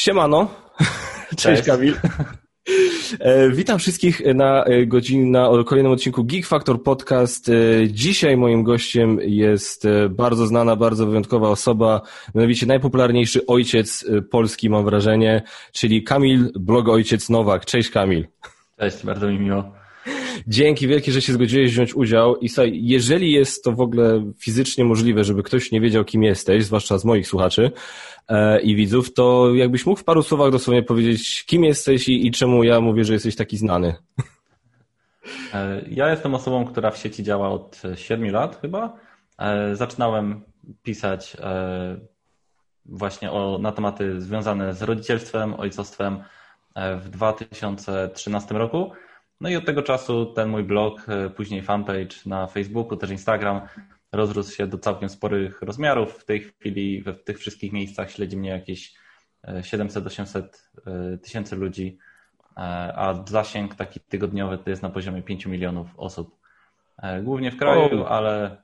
Siemano. Cześć, Cześć Kamil. E, witam wszystkich na, e, godzin, na kolejnym odcinku Geek Factor Podcast. E, dzisiaj moim gościem jest bardzo znana, bardzo wyjątkowa osoba, mianowicie najpopularniejszy ojciec Polski, mam wrażenie, czyli Kamil, blog Ojciec Nowak. Cześć Kamil. Cześć, bardzo mi miło. Dzięki wielkie, że się zgodziłeś wziąć udział. I słuchaj, jeżeli jest to w ogóle fizycznie możliwe, żeby ktoś nie wiedział, kim jesteś, zwłaszcza z moich słuchaczy i widzów, to jakbyś mógł w paru słowach dosłownie powiedzieć, kim jesteś i, i czemu ja mówię, że jesteś taki znany. E, ja jestem osobą, która w sieci działa od 7 lat chyba. E, zaczynałem pisać e, właśnie o, na tematy związane z rodzicielstwem, ojcostwem w 2013 roku. No i od tego czasu ten mój blog, e, później fanpage na Facebooku, też Instagram rozrósł się do całkiem sporych rozmiarów. W tej chwili w tych wszystkich miejscach śledzi mnie jakieś 700-800 e, e, tysięcy ludzi, a zasięg taki tygodniowy to jest na poziomie 5 milionów osób. Głównie w kraju, ale,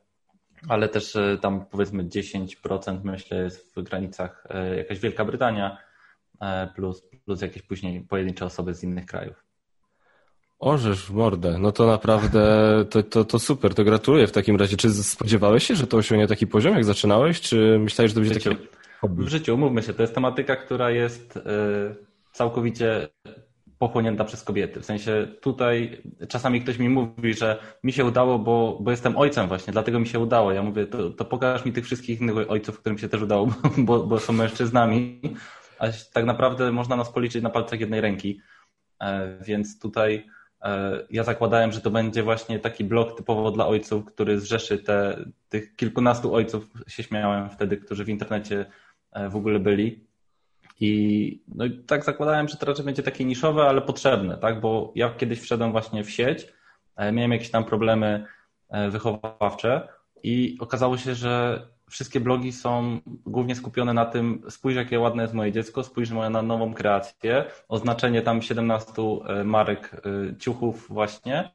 ale też tam powiedzmy 10% myślę jest w granicach jakaś Wielka Brytania plus, plus jakieś później pojedyncze osoby z innych krajów. Orzesz w mordę. No to naprawdę, to, to, to super, to gratuluję w takim razie. Czy spodziewałeś się, że to osiągnie taki poziom, jak zaczynałeś, czy myślałeś, że to będzie takie hobby? W życiu, umówmy się, to jest tematyka, która jest y, całkowicie pochłonięta przez kobiety. W sensie tutaj czasami ktoś mi mówi, że mi się udało, bo, bo jestem ojcem właśnie, dlatego mi się udało. Ja mówię, to, to pokaż mi tych wszystkich innych ojców, którym się też udało, bo, bo są mężczyznami. A tak naprawdę można nas policzyć na palcach jednej ręki. E, więc tutaj ja zakładałem, że to będzie właśnie taki blog typowo dla ojców, który zrzeszy te, tych kilkunastu ojców, się śmiałem wtedy, którzy w internecie e, w ogóle byli. I, no tak zakładałem, że to raczej będzie takie niszowe, ale potrzebne, tak? Bo ja kiedyś wszedłem właśnie w sieć, e, miałem jakieś tam problemy wychowawcze i okazało się, że wszystkie blogi są głównie skupione na tym, spójrz jakie ładne jest moje dziecko, spójrz na nową kreację, oznaczenie tam 17 e, marek e, ciuchów właśnie,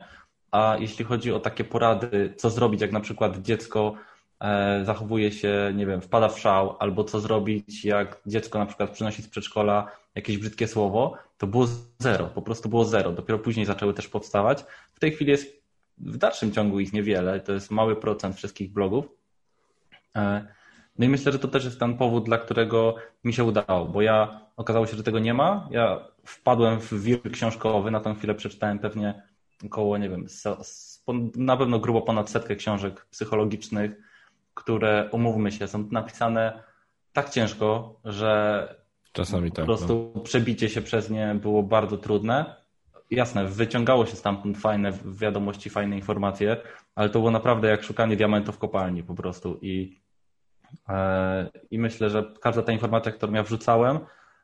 a jeśli chodzi o takie porady, co zrobić, jak na przykład dziecko e, zachowuje się, nie wiem, wpada w szał, albo co zrobić, jak dziecko na przykład przynosi z przedszkola jakieś brzydkie słowo, to było zero, po prostu było zero. Dopiero później zaczęły też powstawać. W tej chwili jest w dalszym ciągu ich niewiele, to jest mały procent wszystkich blogów, no i myślę, że to też jest ten powód, dla którego mi się udało, bo ja okazało się, że tego nie ma. Ja wpadłem w wir książkowy, na tę chwilę przeczytałem pewnie około, nie wiem, na pewno grubo ponad setkę książek psychologicznych, które, umówmy się, są napisane tak ciężko, że Czasami tak, po prostu no. przebicie się przez nie było bardzo trudne. Jasne, wyciągało się stamtąd fajne wiadomości, fajne informacje, ale to było naprawdę jak szukanie diamentów w kopalni po prostu. I E, I myślę, że każda ta informacja, którą ja wrzucałem,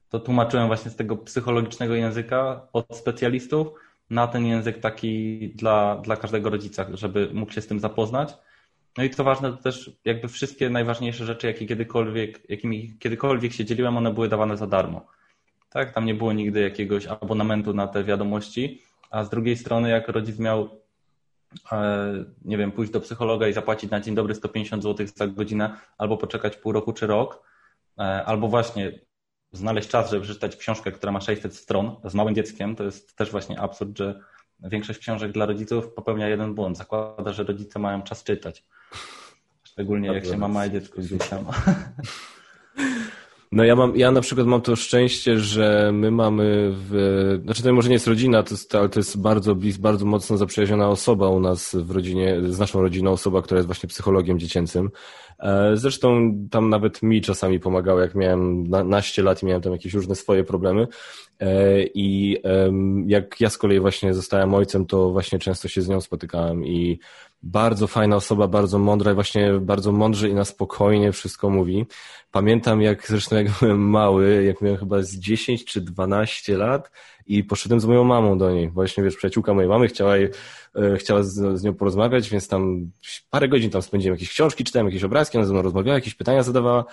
to tłumaczyłem właśnie z tego psychologicznego języka od specjalistów na ten język taki dla, dla każdego rodzica, żeby mógł się z tym zapoznać. No i co ważne, to też jakby wszystkie najważniejsze rzeczy, jakie kiedykolwiek, jakimi kiedykolwiek się dzieliłem, one były dawane za darmo. Tak, tam nie było nigdy jakiegoś abonamentu na te wiadomości, a z drugiej strony, jak rodzic miał E, nie wiem, pójść do psychologa i zapłacić na dzień dobry 150 zł za godzinę, albo poczekać pół roku czy rok, e, albo właśnie znaleźć czas, żeby przeczytać książkę, która ma 600 stron z małym dzieckiem, to jest też właśnie absurd, że większość książek dla rodziców popełnia jeden błąd. Zakłada, że rodzice mają czas czytać. Szczególnie jak się ma małe dziecko gdzieś tam. No ja mam, ja na przykład mam to szczęście, że my mamy w, znaczy to może nie jest rodzina, to jest, ale to jest bardzo blis, bardzo mocno zaprzyjaźniona osoba u nas w rodzinie, z naszą rodziną, osoba, która jest właśnie psychologiem dziecięcym. E, zresztą tam nawet mi czasami pomagało, jak miałem naście lat i miałem tam jakieś różne swoje problemy. E, I jak ja z kolei właśnie zostałem ojcem, to właśnie często się z nią spotykałem i bardzo fajna osoba, bardzo mądra i właśnie bardzo mądrze i na spokojnie wszystko mówi. Pamiętam jak zresztą jak byłem mały, jak miałem chyba z 10 czy 12 lat i poszedłem z moją mamą do niej. Właśnie wiesz, przyjaciółka mojej mamy chciała, jej, e, chciała z, z, nią porozmawiać, więc tam parę godzin tam spędziłem, jakieś książki czytałem, jakieś obrazki, ona ze mną rozmawiała, jakieś pytania zadawała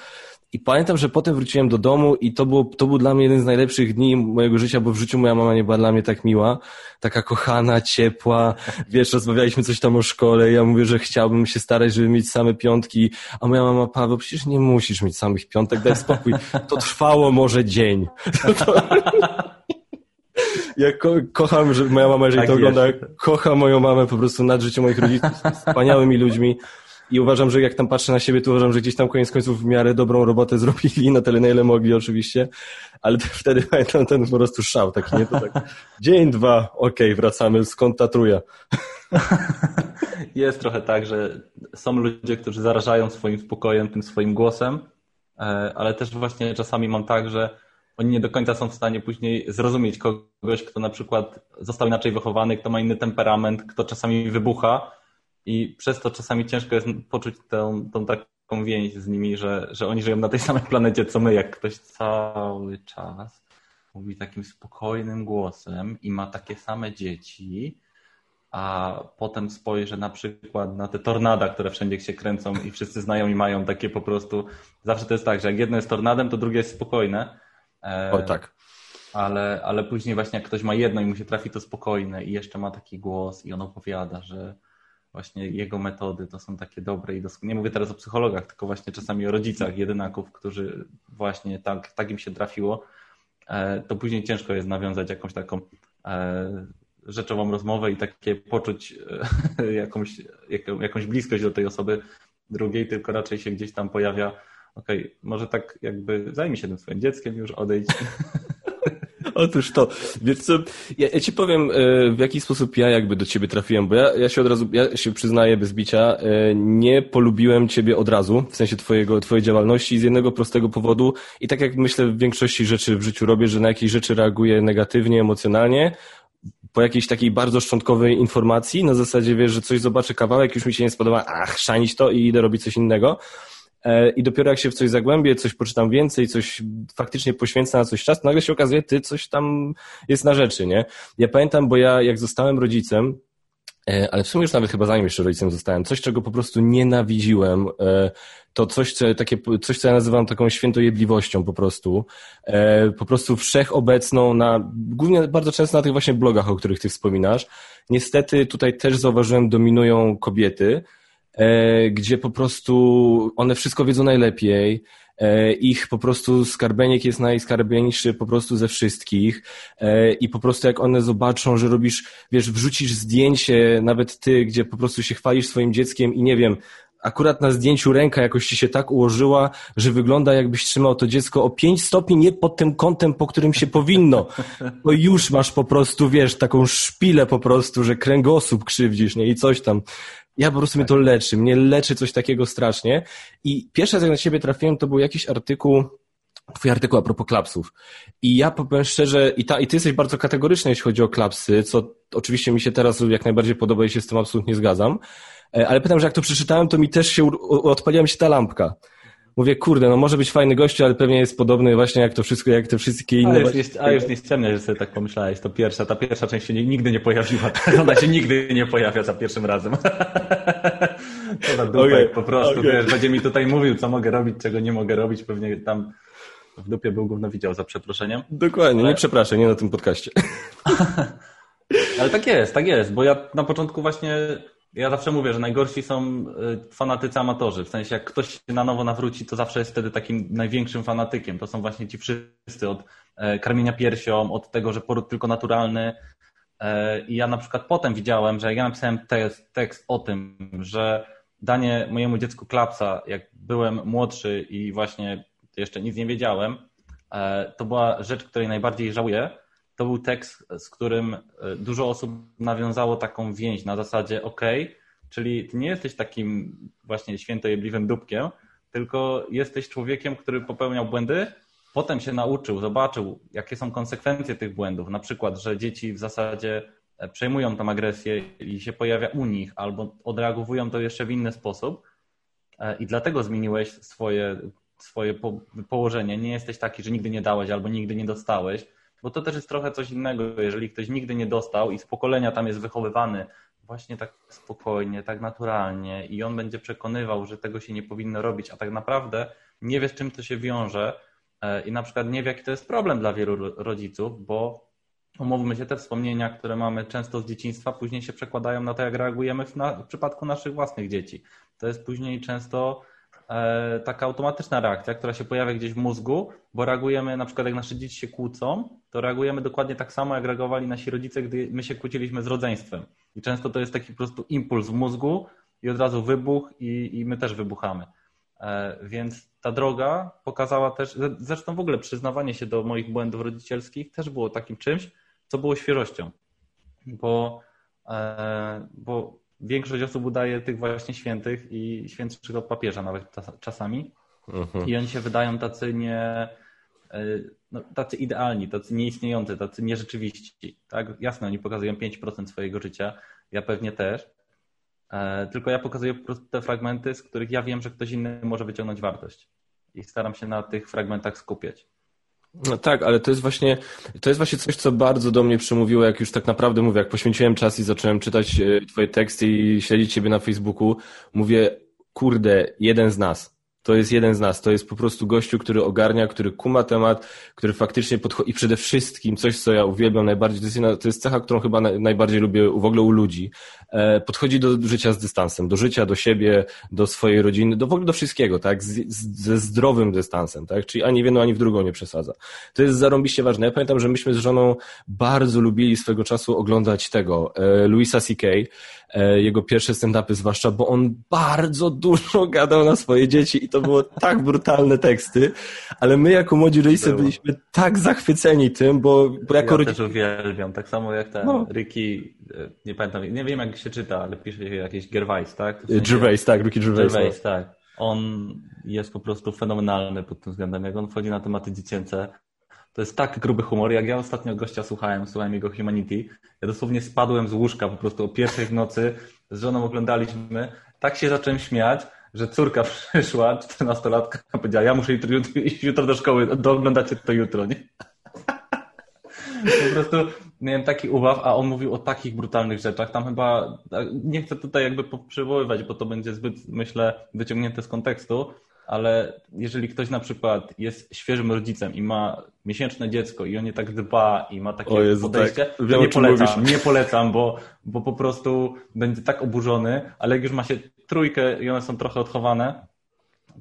I pamiętam, że potem wróciłem do domu i to, było, to był dla mnie jeden z najlepszych dni mojego życia, bo w życiu moja mama nie była dla mnie tak miła, taka kochana, ciepła, wiesz, rozmawialiśmy coś tam o szkole, ja mówię, że chciałbym się starać, żeby mieć same piątki, a moja mama, Paweł, przecież nie musisz mieć samych piątek, daj spokój, to trwało może dzień. Ja ko kocham, że moja mama, jeżeli tak to ogląda, kocha moją mamę po prostu nad życiem moich rodziców, wspaniałymi ludźmi. I uważam, że jak tam patrzę na siebie, to uważam, że gdzieś tam koniec końców w miarę dobrą robotę zrobili, na tyle na ile mogli oczywiście, ale wtedy pamiętam ten po prostu szał taki, nie? To tak, dzień, dwa, okej, okay, wracamy, skąd ta truja? Jest trochę tak, że są ludzie, którzy zarażają swoim spokojem, tym swoim głosem, e, ale też właśnie czasami mam tak, że oni nie do końca są w stanie później zrozumieć kogoś, kto na przykład został inaczej wychowany, kto ma inny temperament, kto czasami wybucha i przez to czasami ciężko jest poczuć tą, tą taką więź z nimi, że, że oni żyją na tej samej planecie co my, jak ktoś cały czas mówi takim spokojnym głosem i ma takie same dzieci, a potem spojrzę na przykład na te tornada, które wszędzie się kręcą i wszyscy znają i mają takie po prostu, zawsze to jest tak, że jak jedno jest tornadem, to drugie jest spokojne. O tak. Ale, ale później właśnie jak ktoś ma jedno i mu się trafi to spokojne i jeszcze ma taki głos i on opowiada, że właśnie jego metody to są takie dobre i doskonałe. Nie mówię teraz o psychologach, tylko właśnie czasami o rodzicach jedynaków, którzy właśnie tak, tak im się trafiło, e, to później ciężko jest nawiązać jakąś taką e, rzeczową rozmowę i takie poczuć e, jakąś, jakąś bliskość do tej osoby drugiej, tylko raczej się gdzieś tam pojawia okej, okay, może tak jakby zajmij się tym swoim dzieckiem, już odejdź. Otóż to, wiesz co, ja, ja, ci powiem e, w jaki sposób ja jakby do ciebie trafiłem, bo ja, ja się od razu, ja się przyznaję bez bicia, e, nie polubiłem ciebie od razu, w sensie twojego, twojej działalności z jednego prostego powodu i tak jak myślę w większości rzeczy w życiu robię, że na jakieś rzeczy reaguję negatywnie, emocjonalnie, po jakiejś takiej bardzo szczątkowej informacji, na zasadzie wiesz, że coś zobaczę kawałek, już mi się nie spodoba, ach, szanić to i idę robić coś innego. E, I dopiero jak się w coś zagłębię, coś poczytam więcej, coś faktycznie poświęcę na coś czas, nagle się okazuje, ty coś tam jest na rzeczy, nie? Ja pamiętam, bo ja jak zostałem rodzicem, e, ale w sumie już nawet chyba zanim jeszcze rodzicem zostałem, coś, czego po prostu nienawidziłem, e, to coś, co, takie, coś, co ja nazywam taką świętojedliwością po prostu, po prostu wszechobecną na, głównie bardzo często na tych właśnie blogach, o których ty wspominasz. Niestety tutaj też zauważyłem, dominują kobiety, gdzie po prostu one wszystko wiedzą najlepiej, e, ich po prostu skarbeniek jest najskarbieńszy po prostu ze wszystkich e, i po prostu jak one zobaczą, że robisz, wiesz, wrzucisz zdjęcie, nawet ty, gdzie po prostu się chwalisz swoim dzieckiem i nie wiem, akurat na zdjęciu ręka jakoś ci się tak ułożyła, że wygląda jakbyś trzymał to dziecko o pięć stopni nie pod tym kątem, po którym się powinno. To już masz po prostu, wiesz, taką szpilę po prostu, że kręgosłup krzywdzisz, nie? I coś tam. Ja po prostu tak. mnie to leczy. Mnie leczy coś takiego strasznie. I pierwsze, jak na siebie trafiłem, to był jakiś artykuł, twój artykuł a propos klapsów. I ja powiem szczerze, i, ta, i ty jesteś bardzo kategoryczny, jeśli chodzi o klapsy, co oczywiście mi się teraz jak najbardziej podoba i się z tym absolutnie zgadzam. E, ale pytam, że jak to przeczytałem, to mi też się odpaliła mi się ta lampka mówię, kurde, no może być fajny gościu, ale pewnie jest podobny właśnie jak to wszystko, jak te wszystkie inne. A już, nie, a już nie ściemnia, że sobie tak pomyślałeś, to pierwsza, ta pierwsza część się nigdy nie pojawiła, ona się nigdy nie pojawia za pierwszym razem. to na dupę, okay, po prostu, okay. wiesz, będzie mi tutaj mówił, co mogę robić, czego nie mogę robić, pewnie tam w dupie był gówno widział, za przeproszeniem. Dokładnie, ale... nie przepraszam, nie na tym podcaście. ale tak jest, tak jest, bo ja na początku właśnie ja zawsze mówię, że najgorsi są y, fanatycy amatorzy. W sensie, jak ktoś się na nowo nawróci, to zawsze jest wtedy takim największym fanatykiem. To są właśnie ci wszyscy od e, karmienia piersią, od tego, że poród tylko naturalny. E, I ja na przykład potem widziałem, że jak ja napisałem tekst, tekst o tym, że danie mojemu dziecku klapsa, jak byłem młodszy i właśnie jeszcze nic nie wiedziałem, e, to była rzecz, której najbardziej żałuję to był tekst, z którym e, dużo osób nawiązało taką więź na zasadzie OK, czyli ty nie jesteś takim właśnie świętojebliwym dupkiem, tylko jesteś człowiekiem, który popełniał błędy, potem się nauczył, zobaczył, jakie są konsekwencje tych błędów. Na przykład, że dzieci w zasadzie e, przejmują tą agresję i się pojawia u nich, albo odreagowują to jeszcze w inny sposób. E, I dlatego zmieniłeś swoje, swoje położenie. Nie jesteś taki, że nigdy nie dałeś albo nigdy nie dostałeś, bo to też jest trochę coś innego. Jeżeli ktoś nigdy nie dostał i z pokolenia tam jest wychowywany, właśnie tak spokojnie, tak naturalnie i on będzie przekonywał, że tego się nie powinno robić, a tak naprawdę nie wie, z czym to się wiąże e, i na przykład nie wie, jaki to jest problem dla wielu rodziców, bo umówmy się, te wspomnienia, które mamy często z dzieciństwa, później się przekładają na to, jak reagujemy w, na, w przypadku naszych własnych dzieci. To jest później często taka automatyczna reakcja, która się pojawia gdzieś w mózgu, bo reagujemy, na przykład jak nasze dzieci się kłócą, to reagujemy dokładnie tak samo, jak reagowali nasi rodzice, gdy my się kłóciliśmy z rodzeństwem. I często to jest taki po prostu impuls w mózgu i od razu wybuch i, i my też wybuchamy. E, więc ta droga pokazała też, zresztą w ogóle przyznawanie się do moich błędów rodzicielskich też było takim czymś, co było świeżością. Bo, e, bo większość osób udaje tych właśnie świętych i świętszych od papieża nawet czasami. Mhm. I oni się wydają tacy nie, e, no, tacy idealni, tacy nieistniejący, tacy nierzeczywiści. Tak? Jasne, oni pokazują 5% swojego życia, ja pewnie też. E, tylko ja pokazuję po prostu te fragmenty, z których ja wiem, że ktoś inny może wyciągnąć wartość. I staram się na tych fragmentach skupiać. No tak, ale to jest właśnie, to jest właśnie coś, co bardzo do mnie przemówiło, jak już tak naprawdę mówię, jak poświęciłem czas i zacząłem czytać e, twoje teksty i śledzić ciebie na Facebooku, mówię, kurde, jeden z nas to jest jeden z nas. To jest po prostu gościu, który ogarnia, który kuma temat, który faktycznie podchodzi. I przede wszystkim coś, co ja uwielbiam najbardziej, to jest, to jest cecha, którą chyba najbardziej lubię w ogóle u ludzi. E, podchodzi do życia z dystansem, do życia, do siebie, do swojej rodziny, do w ogóle do wszystkiego, tak? Z, z, ze zdrowym dystansem, tak? Czyli ani w jedną, ani w drugą nie przesadza. To jest zarąbiście ważne. Ja pamiętam, że myśmy z żoną bardzo lubili swego czasu oglądać tego, e, Louisa C.K., jego pierwsze stand-upy zwłaszcza, bo on bardzo dużo gadał na swoje dzieci i to było tak brutalne teksty, ale my jako młodzi rodzice byliśmy tak zachwyceni tym, bo, bo jako ja też uwielbiam, tak samo jak ten no. Ricky, e, nie pamiętam, nie wiem jak się czyta, ale pisze się jakieś Gervais, tak? W sensie... Gervais, tak, Ricky Gervais. Gervais, no. tak. On jest po prostu fenomenalny pod tym względem, jak on wchodzi na tematy dziecięce, to jest tak gruby humor. Jak ja ostatnio gościa słuchałem, słuchałem jego Humanity, ja dosłownie spadłem z łóżka po prostu o pierwszej w nocy, z żoną oglądaliśmy, tak się zacząłem śmiać, że córka przyszła, czternastolatka, powiedziała, ja muszę jutro, jutro do szkoły, dooglądacie to jutro, nie? po prostu miałem taki ubaw, a on mówił o takich brutalnych rzeczach. Tam chyba, nie chcę tutaj jakby przywoływać, bo to będzie zbyt, myślę, wyciągnięte z kontekstu, ale jeżeli ktoś na przykład jest świeżym rodzicem i ma miesięczne dziecko i on nie tak dba i ma takie Jezu, podejście, tak. to nie polecam, nie polecam, bo, bo po prostu będzie tak oburzony, ale jak już ma się trójkę i one są trochę odchowane,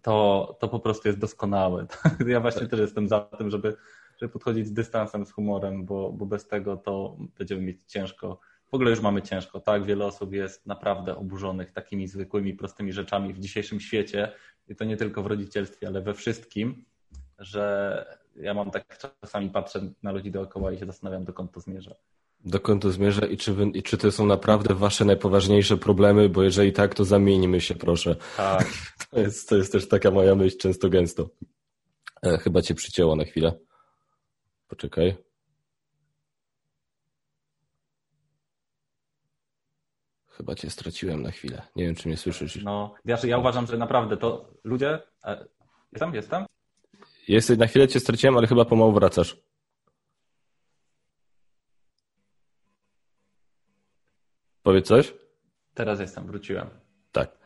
to, to po prostu jest doskonałe. Ja właśnie tak. też jestem za tym, żeby, żeby podchodzić z dystansem, z humorem, bo, bo bez tego to będziemy mieć ciężko. W ogóle już mamy ciężko, tak? Wiele osób jest naprawdę oburzonych takimi zwykłymi, prostymi rzeczami w dzisiejszym świecie, i to nie tylko w rodzicielstwie, ale we wszystkim, że ja mam tak czasami patrzę na ludzi dookoła i się zastanawiam, dokąd to zmierza. Dokąd to zmierza i czy, wy, i czy to są naprawdę wasze najpoważniejsze problemy, bo jeżeli tak, to zamieńmy się, proszę. Tak. To jest, to jest też taka moja myśl często gęsto. E, chyba cię przycięło na chwilę. Poczekaj. Chyba cię straciłem na chwilę. Nie wiem, czy mnie słyszysz. No, ja, ja uważam, że naprawdę to ludzie. E, jestem, jestem? Jesteś, na chwilę cię straciłem, ale chyba pomału wracasz. Powiedz coś? Teraz jestem, wróciłem. Tak.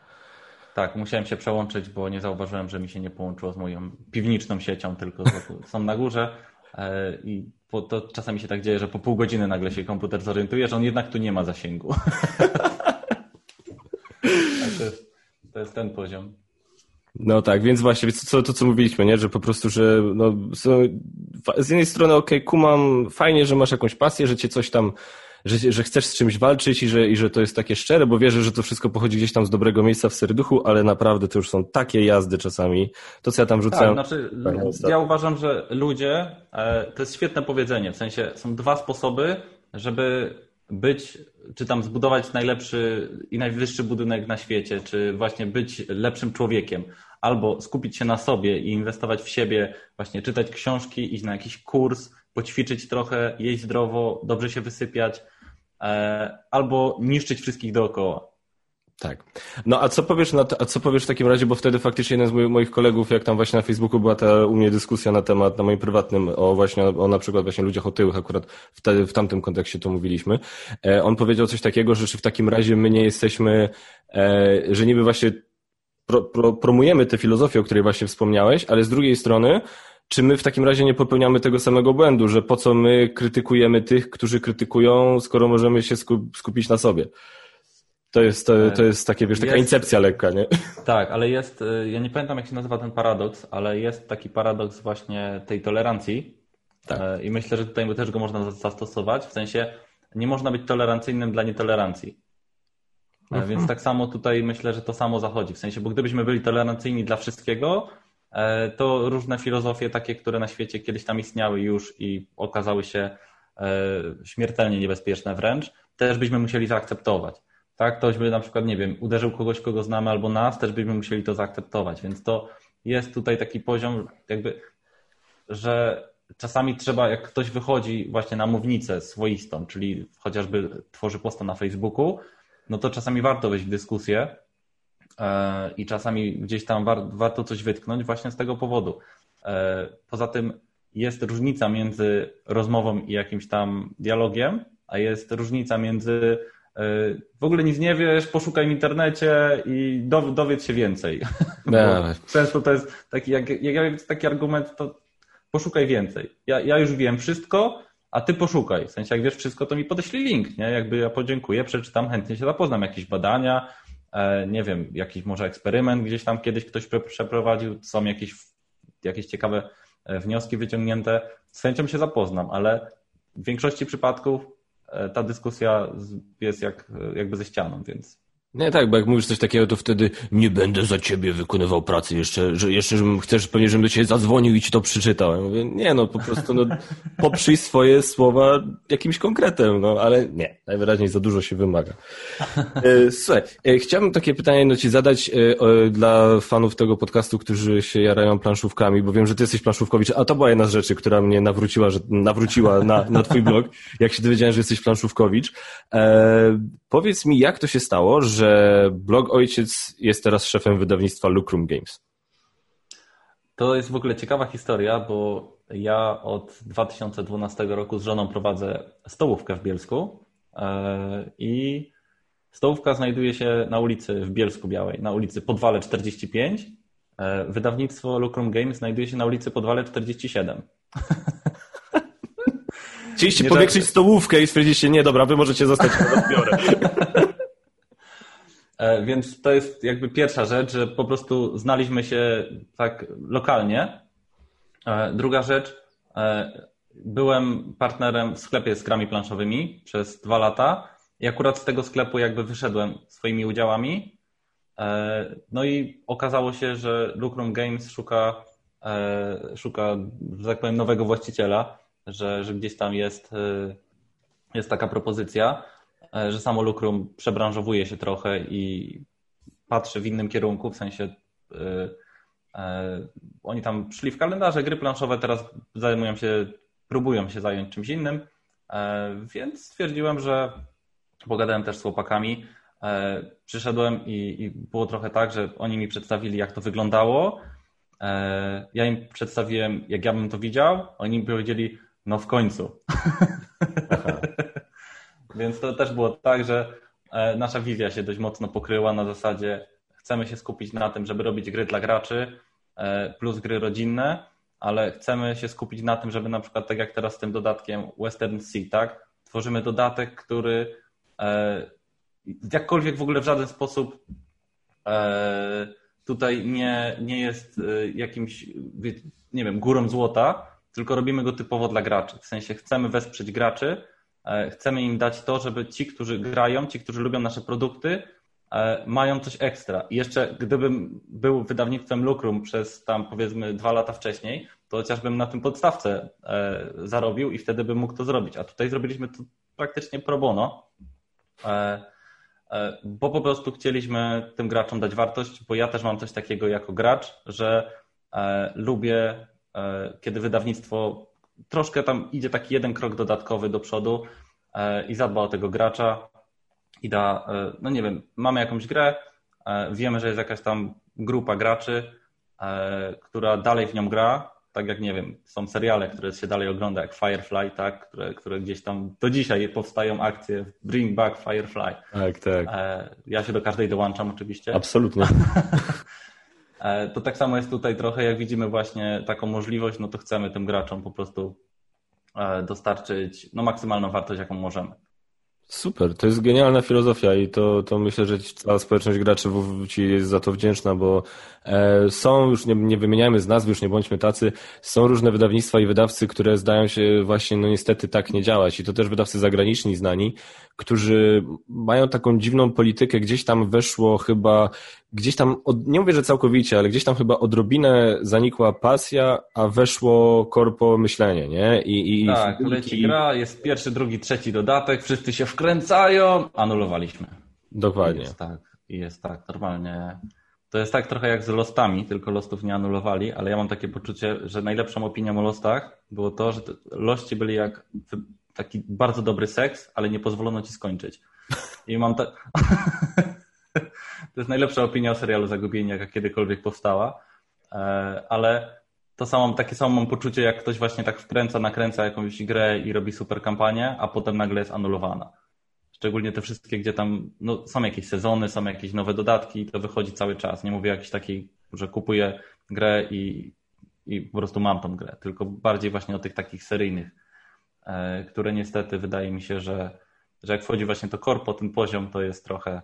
Tak, musiałem się przełączyć, bo nie zauważyłem, że mi się nie połączyło z moją piwniczną siecią, tylko są na górze. E, I to czasami się tak dzieje, że po pół godziny nagle się komputer zorientuje, że on jednak tu nie ma zasięgu. to, jest, to jest ten poziom. No tak, więc właśnie, co, to co mówiliśmy, nie? że po prostu, że no, z jednej strony ok, kumam, fajnie, że masz jakąś pasję, że cię coś tam że, że chcesz z czymś walczyć i że, i że to jest takie szczere, bo wierzę, że to wszystko pochodzi gdzieś tam z dobrego miejsca w serduchu, ale naprawdę to już są takie jazdy czasami. To, co ja tam rzucałem. Tak, znaczy, ja uważam, że ludzie, e, to jest świetne powiedzenie, w sensie są dwa sposoby, żeby być, czy tam zbudować najlepszy i najwyższy budynek na świecie, czy właśnie być lepszym człowiekiem, albo skupić się na sobie i inwestować w siebie, właśnie czytać książki, iść na jakiś kurs, poćwiczyć trochę, jeść zdrowo, dobrze się wysypiać, albo niszczyć wszystkich dookoła. Tak. No a co powiesz na a co powiesz w takim razie, bo wtedy faktycznie jeden z moich kolegów, jak tam właśnie na Facebooku była ta u mnie dyskusja na temat, na moim prywatnym, o właśnie, o na przykład właśnie ludziach otyłych, akurat wtedy w tamtym kontekście to mówiliśmy, e, on powiedział coś takiego, że czy w takim razie my nie jesteśmy, e, że niby właśnie pro, pro, promujemy tę filozofię, o której właśnie wspomniałeś, ale z drugiej strony, czy my w takim razie nie popełniamy tego samego błędu, że po co my krytykujemy tych, którzy krytykują, skoro możemy się skupić na sobie? To jest, to, to jest takie, wiesz, taka jest, incepcja lekka, nie? Tak, ale jest, y, ja nie pamiętam jak się nazywa ten paradoks, ale jest taki paradoks właśnie tej tolerancji tak. E, i myślę, że tutaj też go można zastosować, w sensie nie można być tolerancyjnym dla nietolerancji. E, mhm. Więc tak samo tutaj myślę, że to samo zachodzi, w sensie, bo gdybyśmy byli tolerancyjni dla wszystkiego, to różne filozofie takie, które na świecie kiedyś tam istniały już i okazały się śmiertelnie niebezpieczne wręcz, też byśmy musieli zaakceptować. Tak, ktoś by na przykład, nie wiem, uderzył kogoś, kogo znamy albo nas, też byśmy musieli to zaakceptować, więc to jest tutaj taki poziom jakby, że czasami trzeba, jak ktoś wychodzi właśnie na mównicę swoistą, czyli chociażby tworzy posta na Facebooku, no to czasami warto wejść w dyskusję e, i czasami gdzieś tam warto coś wytknąć właśnie z tego powodu. E, poza tym jest różnica między rozmową i jakimś tam dialogiem, a jest różnica między w ogóle nic nie wiesz, poszukaj w internecie i dowiedz się więcej. Często to jest taki, jak, jak taki argument, to poszukaj więcej. Ja, ja już wiem wszystko, a ty poszukaj. W sensie, jak wiesz wszystko, to mi podeślij link, nie? Jakby ja podziękuję, przeczytam, chętnie się zapoznam. Jakieś badania, e, nie wiem, jakiś może eksperyment gdzieś tam kiedyś ktoś przeprowadził, są jakieś, jakieś ciekawe e, wnioski wyciągnięte. Z chęcią się zapoznam, ale w większości przypadków E, ta dyskusja jest jak, jakby ze ścianą, więc nie, tak, bo jak mówisz coś takiego, to wtedy nie będę za ciebie wykonywał pracy jeszcze, że jeszcze żebym, chcesz pewnie, żebym do ciebie zadzwonił i ci to przeczytał. Ja mówię, nie no, po prostu no, poprzyj swoje słowa jakimś konkretem, no, ale nie, najwyraźniej za dużo się wymaga. E, słuchaj, e, chciałbym takie pytanie no, ci zadać e, dla fanów tego podcastu, którzy się jarają planszówkami, bo wiem, że ty jesteś planszówkowicz, a to była jedna z rzeczy, która mnie nawróciła, że, nawróciła na, na twój blog, jak się dowiedziałem, że jesteś planszówkowicz. E, powiedz mi, jak to się stało, że że blog ojciec jest teraz szefem wydawnictwa Lucrum Games. To jest w ogóle ciekawa historia, bo ja od 2012 roku z żoną prowadzę stołówkę w Bielsku e, i stołówka znajduje się na ulicy w Bielsku Białej, na ulicy Podwale 45. E, wydawnictwo Lucrum Games znajduje się na ulicy Podwale 47. Chcieliście powiększyć stołówkę i stwierdziliście, nie dobra, wy możecie zostać na odbiorę. E, więc to jest jakby pierwsza rzecz, że po prostu znaliśmy się tak lokalnie. E, druga rzecz, e, byłem partnerem w sklepie z grami planszowymi przez dwa lata i akurat z tego sklepu jakby wyszedłem swoimi udziałami. No i okazało się, że Lucrum Games szuka, szuka, że tak powiem, nowego właściciela, że, że gdzieś tam jest, jest taka propozycja. E, że samo Lucrum przebranżowuje się trochę i patrzy w innym kierunku, w sensie yy, yy, oni tam szli w kalendarze gry planszowe, teraz zajmują się, próbują się zająć czymś innym, więc stwierdziłem, że pogadałem też z chłopakami, przyszedłem i, i, było trochę tak, że oni mi przedstawili, jak to wyglądało. Ja im przedstawiłem, jak ja bym to widział. Oni mi powiedzieli, no w końcu. Więc to też było tak, że e, nasza wizja się dość mocno pokryła na zasadzie chcemy się skupić na tym, żeby robić gry dla graczy e, plus gry rodzinne, ale chcemy się skupić na tym, żeby na przykład tak jak teraz z tym dodatkiem Western Sea, tak? Tworzymy dodatek, który e, jakkolwiek w ogóle w żaden sposób tutaj nie, nie jest jakimś, nie wiem, górą złota, tylko robimy go typowo dla graczy. W sensie chcemy wesprzeć graczy, chcemy im dać to, żeby ci, którzy grają, ci, którzy lubią nasze produkty, e, mają coś ekstra. I jeszcze gdybym był wydawnictwem Lucrum przez tam powiedzmy dwa lata wcześniej, to chociażbym na tym podstawce e, zarobił i wtedy bym mógł to zrobić. A tutaj zrobiliśmy to praktycznie pro bono, bo po prostu chcieliśmy tym graczom dać wartość, bo ja też mam coś takiego jako gracz, że lubię, kiedy wydawnictwo troszkę tam idzie taki jeden krok dodatkowy do przodu e, i zadba o tego gracza. i da, no nie wiem, mamy jakąś grę, wiemy, że jest jakaś tam grupa graczy, która dalej w nią gra, tak jak nie wiem, są seriale, które się dalej ogląda, jak Firefly, tak, które, które gdzieś tam do dzisiaj powstają akcje Bring Back Firefly. Tak, tak. Ja się do każdej dołączam oczywiście. Absolutnie. E, to tak samo jest tutaj trochę, jak widzimy właśnie taką możliwość, no to chcemy tym graczom po prostu e, dostarczyć no, maksymalną wartość, jaką możemy. Super, to jest genialna filozofia i to, to myślę, że cała społeczność graczy Ci jest za to wdzięczna, bo e, są, już nie, nie wymieniajmy z nazwy, już nie bądźmy tacy, są różne wydawnictwa i wydawcy, które zdają się właśnie, no niestety tak nie działać i to też wydawcy zagraniczni znani, którzy mają taką dziwną politykę, gdzieś tam weszło chyba, gdzieś tam, od, nie mówię, że całkowicie, ale gdzieś tam chyba odrobinę zanikła pasja, a weszło korpo myślenie, nie? I, i tak, leci gra, jest pierwszy, drugi, trzeci dodatek, wszyscy się wkręcają, anulowaliśmy. Dokładnie. I jest tak, i jest tak, normalnie. To jest tak trochę jak z Lostami, tylko Lostów nie anulowali, ale ja mam takie poczucie, że najlepszą opinią o Lostach było to, że Lości byli jak taki bardzo dobry seks, ale nie pozwolono ci skończyć. I mam tak. to jest najlepsza opinia o serialu Zagubienie, jaka kiedykolwiek powstała. E, ale to samo, takie samo mam poczucie, jak ktoś właśnie tak wkręca, nakręca jakąś grę i robi super kampanię, a potem nagle jest anulowana. Szczególnie te wszystkie, gdzie tam no, są jakieś sezony, są jakieś nowe dodatki, to wychodzi cały czas. Nie mówię jakiś takiej, że kupuję grę i, i po prostu mam tą grę, tylko bardziej właśnie o tych takich seryjnych które niestety wydaje mi się, że, że jak wchodzi właśnie to korpo, ten poziom, to jest trochę,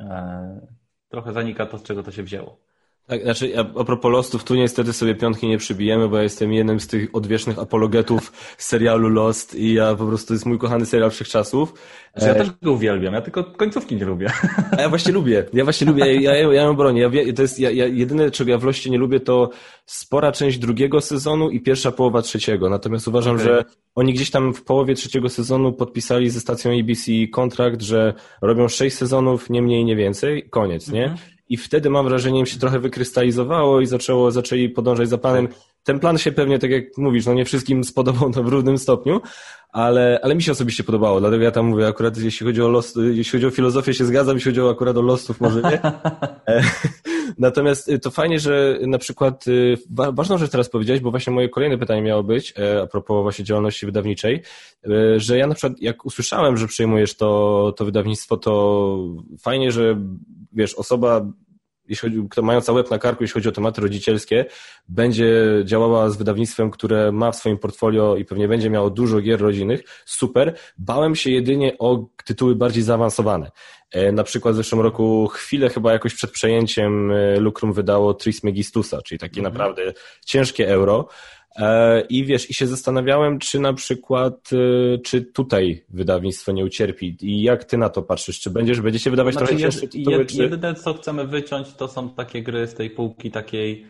e, trochę zanika to, z czego to się wzięło. Tak, znaczy a propos Lostów, tu niestety sobie piątki nie przybijemy, bo ja jestem jednym z tych odwiecznych apologetów serialu Lost i ja po prostu jest mój kochany serial wszechczasów. Znaczy, ja też go uwielbiam, ja tylko końcówki nie lubię. A ja właśnie lubię, ja właśnie lubię, ja, ja, ja ją bronię. Ja, to jest, ja, ja, jedyne, czego ja w Loście nie lubię, to spora część drugiego sezonu i pierwsza połowa trzeciego. Natomiast uważam, okay. że oni gdzieś tam w połowie trzeciego sezonu podpisali ze stacją ABC kontrakt, że robią sześć sezonów, nie mniej, nie więcej, koniec, nie? Mm -hmm. I wtedy mam wrażenie, im się trochę wykrystalizowało i zaczęło, zaczęli podążać za planem. Ten plan się pewnie, tak jak mówisz, no nie wszystkim spodobał w równym stopniu, ale, ale mi się osobiście podobało, dlatego ja tam mówię, akurat jeśli chodzi o los, jeśli chodzi o filozofię się zgadzam, jeśli chodzi o akurat o losów może nie. Natomiast y, to fajnie, że na przykład y, ważną rzecz teraz powiedziałeś, bo właśnie moje kolejne pytanie miało być, e, a propos właśnie działalności wydawniczej, e, że ja na przykład jak usłyszałem, że przejmujesz to, to wydawnictwo, to fajnie, że wiesz, osoba jeśli chodzi, kto mająca łeb na karku, jeśli chodzi o tematy rodzicielskie, będzie działała z wydawnictwem, które ma w swoim portfolio i pewnie będzie miało dużo gier rodzinnych, super. Bałem się jedynie o tytuły bardziej zaawansowane. E, na przykład w zeszłym roku chwilę chyba jakoś przed przejęciem e, Lucrum wydało Trismegistusa, czyli takie mhm. naprawdę ciężkie euro. E, I wiesz, i się zastanawiałem, czy na przykład, czy tutaj wydawnictwo nie ucierpi i jak ty na to patrzysz? Czy będziesz, będziecie wydawać znaczy, trochę cięższe tytuły? Jed, czy... Jedyne, co chcemy wyciąć, to są takie gry z tej półki takiej,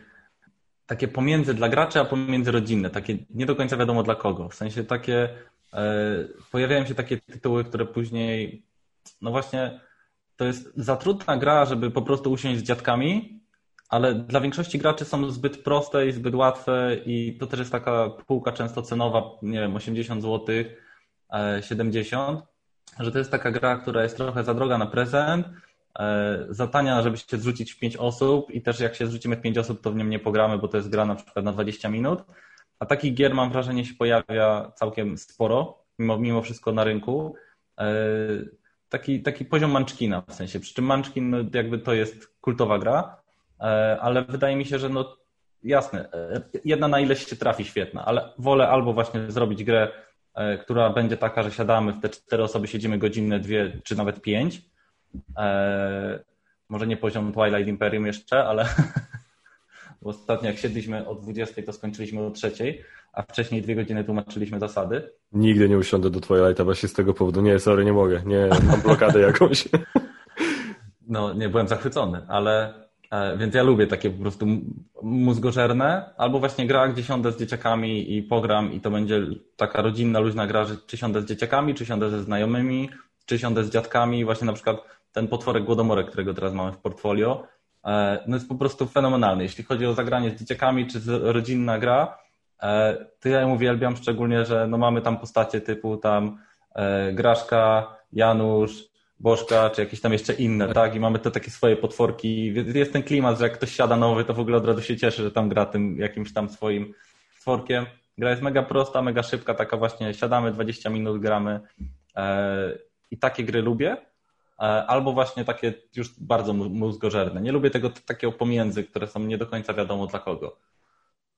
takie pomiędzy dla graczy, a pomiędzy rodzinne, takie nie do końca wiadomo dla kogo. W sensie takie, e, pojawiają się takie tytuły, które później, no właśnie, to jest za trudna gra, żeby po prostu usiąść z dziadkami ale dla większości graczy są zbyt proste i zbyt łatwe i to też jest taka półka często cenowa, nie wiem, 80 zł, 70, że to jest taka gra, która jest trochę za droga na prezent, e, za tania, żeby się zrzucić w 5 osób i też jak się zrzucimy w 5 osób, to w nią nie pogramy, bo to jest gra na przykład na 20 minut, a takich gier mam wrażenie się pojawia całkiem sporo, mimo, mimo wszystko na rynku. Taki, taki poziom Munchkina w sensie, przy czym Munchkin no, jakby to jest kultowa gra, E, ale wydaje mi się, że no jasne, e, jedna na ileś się trafi świetna, ale wolę albo właśnie zrobić grę, e, która będzie taka, że siadamy w te cztery osoby, siedzimy godzinę, dwie czy nawet pięć. Może nie poziom Twilight Imperium jeszcze, ale ostatnio jak siedliśmy o 20, to skończyliśmy o trzeciej, a wcześniej dwie godziny tłumaczyliśmy zasady. Nigdy nie usiądę do Twilighta właśnie z tego powodu. Nie, sorry, nie mogę. Nie, mam blokadę jakąś. No, nie, byłem zachwycony, ale E, więc ja lubię takie po prostu mózgożerne, albo właśnie gra, gdzie siądę z dzieciakami i pogram i to będzie taka rodzinna, luźna gra, że czy siądę z dzieciakami, czy siądę ze znajomymi, czy siądę z dziadkami. Właśnie na przykład ten potworek Głodomorek, którego teraz mamy w portfolio, e, no jest po prostu fenomenalny. Jeśli chodzi o zagranie z dzieciakami, czy rodzinna gra, e, to ja uwielbiam, szczególnie, że no mamy tam postacie typu tam Graszka, Janusz, Bożka, czy jakieś tam jeszcze inne, tak? I mamy te takie swoje potworki. Jest ten klimat, że jak ktoś siada nowy, to w ogóle od razu się cieszy, że tam gra tym jakimś tam swoim stworkiem. Gra jest mega prosta, mega szybka, taka właśnie siadamy, 20 minut gramy e, i takie gry lubię. E, albo właśnie takie już bardzo mózgożerne. Nie lubię tego takiego pomiędzy, które są nie do końca wiadomo dla kogo.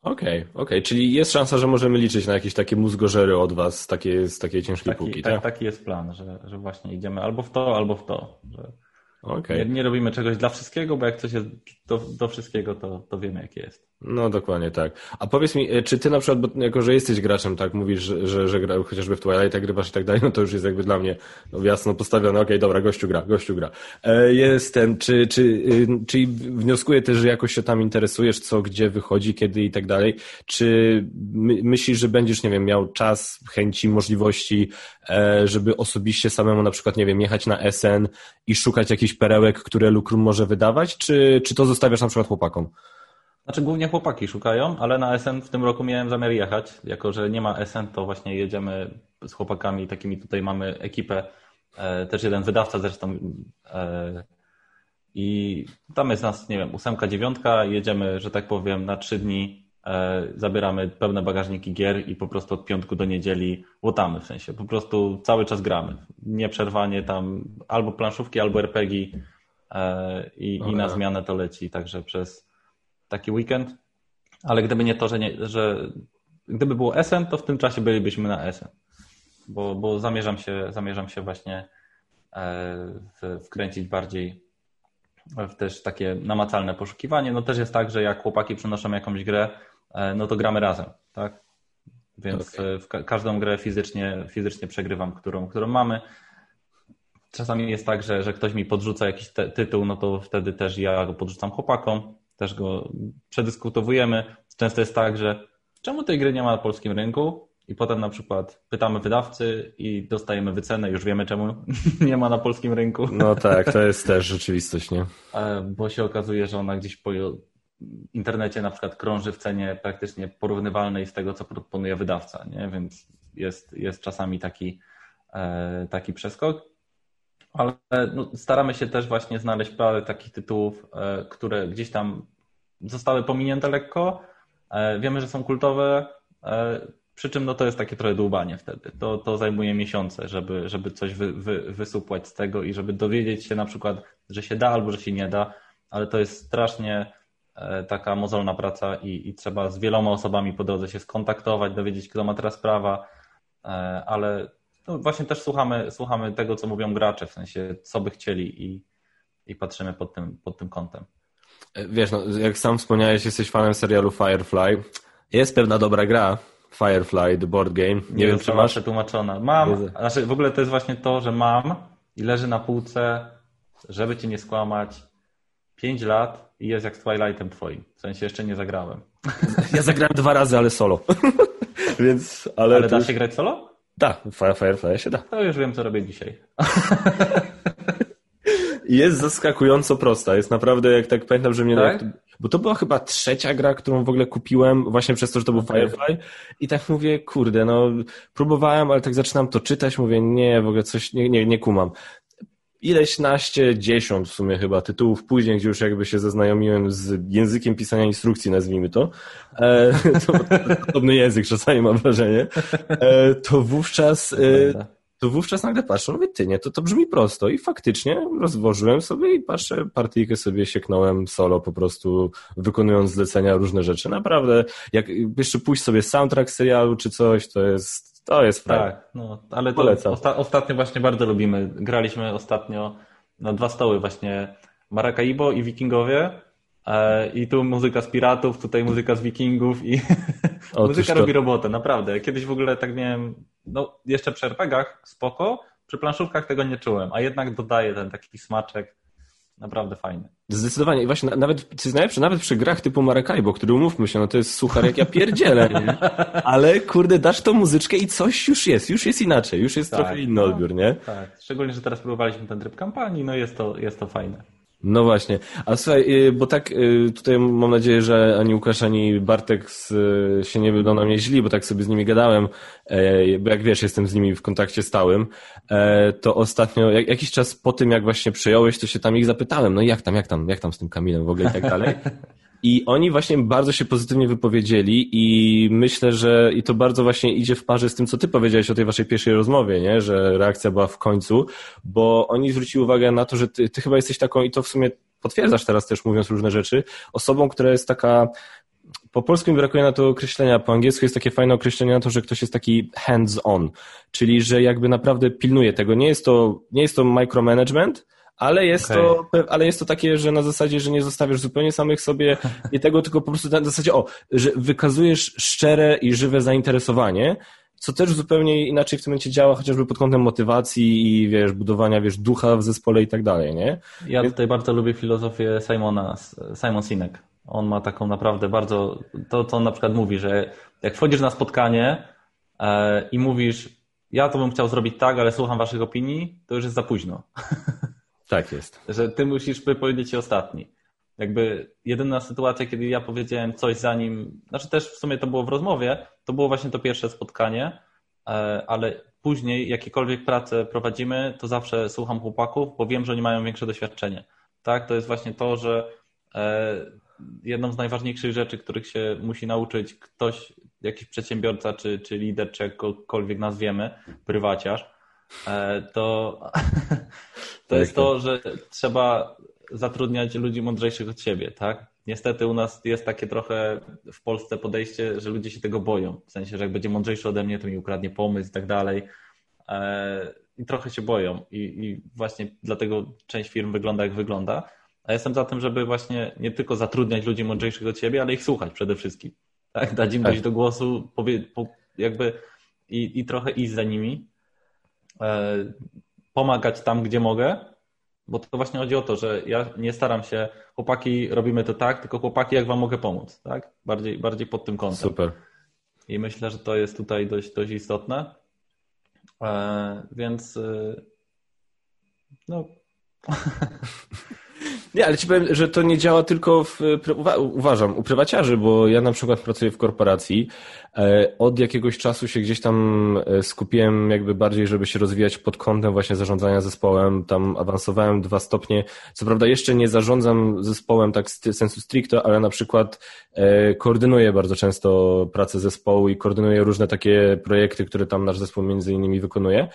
Okej, okay, okej, okay. czyli jest szansa, że możemy liczyć na jakieś takie mózgożery od was takie, z takiej ciężkiej taki, półki, tak, tak? Taki jest plan, że, że właśnie idziemy albo w to, albo w to. Że okay. nie, nie robimy czegoś dla wszystkiego, bo jak coś jest do, do wszystkiego, to, to wiemy, jakie jest. No dokładnie tak. A powiedz mi, e, czy ty na przykład, bo jako że jesteś graczem, tak, mówisz, że, że, gra, chociażby w Twilight grywasz i tak dalej, no to już jest jakby dla mnie no, jasno postawione, okej, okay, dobra, gościu gra, gościu gra. E, jestem, czy, czy, y, czy wnioskuję też, że jakoś się tam interesujesz, co, gdzie wychodzi, kiedy i tak dalej, czy my, myślisz, że będziesz, nie wiem, miał czas, chęci, możliwości, e, żeby osobiście samemu na przykład, nie wiem, jechać na SN i szukać jakichś perełek, które Lukrum może wydawać, czy, czy to zostawiasz na przykład chłopakom? Znaczy głównie chłopaki szukają, ale na SN w tym roku miałem zamiar jechać. Jako, że nie ma SN, to właśnie jedziemy z chłopakami, takimi tutaj mamy ekipę, e, też jeden wydawca zresztą e, i tam jest nas, nie wiem, ósemka, dziewiątka, jedziemy, że tak powiem, na trzy dni, e, zabieramy pełne bagażniki gier i po prostu od piątku do niedzieli łotamy, w sensie. Po prostu cały czas gramy. Nieprzerwanie tam albo planszówki, albo RPG i, i na zmianę to leci, także przez taki weekend, ale gdyby nie to, że, nie, że gdyby było SN, to w tym czasie bylibyśmy na SN, bo, bo zamierzam, się, zamierzam się właśnie e, wkręcić bardziej w też takie namacalne poszukiwanie. No też jest tak, że jak chłopaki przynoszą jakąś grę, e, no to gramy razem, tak? Więc okay. w każdą grę fizycznie, fizycznie przegrywam, którą, którą mamy. Czasami jest tak, że, że ktoś mi podrzuca jakiś tytuł, no to wtedy też ja go podrzucam chłopakom też go przedyskutowujemy. Często jest tak, że czemu tej gry nie ma na polskim rynku? I potem na przykład pytamy wydawcy i dostajemy wycenę, już wiemy czemu nie ma na polskim rynku. No tak, to jest też rzeczywistość, nie? E, bo się okazuje, że ona gdzieś po internecie na przykład krąży w cenie praktycznie porównywalnej z tego, co proponuje wydawca, nie? Więc jest, jest czasami taki, e, taki przeskok ale no, staramy się też właśnie znaleźć parę takich tytułów, e, które gdzieś tam zostały pominięte lekko. E, wiemy, że są kultowe, e, przy czym no, to jest takie trochę dłubanie wtedy. To, to zajmuje miesiące, żeby, żeby coś wy, wy, wysupłać z tego i żeby dowiedzieć się na przykład, że się da albo że się nie da, ale to jest strasznie taka mozolna praca i, i trzeba z wieloma osobami po drodze się skontaktować, dowiedzieć, kto ma teraz prawa, ale no właśnie też słuchamy, słuchamy tego, co mówią gracze, w sensie co by chcieli i, i patrzymy pod tym, pod tym kątem. E, wiesz, no, jak sam wspomniałeś, jesteś fanem serialu Firefly. Jest pewna dobra gra, Firefly, The Board Game. Nie, Nie wiem, czy masz. przetłumaczona. Mam, znaczy w ogóle to jest właśnie to, że mam i leży na półce, żeby ci nie skłamać, 5 lat i jest jak z Twilightem twoim. W sensie jeszcze nie zagrałem. Ja zagrałem dwa razy, ale solo. Więc, ale ale da się grać solo? Da, Firefly się da. To już wiem, co robię dzisiaj. jest zaskakująco prosta. Jest naprawdę, jak tak pamiętam, że mnie... Tak? bo to była chyba trzecia gra, którą w ogóle kupiłem właśnie przez to, że to był okay. Firefly i tak mówię, kurde, no próbowałem, ale tak zaczynam to czytać, mówię, nie, w ogóle coś, nie, nie, nie kumam ileś naście, dziesiąt w sumie chyba tytułów później, gdzie już jakby się zaznajomiłem z językiem pisania instrukcji, nazwijmy to, e, to podobny język czasami mam wrażenie, e, to wówczas e, to wówczas nagle patrzę, mówię, ty nie, to, to brzmi prosto. I faktycznie rozłożyłem sobie i patrzę, partyjkę sobie sieknąłem solo po prostu wykonując zlecenia, różne rzeczy. Naprawdę, jak jeszcze pójść sobie soundtrack serialu czy coś, to jest to jest fajne. Tak, no, ale to osta ostatnio właśnie bardzo lubimy. Graliśmy ostatnio na dwa stoły właśnie Maracaibo i Wikingowie e, i tu muzyka z piratów, tutaj muzyka z wikingów i muzyka robi robotę, naprawdę. Kiedyś w ogóle tak miałem, no jeszcze przy RPGach spoko, przy planszówkach tego nie czułem, a jednak dodaje ten taki smaczek naprawdę fajny. Zdecydowanie. I właśnie nawet, co jest najlepsze, nawet przy grach typu Maracaibo, który umówmy się, no to jest suchar jak ja pierdzielę, nie? ale kurde, dasz tą muzyczkę i coś już jest, już jest inaczej, już jest tak, trochę inny no, odbiór, nie? Tak, szczególnie, że teraz próbowaliśmy ten tryb kampanii, no jest to, jest to fajne. No właśnie. A słuchaj, y, bo tak y, tutaj mam nadzieję, że ani Łukasz, ani Bartek y, się nie będą na mnie źli, bo tak sobie z nimi gadałem, e, bo jak wiesz, jestem z nimi w kontakcie stałym, e, to ostatnio, jak, jakiś czas po tym, jak właśnie przejąłeś, to się tam ich zapytałem, no jak tam, jak tam, jak tam z tym Kamilem w ogóle i tak dalej. I oni właśnie bardzo się pozytywnie wypowiedzieli i myślę, że i to bardzo właśnie idzie w parze z tym, co ty powiedziałeś o tej waszej pierwszej rozmowie, nie? że reakcja była w końcu, bo oni zwrócili uwagę na to, że ty, ty chyba jesteś taką, i to w sumie potwierdzasz teraz też mówiąc różne rzeczy, osobą, która jest taka po polsku mi brakuje na to określenia, po angielsku jest takie fajne określenie na to, że ktoś jest taki hands-on, czyli że jakby naprawdę pilnuje tego. Nie jest to, nie jest to micromanagement, ale jest, okay. to, ale jest to takie, że na zasadzie, że nie zostawiasz zupełnie samych sobie i tego, tylko po prostu na zasadzie, o, że wykazujesz szczere i żywe zainteresowanie, co też zupełnie inaczej w tym momencie działa, chociażby pod kątem motywacji i wiesz, budowania wiesz, ducha w zespole i tak dalej, nie? Ja tutaj bardzo lubię filozofię Simona, Simon Sinek. On ma taką naprawdę bardzo, to co on na przykład mówi, że jak wchodzisz na spotkanie e, i mówisz, ja to bym chciał zrobić tak, ale słucham waszych opinii, to już jest za późno. Tak jest. Że ty musisz powiedzieć się ostatni. Jakby jedyna sytuacja, kiedy ja powiedziałem coś zanim, znaczy też w sumie to było w rozmowie, to było właśnie to pierwsze spotkanie, e, ale później jakiekolwiek pracę prowadzimy, to zawsze słucham chłopaków, bo wiem, że oni mają większe doświadczenie. Tak, to jest właśnie to, że e, jedną z najważniejszych rzeczy, których się musi nauczyć ktoś, jakiś przedsiębiorca, czy, czy lider, czy jakkolwiek nazwiemy, prywaciarz, e, to, to jest to, że trzeba zatrudniać ludzi mądrzejszych od siebie, tak? Niestety u nas jest takie trochę w Polsce podejście, że ludzie się tego boją. W sensie, że jak będzie mądrzejszy ode mnie, to mi ukradnie pomysł i tak dalej. E, I trochę się boją. I, I właśnie dlatego część firm wygląda jak wygląda. A jestem za tym, żeby właśnie nie tylko zatrudniać ludzi mądrzejszych od siebie, ale ich słuchać przede wszystkim. Tak? Dać im dojść tak. do głosu, powie, po, jakby i, i trochę iść za nimi. Pomagać tam, gdzie mogę, bo to właśnie chodzi o to, że ja nie staram się, chłopaki, robimy to tak, tylko chłopaki, jak wam mogę pomóc, tak? Bardziej, bardziej pod tym kątem. Super. I myślę, że to jest tutaj dość, dość istotne. E, więc e, no. Nie, ale ci powiem, że to nie działa tylko w, uważam, u prywaciarzy, bo ja na przykład pracuję w korporacji. E, od jakiegoś czasu się gdzieś tam e, skupiłem jakby bardziej, żeby się rozwijać pod kątem właśnie zarządzania zespołem. Tam awansowałem dwa stopnie. Co prawda jeszcze nie zarządzam zespołem tak sensu stricto, ale na przykład e, koordynuję bardzo często pracę zespołu i koordynuję różne takie projekty, które tam nasz zespół między innymi wykonuje.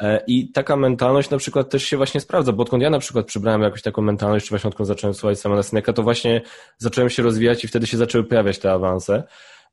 E, I taka mentalność na przykład też się właśnie sprawdza, bo odkąd ja na przykład przybrałem jakąś taką mentalność, czy właśnie odkąd zacząłem słuchać Samana to właśnie zacząłem się rozwijać i wtedy się zaczęły pojawiać te awanse.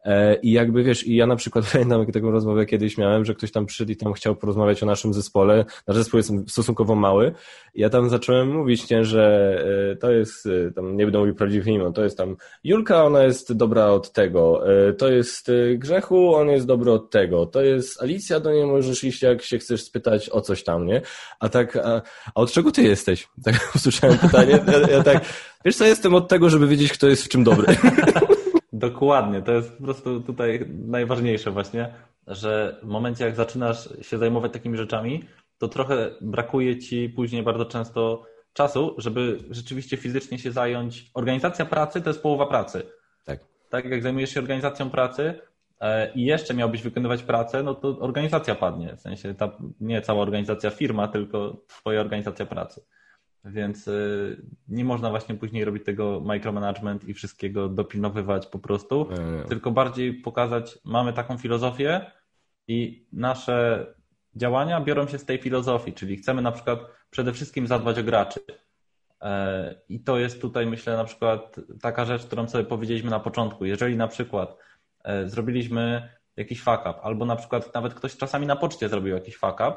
E, I jakby wiesz, i ja na przykład pamiętam taką rozmowę kiedyś miałem, że ktoś tam przyszedł i tam chciał porozmawiać o naszym zespole. Nasz zespół jest stosunkowo mały. Ja tam zacząłem mówić, nie, że e, to jest, e, tam nie będę mówił prawdziwych imion, to jest tam Julka, ona jest dobra od tego, to jest Grzechu, on jest dobry od tego, to jest Alicja, do niej możesz iść, jak się chcesz spytać o coś tam, nie? A tak, a, a od czego ty jesteś? Tak usłyszałem pytanie. Ja, ja tak, wiesz co, jestem od tego, żeby wiedzieć, kto jest w czym dobry. Dokładnie, to jest po prostu tutaj najważniejsze właśnie, że w momencie jak zaczynasz się zajmować takimi rzeczami, to trochę brakuje ci później bardzo często czasu, żeby rzeczywiście fizycznie się zająć. Organizacja pracy to jest połowa pracy. Tak. Tak jak zajmujesz się organizacją pracy e, i jeszcze miałbyś wykonywać pracę, no to organizacja padnie. W sensie ta, nie cała organizacja firma, tylko twoja organizacja pracy. Więc y, nie można właśnie później robić tego micromanagement i wszystkiego dopilnowywać po prostu, nie, nie. tylko bardziej pokazać, mamy taką filozofię i nasze działania biorą się z tej filozofii, czyli chcemy na przykład przede wszystkim zadbać o graczy. E, I to jest tutaj, myślę, na przykład taka rzecz, którą sobie powiedzieliśmy na początku. Jeżeli na przykład e, zrobiliśmy jakiś fuck up, albo na przykład nawet ktoś czasami na poczcie zrobił jakiś fuck up,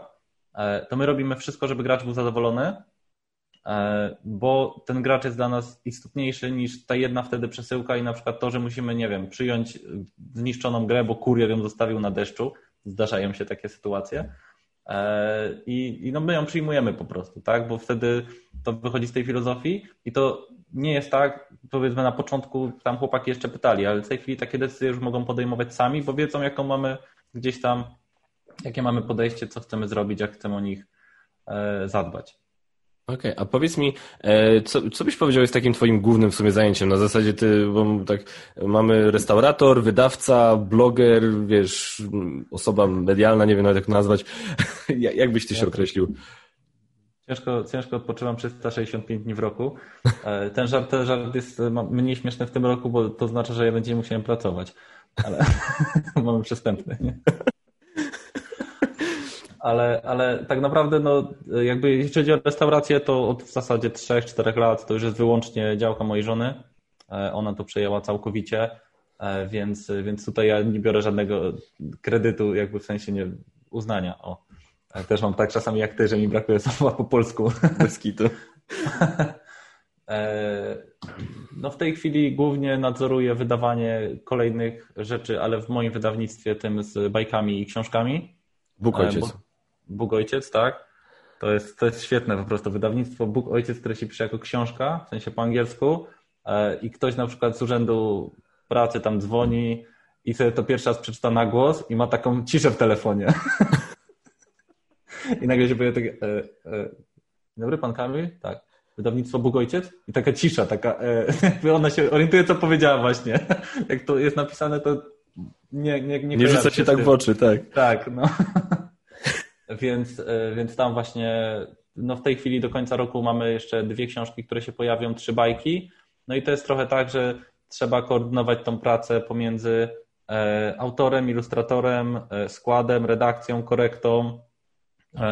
e, to my robimy wszystko, żeby gracz był zadowolony, bo ten gracz jest dla nas istotniejszy niż ta jedna wtedy przesyłka i na przykład to, że musimy, nie wiem, przyjąć zniszczoną grę, bo kurier ją zostawił na deszczu. Zdarzają się takie sytuacje. E, I, I no my ją przyjmujemy po prostu, tak? Bo wtedy to wychodzi z tej filozofii i to nie jest tak, powiedzmy na początku tam chłopaki jeszcze pytali, ale w tej chwili takie decyzje już mogą podejmować sami, bo wiedzą jaką mamy gdzieś tam, jakie mamy podejście, co chcemy zrobić, jak chcemy o nich e, zadbać. Okej, okay, a powiedz mi, e, co, co byś powiedział jest takim twoim głównym w sumie zajęciem? Na zasadzie ty, bo tak mamy restaurator, wydawca, bloger, wiesz, osoba medialna, nie wiem nawet jak nazwać. jak byś ty się określił? Ciężko, ciężko odpoczywam 365 dni w roku. E, ten żart, ten żart jest mniej śmieszny w tym roku, bo to znaczy, że ja będziemy musiałem pracować. Ale mamy przestępny. Nie? Ale, ale tak naprawdę, no, jakby jeśli chodzi o restaurację, to od w zasadzie 3-4 lat to już jest wyłącznie działka mojej żony. E, ona to przejęła całkowicie, e, więc, więc tutaj ja nie biorę żadnego kredytu, jakby w sensie nie uznania. O. E, też mam tak czasami jak ty, że mi brakuje słowa po polsku. Bez kitu. No w tej chwili głównie nadzoruję wydawanie kolejnych rzeczy, ale w moim wydawnictwie tym z bajkami i książkami. Bóg ojciec. Bóg Ojciec, tak? To jest, to jest świetne po prostu wydawnictwo Bóg Ojciec, które się pisze jako książka, w sensie po angielsku e, i ktoś na przykład z urzędu pracy tam dzwoni i sobie to pierwszy raz przeczyta na głos i ma taką ciszę w telefonie. I nagle się pojawia takie, e, e, dobry pan Kamil? Tak. Wydawnictwo Bóg Ojciec? I taka cisza, taka, e, ona się orientuje, co powiedziała właśnie. Jak to jest napisane, to nie Nie, nie, nie rzuca się tak w oczy, tak. Tak, no. Więc, e, więc tam właśnie no w tej chwili do końca roku mamy jeszcze dwie książki, które się pojawią, trzy bajki. No i to jest trochę tak, że trzeba koordynować tą pracę pomiędzy e, autorem, ilustratorem, e, składem, redakcją, korektą,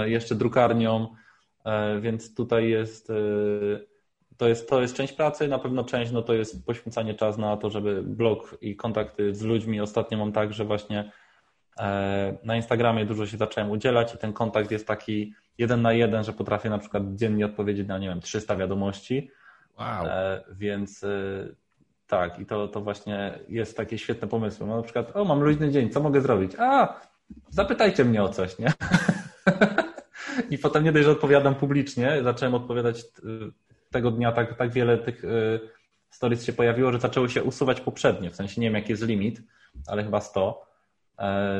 jeszcze drukarnią, więc tutaj jest to jest, to jest część pracy, na pewno część no to jest poświęcanie czas na to, żeby blog i kontakty z ludźmi. Ostatnio mam tak, że właśnie na Instagramie dużo się zacząłem udzielać i ten kontakt jest taki jeden na jeden, że potrafię na przykład dziennie odpowiedzieć na, nie wiem, 300 wiadomości. Wow. E, więc e, tak, i to, to właśnie jest takie świetne pomysły. No, na przykład, o, mam luźny dzień, co mogę zrobić? A, zapytajcie mnie o coś, nie? I potem nie dość, że odpowiadam publicznie, zacząłem odpowiadać tego dnia tak, tak wiele tych stories się pojawiło, że zaczęły się usuwać poprzednie, w sensie nie wiem jaki jest limit, ale chyba 100 E,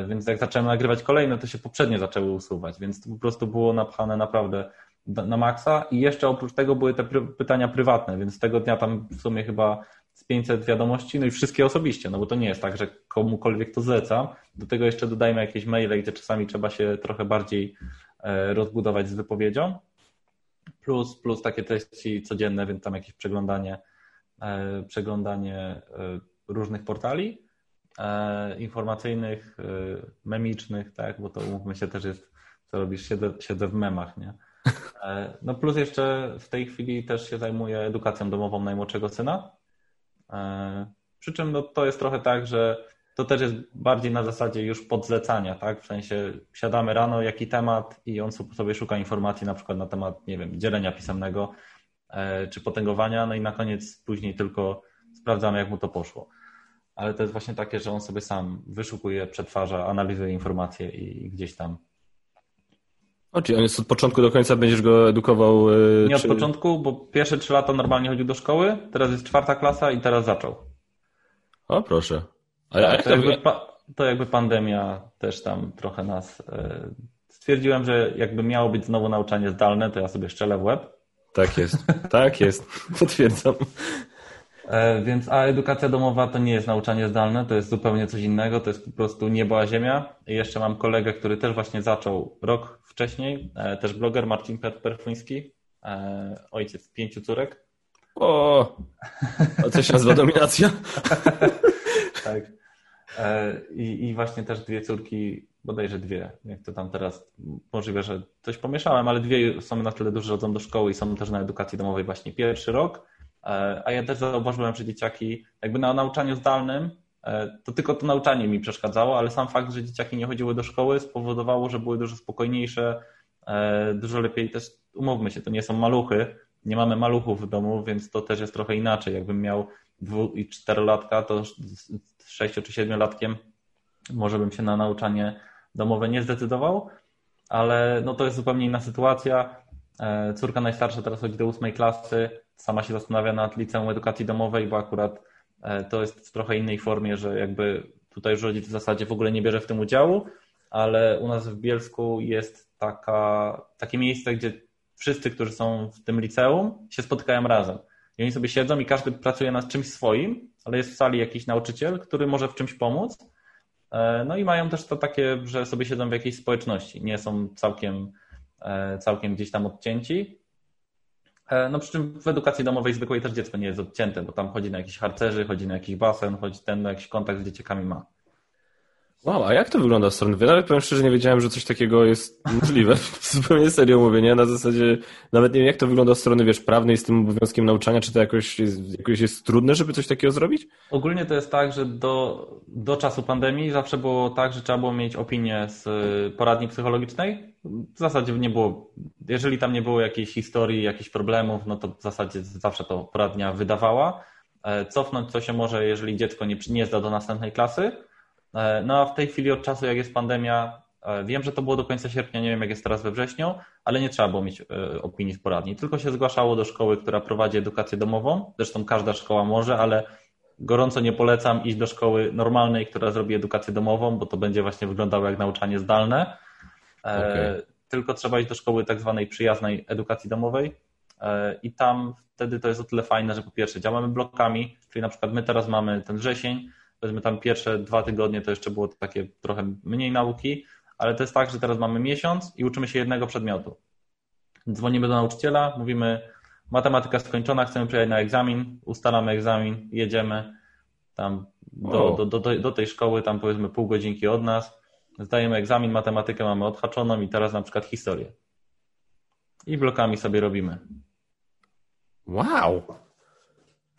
więc jak zacząłem nagrywać kolejne, to się poprzednie zaczęły usuwać, więc to po prostu było napchane naprawdę na maksa i jeszcze oprócz tego były te pytania prywatne, więc tego dnia tam w sumie chyba z 500 wiadomości, no i wszystkie osobiście, no bo to nie jest tak, że komukolwiek to zlecam. Do tego jeszcze dodajmy jakieś maile, gdzie czasami trzeba się trochę bardziej e, rozbudować z wypowiedzią. Plus, plus takie treści codzienne, więc tam jakieś przeglądanie, e, przeglądanie różnych portali. E, informacyjnych, e, memicznych, tak, bo to umówmy się też jest, co robisz, siedzę, siedzę w memach, nie? E, no plus jeszcze w tej chwili też się zajmuję edukacją domową najmłodszego syna. Przy czym no, to jest trochę tak, że to też jest bardziej na zasadzie już podzlecania, tak? W sensie siadamy rano, jaki temat i on sobie szuka informacji na przykład na temat, nie wiem, dzielenia pisemnego czy potęgowania, no i na koniec później tylko sprawdzamy, jak mu to poszło ale to jest właśnie takie, że on sobie sam wyszukuje, przetwarza, analizuje informacje i gdzieś tam. O, czyli on jest od początku do końca, będziesz go edukował? Yy, Nie czy... od początku, bo pierwsze trzy lata normalnie chodził do szkoły, teraz jest czwarta klasa i teraz zaczął. O, proszę. A tak, to, jakby, to jakby pandemia też tam trochę nas... Yy, stwierdziłem, że jakby miało być znowu nauczanie zdalne, to ja sobie szczelę w łeb. Tak jest, tak jest, potwierdzam. E, więc, a edukacja domowa to nie jest nauczanie zdalne, to jest zupełnie coś innego, to jest po prostu niebo a ziemia. I jeszcze mam kolegę, który też właśnie zaczął rok wcześniej, e, też bloger Marcin Perfluński, e, ojciec pięciu córek. O, a co się nazywa dominacja? tak. I, I właśnie też dwie córki, bodajże dwie, jak to tam teraz, możliwe, że coś pomieszałem, ale dwie są na tyle duże, że chodzą do szkoły i są też na edukacji domowej właśnie pierwszy rok a ja też zauważyłem, że dzieciaki jakby na nauczaniu zdalnym e, to tylko to nauczanie mi przeszkadzało, ale sam fakt, że dzieciaki nie chodziły do szkoły spowodowało, że były dużo spokojniejsze, e, dużo lepiej też, umówmy się, to nie są maluchy, nie mamy maluchów w domu, więc to też jest trochę inaczej. Jakbym miał dwu i czterolatka, to sześciu czy siedmiolatkiem może bym się na nauczanie domowe nie zdecydował, ale no to jest zupełnie inna sytuacja. Córka najstarsza teraz chodzi do ósmej klasy, sama się zastanawia nad liceum edukacji domowej, bo akurat e, to jest w trochę innej formie, że jakby tutaj już rodzic w zasadzie w ogóle nie bierze w tym udziału, ale u nas w Bielsku jest taka, takie miejsce, gdzie wszyscy, którzy są w tym liceum, się spotykają razem. I oni sobie siedzą i każdy pracuje nad czymś swoim, ale jest w sali jakiś nauczyciel, który może w czymś pomóc. E, no i mają też to takie, że sobie siedzą w jakiejś społeczności, nie są całkiem, e, całkiem gdzieś tam odcięci. E, no przy czym w edukacji domowej zwykłej też dziecko nie jest odcięte, bo tam chodzi na jakiś harcerzy, chodzi na jakiś basen, chodzi ten, jakiś kontakt z dzieciakami ma. Wow, a jak to wygląda z strony? Nawet powiem szczerze, nie wiedziałem, że coś takiego jest możliwe. Zupełnie serio mówię, nie? Na zasadzie nawet nie wiem, jak to wygląda z strony, wiesz, prawnej z tym obowiązkiem nauczania, czy to jakoś jest, jakoś jest trudne, żeby coś takiego zrobić? Ogólnie to jest tak, że do, do czasu pandemii zawsze było tak, że trzeba było mieć opinię z poradni psychologicznej. W zasadzie nie było, jeżeli tam nie było jakiejś historii, jakichś problemów, no to w zasadzie zawsze to poradnia wydawała. E, cofnąć co się może, jeżeli dziecko nie, nie zda do następnej klasy, no a w tej chwili od czasu, jak jest pandemia, e, wiem, że to było do końca sierpnia, nie wiem jak jest teraz we wrześniu, ale nie trzeba było mieć e, opinii w poradni, tylko się zgłaszało do szkoły, która prowadzi edukację domową. Zresztą każda szkoła może, ale gorąco nie polecam iść do szkoły normalnej, która zrobi edukację domową, bo to będzie właśnie wyglądało jak nauczanie zdalne. Okay. Tylko trzeba iść do szkoły tak zwanej przyjaznej edukacji domowej i tam wtedy to jest o tyle fajne, że po pierwsze działamy blokami, czyli na przykład my teraz mamy ten wrzesień, powiedzmy tam pierwsze dwa tygodnie to jeszcze było takie trochę mniej nauki, ale to jest tak, że teraz mamy miesiąc i uczymy się jednego przedmiotu. Dzwonimy do nauczyciela, mówimy matematyka skończona, chcemy przyjechać na egzamin, ustalamy egzamin, jedziemy tam do, do, do, do tej szkoły, tam powiedzmy pół godzinki od nas, zdajemy egzamin, matematykę mamy odhaczoną i teraz na przykład historię. I blokami sobie robimy. Wow!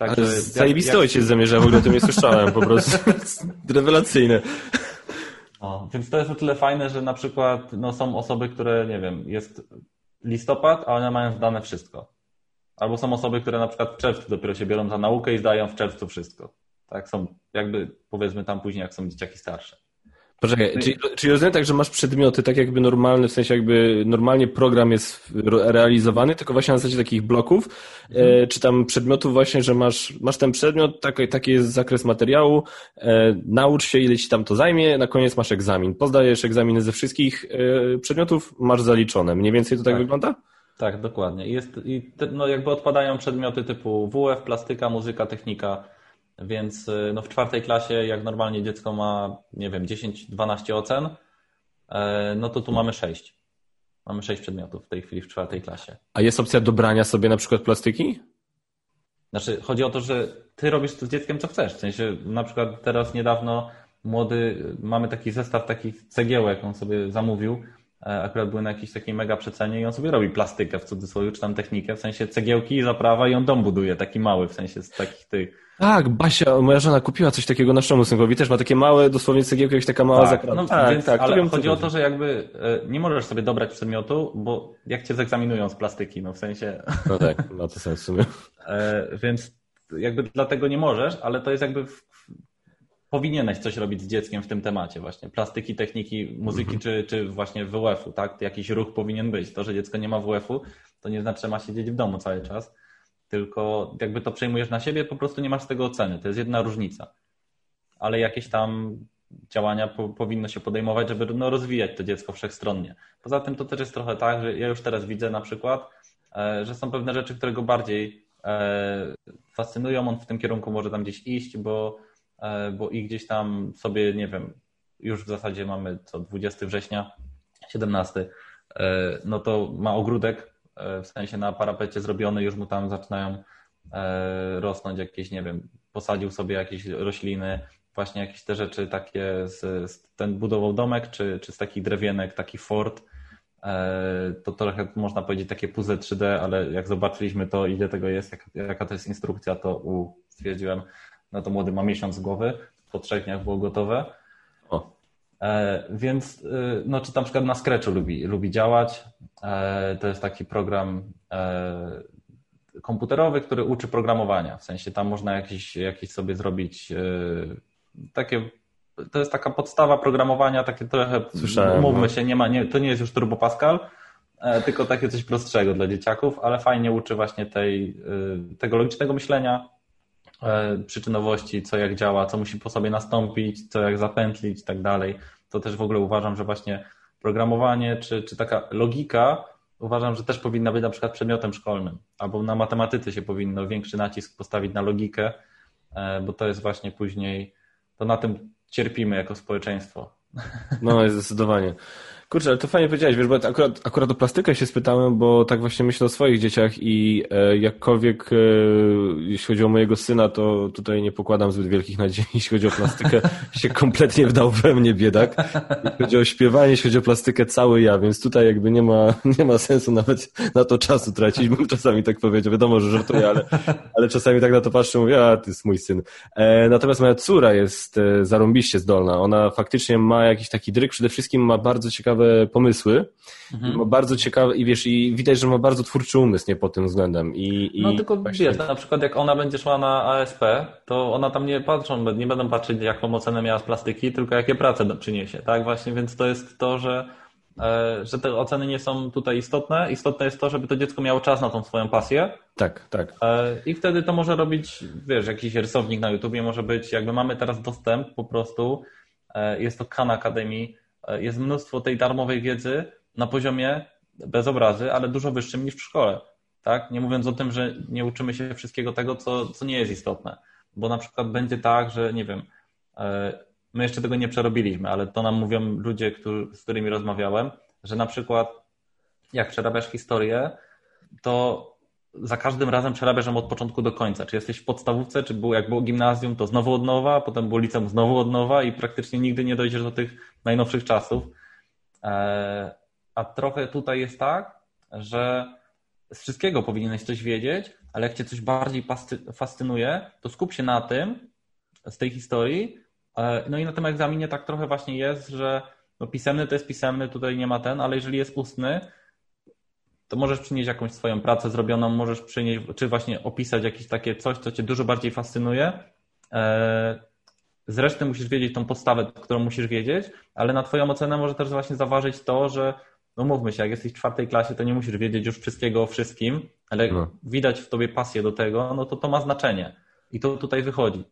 Także Zajebisty jak... ojciec zamierza, w ogóle o tym nie słyszałem, po prostu. Rewelacyjne. No, więc to jest o tyle fajne, że na przykład no, są osoby, które, nie wiem, jest listopad, a one mają zdane wszystko. Albo są osoby, które na przykład w czerwcu dopiero się biorą za naukę i zdają w czerwcu wszystko. Tak, są jakby powiedzmy tam później, jak są dzieciaki starsze. Poczekaj, czyli, czyli rozumiem tak, że masz przedmioty tak jakby normalne, w sensie jakby normalnie program jest realizowany, tylko właśnie na zasadzie takich bloków, mhm. e, czy tam przedmiotów właśnie, że masz, masz ten przedmiot, taki, taki jest zakres materiału, e, naucz się ile ci tam to zajmie, na koniec masz egzamin. Pozdajesz egzaminy ze wszystkich e, przedmiotów, masz zaliczone. Mniej więcej to tak, tak wygląda? Tak, dokładnie. Jest, i te, no jakby odpadają przedmioty typu WF, plastyka, muzyka, technika, więc y, no w czwartej klasie, jak normalnie dziecko ma, nie wiem, 10-12 ocen, e, no to tu mamy 6. Mamy 6 przedmiotów w tej chwili w czwartej klasie. A jest opcja dobrania sobie na przykład plastyki? Znaczy, chodzi o to, że ty robisz z dzieckiem co chcesz. W sensie, na przykład teraz niedawno młody, mamy taki zestaw takich cegiełek, on sobie zamówił, akurat były na jakiejś takiej mega przecenie i on sobie robi plastykę w cudzysłowie, czy tam technikę, w sensie cegiełki, zaprawa i on dom buduje, taki mały, w sensie z takich tych tak, Basia, moja żona kupiła coś takiego naszemu synkowi, też ma takie małe, dosłownie cegiełki, jak taka mała tak, No, tak, więc, tak, ale wiem, chodzi o to, że jakby e, nie możesz sobie dobrać przedmiotu, bo jak cię zegzaminują z plastyki, no w sensie... No tak, ma to sens w sumie. E, więc jakby dlatego nie możesz, ale to jest jakby w, powinieneś coś robić z dzieckiem w tym temacie właśnie. Plastyki, techniki, muzyki mhm. czy, czy właśnie WF-u, tak? Jakiś ruch powinien być. To, że dziecko nie ma WF-u, to nie znaczy, że ma siedzieć w domu cały czas tylko jakby to przejmujesz na siebie, po prostu nie masz z tego oceny. To jest jedna różnica. Ale jakieś tam działania po, powinno się podejmować, żeby no, rozwijać to dziecko wszechstronnie. Poza tym to też jest trochę tak, że ja już teraz widzę na przykład, e, że są pewne rzeczy, które go bardziej e, fascynują, on w tym kierunku może tam gdzieś iść, bo, bo i gdzieś tam sobie, nie wiem, już w zasadzie mamy co 20 września, 17, no to ma ogródek E, w sensie na parapecie zrobiony, już mu tam zaczynają e, rosnąć jakieś, nie wiem, posadził sobie jakieś rośliny, właśnie jakieś te rzeczy takie, z, z ten budował domek, czy, czy z takich drewienek, taki fort, e, to trochę można powiedzieć takie puzzle 3D, ale jak zobaczyliśmy to, ile tego jest, jaka to jest instrukcja, to u, stwierdziłem, no to młody ma miesiąc z głowy, po trzech dniach było gotowe. E, więc, e, no, czy na przykład na Scratchu lubi, lubi działać. E, to jest taki program komputerowy, który uczy programowania. W sensie tam można jakieś, jakieś sobie zrobić takie. To jest taka podstawa programowania, takie trochę, Słyszałem, mówmy no. się, nie ma, nie, to nie jest już Turbo Pascal, tylko takie coś prostszego dla dzieciaków, ale fajnie uczy właśnie tej, tego logicznego myślenia, E, przyczynowości, co jak działa, co musi po sobie nastąpić, co jak zapętlić i tak dalej. To też w ogóle uważam, że właśnie programowanie czy, czy taka logika uważam, że też powinna być na przykład przedmiotem szkolnym, albo na matematyce się powinno większy nacisk postawić na logikę, e, bo to jest właśnie później, to na tym cierpimy jako społeczeństwo. No, zdecydowanie. Kurczę, ale to fajnie powiedziałeś, wiesz, bo akurat, akurat o plastykę się spytałem, bo tak właśnie myślę o swoich dzieciach i e, jakkolwiek e, jeśli chodzi o mojego syna, to tutaj nie pokładam zbyt wielkich nadziei, jeśli chodzi o plastykę, się kompletnie wdał we mnie biedak. Jeśli chodzi o śpiewanie, jeśli chodzi o plastykę, cały ja, więc tutaj jakby nie ma, nie ma sensu nawet na to czasu tracić, bym czasami tak powiedział, wiadomo, że żartuję, ale, ale czasami tak na to patrzę mówię, a ty jest mój syn. E, natomiast moja córa jest e, zarąbiście zdolna, ona faktycznie ma jakiś taki dryk, przede wszystkim ma bardzo ciekawe ciekawe pomysły. Mhm. Ma bardzo ciekawe i wiesz, i widać, że ma bardzo twórczy umysł, nie pod tym względem. I, i no tylko właśnie... wiesz, na przykład jak ona będzie szła na ASP, to ona tam nie patrzą, nie będą patrzeć jaką ocenę miała z plastyki, tylko jakie prace przyniesie, tak? Właśnie, więc to jest to, że e, że te oceny nie są tutaj istotne. Istotne jest to, żeby to dziecko miało czas na tą swoją pasję. Tak, tak. E, I wtedy to może robić, wiesz, jakiś rysownik na YouTubie może być, jakby mamy teraz dostęp po prostu, e, jest to Khan Academy, jest mnóstwo tej darmowej wiedzy na poziomie bez obrazy, ale dużo wyższym niż w szkole. Tak? Nie mówiąc o tym, że nie uczymy się wszystkiego tego, co, co nie jest istotne. Bo na przykład będzie tak, że nie wiem, e, my jeszcze tego nie przerobiliśmy, ale to nam mówią ludzie, którzy, z którymi rozmawiałem, że na przykład jak przerabiasz historię, to za każdym razem przerabiasz ją od początku do końca. Czy jesteś w podstawówce, czy było, jak było gimnazjum, to znowu od nowa, potem było liceum znowu od nowa i praktycznie nigdy nie dojdziesz do tych najnowszych czasów. E, a trochę tutaj jest tak, że z wszystkiego powinieneś coś wiedzieć, ale jak cię coś bardziej fascynuje, to skup się na tym, z tej historii. E, no i na tym egzaminie tak trochę właśnie jest, że no pisemny to jest pisemny, tutaj nie ma ten, ale jeżeli jest ustny, to możesz przynieść jakąś swoją pracę zrobioną, możesz przynieść, czy właśnie opisać jakieś takie coś, co cię dużo bardziej fascynuje. E, zresztą musisz wiedzieć tą podstawę, którą musisz wiedzieć, ale na twoją ocenę może też właśnie zaważyć to, że no mówmy się, jak jesteś w czwartej klasie, to nie musisz wiedzieć już wszystkiego o wszystkim, ale no. widać w tobie pasję do tego, no to to ma znaczenie. I to tutaj wychodzi.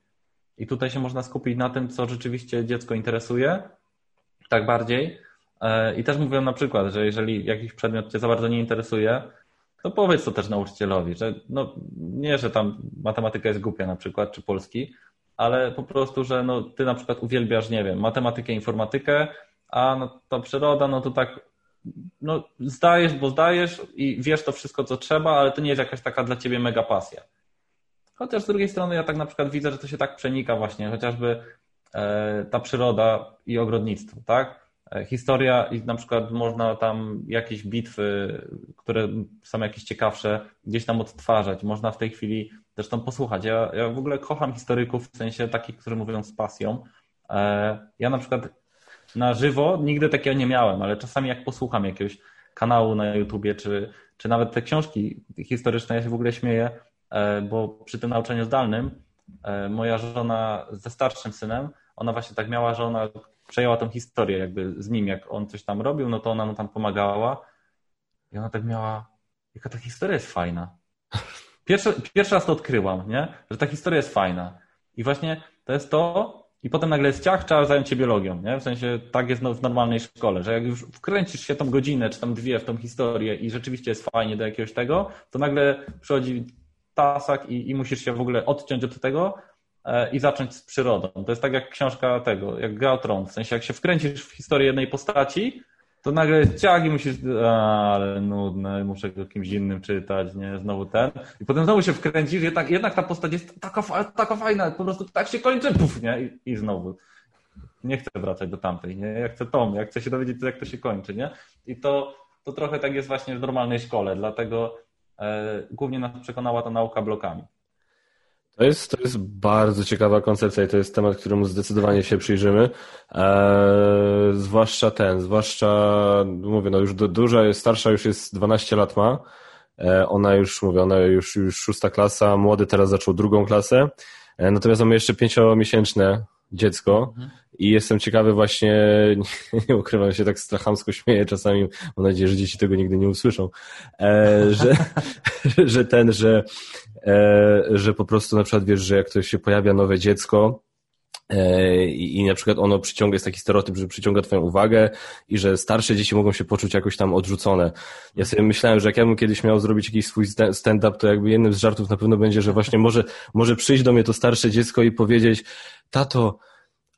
I tutaj się można skupić na tym, co rzeczywiście dziecko interesuje, tak bardziej, I też mówią na przykład, że jeżeli jakiś przedmiot Cię za bardzo nie interesuje, to powiedz to też nauczycielowi, że no, nie, że tam matematyka jest głupia na przykład, czy polski, ale po prostu, że no, Ty na przykład uwielbiasz, nie wiem, matematykę, informatykę, a no, to przyroda, no to tak no, zdajesz, bo zdajesz i wiesz to wszystko, co trzeba, ale to nie jest jakaś taka dla Ciebie mega pasja. Chociaż z drugiej strony ja tak na przykład widzę, że to się tak przenika właśnie, chociażby e, ta przyroda i ogrodnictwo, tak? E, historia i na przykład można tam jakieś bitwy, które są jakieś ciekawsze, gdzieś tam odtwarzać. Można w tej chwili zresztą posłuchać. Ja, ja w ogóle kocham historyków, w sensie takich, którzy mówią z pasją. E, ja na przykład na żywo nigdy takiego nie miałem, ale czasami jak posłucham jakiegoś kanału na YouTubie, czy, czy nawet te książki historyczne, ja się w ogóle śmieję, e, bo przy tym nauczaniu zdalnym moja żona ze starszym synem, ona właśnie tak miała, że ona przejęła tą historię jakby z nim, jak on coś tam robił, no to ona mu tam pomagała i ona tak miała, jaka ta historia jest fajna. Pierwszy, pierwszy raz to odkryłam, nie? że ta historia jest fajna. I właśnie to jest to, i potem nagle jest ciach, trzeba zająć się biologią, nie? W sensie tak jest w normalnej szkole, że jak już wkręcisz się tą godzinę, czy tam dwie w tą historię i rzeczywiście jest fajnie do jakiegoś tego, to nagle przychodzi tasak i, i musisz się w ogóle odciąć od tego, i zacząć z przyrodą. To jest tak jak książka tego, jak Gra o Tron. W sensie jak się wkręcisz w historię jednej postaci, to nagle ciach i musisz, a, ale nudne, muszę go kimś innym czytać, nie, znowu ten. I potem znowu się wkręcisz, jednak, jednak ta postać jest taka, taka fajna, po prostu tak się kończy, puf, nie, I, i znowu. Nie chcę wracać do tamtej, nie, ja chcę tą, ja chcę się dowiedzieć, jak to się kończy, nie. I to, to trochę tak jest właśnie w normalnej szkole, dlatego e, głównie nas przekonała ta nauka blokami. To jest, to jest bardzo ciekawa koncepcja i to jest temat, któremu zdecydowanie się przyjrzymy. Eee, zwłaszcza ten, zwłaszcza, mówię, no już do, duża jest, starsza już jest 12 lat ma. Eee, ona już, mówię, ona już, już szósta klasa, młody teraz zaczął drugą klasę. Eee, natomiast mamy jeszcze pięciomiesięczne dziecko mhm. I jestem ciekawy właśnie, nie, ukrywam się, tak strachamsko śmieję czasami, mam nadzieję, że dzieci tego nigdy nie usłyszą, e, że, że ten, że, e, że po prostu na przykład wiesz, że jak to się pojawia nowe dziecko, E, I, I na przykład ono przyciąga, jest taki stereotyp, że przyciąga twoją uwagę i że starsze dzieci mogą się poczuć jakoś tam odrzucone. Ja sobie myślałem, że jak ja bym kiedyś miał zrobić jakiś swój stand-up, to jakby jednym z żartów na pewno będzie, że właśnie może, może przyjść do mnie to starsze dziecko i powiedzieć, tato,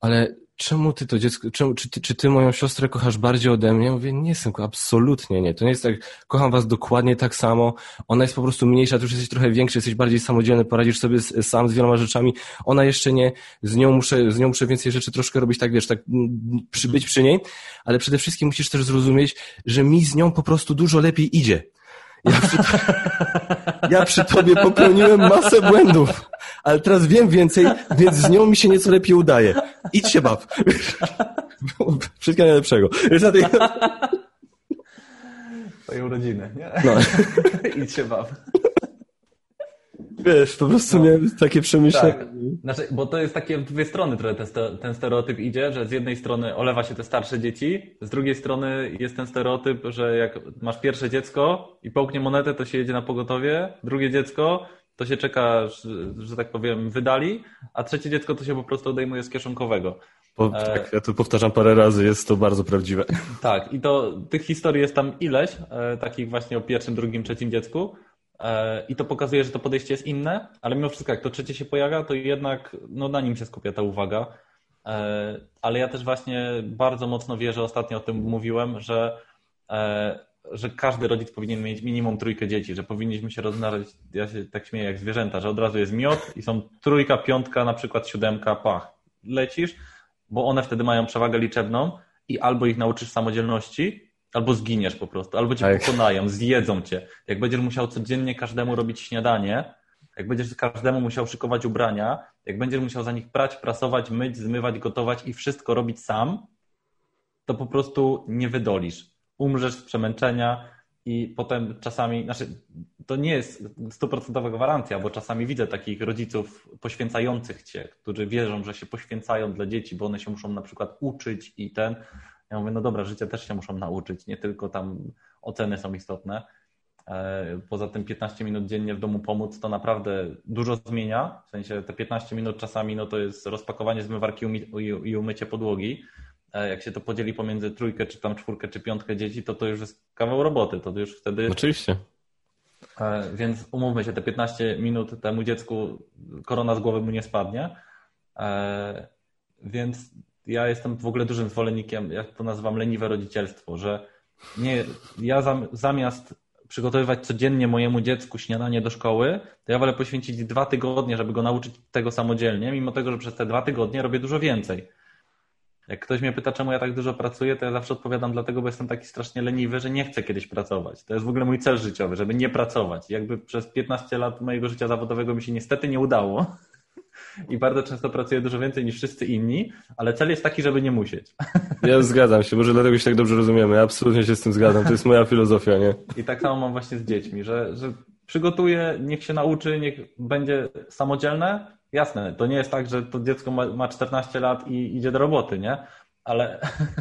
ale czemu ty to dziecko, czemu, czy, ty, czy ty moją siostrę kochasz bardziej ode mnie? Mówię, nie synku, absolutnie nie. To nie jest tak, kocham was dokładnie tak samo. Ona jest po prostu mniejsza, ty już jesteś trochę większy, jesteś bardziej samodzielny, poradzisz sobie z, sam z wieloma rzeczami. Ona jeszcze nie, z nią muszę, z nią muszę więcej rzeczy troszkę robić, tak wiesz, tak przy, być przy niej, ale przede wszystkim musisz też zrozumieć, że mi z nią po prostu dużo lepiej idzie. Ja przy, ja przy tobie popełniłem masę błędów, ale teraz wiem więcej, więc z nią mi się nieco lepiej udaje. Idź się baw. Wszystkiego najlepszego. tej... Twoje urodziny, nie? No. Idź się baw. Wiesz, po prostu no. miałem takie przemyślenie. Tak. Znaczy, bo to jest takie w dwie strony trochę ten, ten stereotyp idzie, że z jednej strony olewa się te starsze dzieci, z drugiej strony jest ten stereotyp, że jak masz pierwsze dziecko i połknie monetę, to się jedzie na pogotowie, drugie dziecko to się czeka, że, że tak powiem, wydali, a trzecie dziecko to się po prostu odejmuje z kieszonkowego. Po, e, tak, ja to powtarzam parę razy, jest to bardzo prawdziwe. Tak, i to tych historii jest tam ileś, e, takich właśnie o pierwszym, drugim, trzecim dziecku. E, I to pokazuje, że to podejście jest inne, ale mimo wszystko, jak to trzecie się pojawia, to jednak no, na nim się skupia ta uwaga. E, ale ja też właśnie bardzo mocno wierzę, ostatnio o tym mówiłem, że, e, że każdy rodzic powinien mieć minimum trójkę dzieci, że powinniśmy się rozmnażać, ja się tak śmieję jak zwierzęta, że od razu jest miot i są trójka, piątka, na przykład siódemka, pach, lecisz, bo one wtedy mają przewagę liczebną i albo ich nauczysz samodzielności, Albo zginiesz po prostu, albo cię tak. pokonają, zjedzą cię. Jak będziesz musiał codziennie każdemu robić śniadanie, jak będziesz każdemu musiał szykować ubrania, jak będziesz musiał za nich prać, prasować, myć, zmywać, gotować i wszystko robić sam, to po prostu nie wydolisz. Umrzesz z przemęczenia i potem czasami, znaczy to nie jest stuprocentowa gwarancja, bo czasami widzę takich rodziców poświęcających cię, którzy wierzą, że się poświęcają dla dzieci, bo one się muszą na przykład uczyć i ten, ja mówię, no dobra, życie też się muszą nauczyć, nie tylko tam oceny są istotne. E, poza tym 15 minut dziennie w domu pomóc to naprawdę dużo zmienia. W sensie te 15 minut czasami no to jest rozpakowanie zmywarki i umycie podłogi. E, jak się to podzieli pomiędzy trójkę, czy tam czwórkę, czy piątkę dzieci, to to już jest kawał roboty. To już wtedy. Oczywiście. E, więc umówmy się, te 15 minut temu dziecku korona z głowy mu nie spadnie. Więc ja jestem w ogóle dużym zwolennikiem, jak to nazywam, leniwe rodzicielstwo, że nie, ja zamiast przygotowywać codziennie mojemu dziecku śniadanie do szkoły, to ja wolę poświęcić dwa tygodnie, żeby go nauczyć tego samodzielnie, mimo tego, że przez te dwa tygodnie robię dużo więcej. Jak ktoś mnie pyta, czemu ja tak dużo pracuję, to ja zawsze odpowiadam dlatego, bo jestem taki strasznie leniwy, że nie chcę kiedyś pracować. To jest w ogóle mój cel życiowy, żeby nie pracować. Jakby przez 15 lat mojego życia zawodowego mi się niestety nie udało, i bardzo często pracuję dużo więcej niż wszyscy inni, ale cel jest taki, żeby nie musieć. Ja zgadzam się, może dlatego się tak dobrze rozumiemy. Ja absolutnie się z tym zgadzam. To jest moja filozofia, nie? I tak samo mam właśnie z dziećmi, że, że przygotuję, niech się nauczy, niech będzie samodzielne. Jasne, to nie jest tak, że to dziecko ma, ma 14 lat i idzie do roboty, nie? Ale,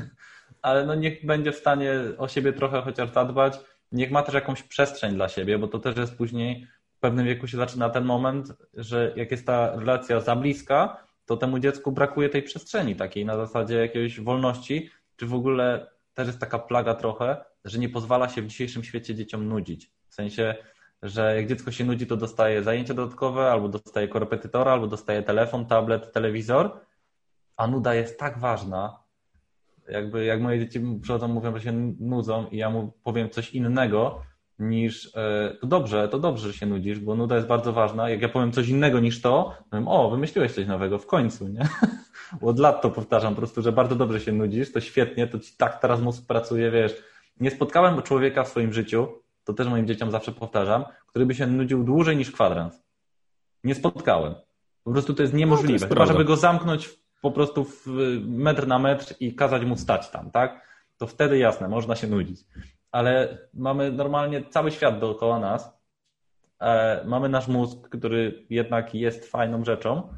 ale no niech będzie w stanie o siebie trochę chociaż zadbać. Niech ma też jakąś przestrzeń dla siebie, bo to też jest później pewnym wieku się zaczyna ten moment, że jak jest ta relacja za bliska, to temu dziecku brakuje tej przestrzeni takiej na zasadzie jakiejś wolności, czy w ogóle też jest taka plaga trochę, że nie pozwala się w dzisiejszym świecie dzieciom nudzić. W sensie, że jak dziecko się nudzi, to dostaje zajęcie dodatkowe, albo dostaje korepetytora, albo dostaje telefon, tablet, telewizor, a nuda jest tak ważna, jakby jak moje dzieci przychodzą, mówią, że się nudzą i ja mu powiem coś innego, niż e, to dobrze, to dobrze, że się nudzisz, bo nuda jest bardzo ważna. Jak ja powiem coś innego niż to, to powiem, o, wymyśliłeś coś nowego w końcu, nie? Od lat to powtarzam po prostu, że bardzo dobrze się nudzisz, to świetnie, to ci tak teraz mózg pracuje, wiesz. Nie spotkałem człowieka w swoim życiu, to też moim dzieciom zawsze powtarzam, który by się nudził dłużej niż kwadrans. Nie spotkałem. Po prostu to jest niemożliwe. No, to jest Chyba, żeby go zamknąć po prostu w metr na metr i kazać mu stać tam, tak? To wtedy jasne, można się nudzić ale mamy normalnie cały świat dookoła nas. E, mamy nasz mózg, który jednak jest fajną rzeczą.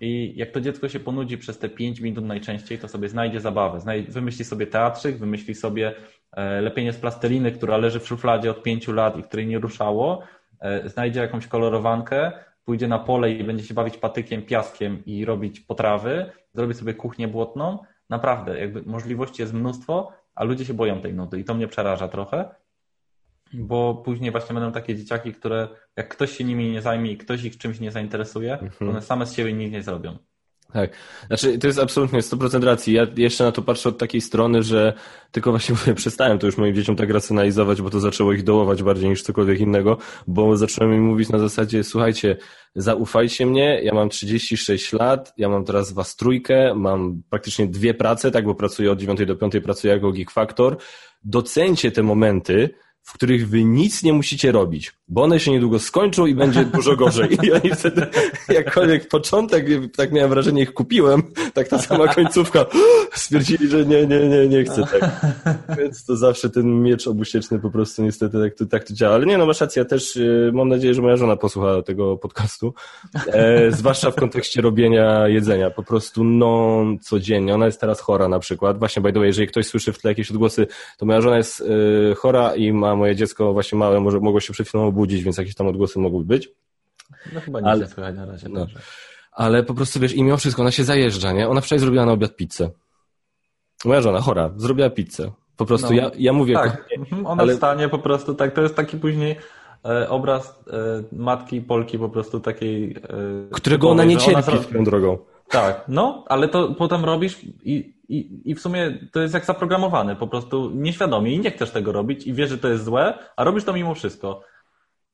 I jak to dziecko się ponudzi przez te 5 minut najczęściej, to sobie znajdzie zabawę. Wymyśli sobie teatrzyk, wymyśli sobie e, lepienie z plasteliny, która leży w szufladzie od 5 lat i której nie ruszało, e, znajdzie jakąś kolorowankę, pójdzie na pole i będzie się bawić patykiem, piaskiem i robić potrawy, zrobi sobie kuchnię błotną. Naprawdę, jakby możliwości jest mnóstwo, a ludzie się boją tej nudy i to mnie przeraża trochę, bo później właśnie będą takie dzieciaki, które jak ktoś się nimi nie zajmie i ktoś ich czymś nie zainteresuje, mhm. one same z siebie nic nie zrobią. Tak. Znaczy, to jest absolutnie 100% racji. Ja jeszcze na to patrzę od takiej strony, że tylko właśnie mówię, przestałem to już moim dzieciom tak racjonalizować, bo to zaczęło ich dołować bardziej niż cokolwiek innego, bo zacząłem im mówić na zasadzie, słuchajcie, zaufajcie mnie, ja mam 36 lat, ja mam teraz was trójkę, mam praktycznie dwie prace, tak, bo pracuję od 9 do 5, pracuję jako Geek Factor. Docencie te momenty, w których wy nic nie musicie robić, bo one się niedługo skończą i będzie dużo gorzej. I oni wtedy, jakkolwiek początek, tak miałem wrażenie, ich kupiłem, tak ta sama końcówka, stwierdzili, że nie, nie, nie, nie chcę tak. Więc to zawsze ten miecz obusieczny po prostu niestety tak to, tak to działa. Ale nie, no masz rację, ja też y, mam nadzieję, że moja żona posłucha tego podcastu, e, zwłaszcza w kontekście robienia jedzenia, po prostu non codziennie. Ona jest teraz chora na przykład. Właśnie, by the way, jeżeli ktoś słyszy w tle jakieś odgłosy, to moja żona jest y, chora i ma moje dziecko właśnie małe może, mogło się przed chwilą obudzić, więc jakieś tam odgłosy mogły być. No chyba nie ale, słychać na razie. No. Ale po prostu wiesz, i mimo wszystko ona się zajeżdża, nie? Ona wczoraj zrobiła na obiad pizzę. Moja żona, chora, zrobiła pizzę. Po prostu no, ja, ja mówię... Tak, kochanie, mhm, ona ale... stanie po prostu tak, to jest taki później e, obraz e, matki Polki po prostu takiej... E, Którego ona nie cierpi ona swoją drogą. Tak, no, ale to potem robisz i, i, i w sumie to jest jak zaprogramowane, po prostu nieświadomie i nie chcesz tego robić i wiesz, że to jest złe, a robisz to mimo wszystko.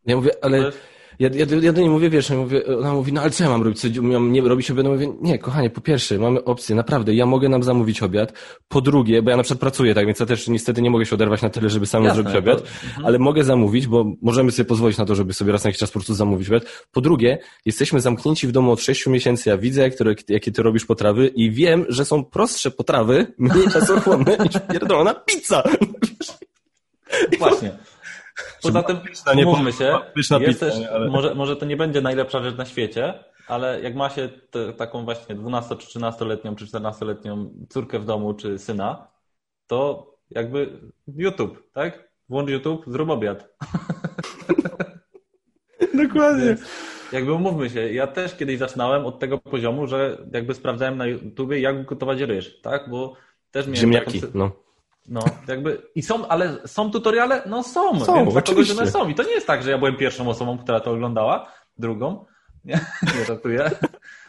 Ja mówię, ale ja, ja, ja do niej mówię, wiesz, ja mówię, ona mówi, no ale co ja mam robić? Co, mam nie robić obiad? Ja mówię, nie, kochanie, po pierwsze, mamy opcję, naprawdę, ja mogę nam zamówić obiad. Po drugie, bo ja na przykład pracuję, tak, więc ja też niestety nie mogę się oderwać na tyle, żeby sam zrobić obiad, to... Mhm. ale mogę zamówić, bo możemy sobie pozwolić na to, żeby sobie raz na jakiś czas po prostu zamówić obiad. Po drugie, jesteśmy zamknięci w domu od sześciu miesięcy, ja widzę, jak to, jakie ty robisz potrawy i wiem, że są prostsze potrawy, mniej czasochłonne niż pierdolona pizza. Właśnie. Poza tym, nie mówmy się, jest też, ale... może, może to nie będzie najlepsza rzecz na świecie, ale jak ma się te, taką właśnie 12 czy 13-letnią czy 14-letnią córkę w domu czy syna, to jakby YouTube, tak? Włącz YouTube, zrób obiad. Dokładnie. Więc jakby umówmy się, ja też kiedyś zaczynałem od tego poziomu, że jakby sprawdzałem na YouTubie, jak gotować ryż, tak? Bo też miałem Ziemniaki, taką... no. No, jakby i są, ale są tutoriale? No są, są więc oczywiście. one są. I to nie jest tak, że ja byłem pierwszą osobą, która to oglądała, drugą, nie, nie żartuję,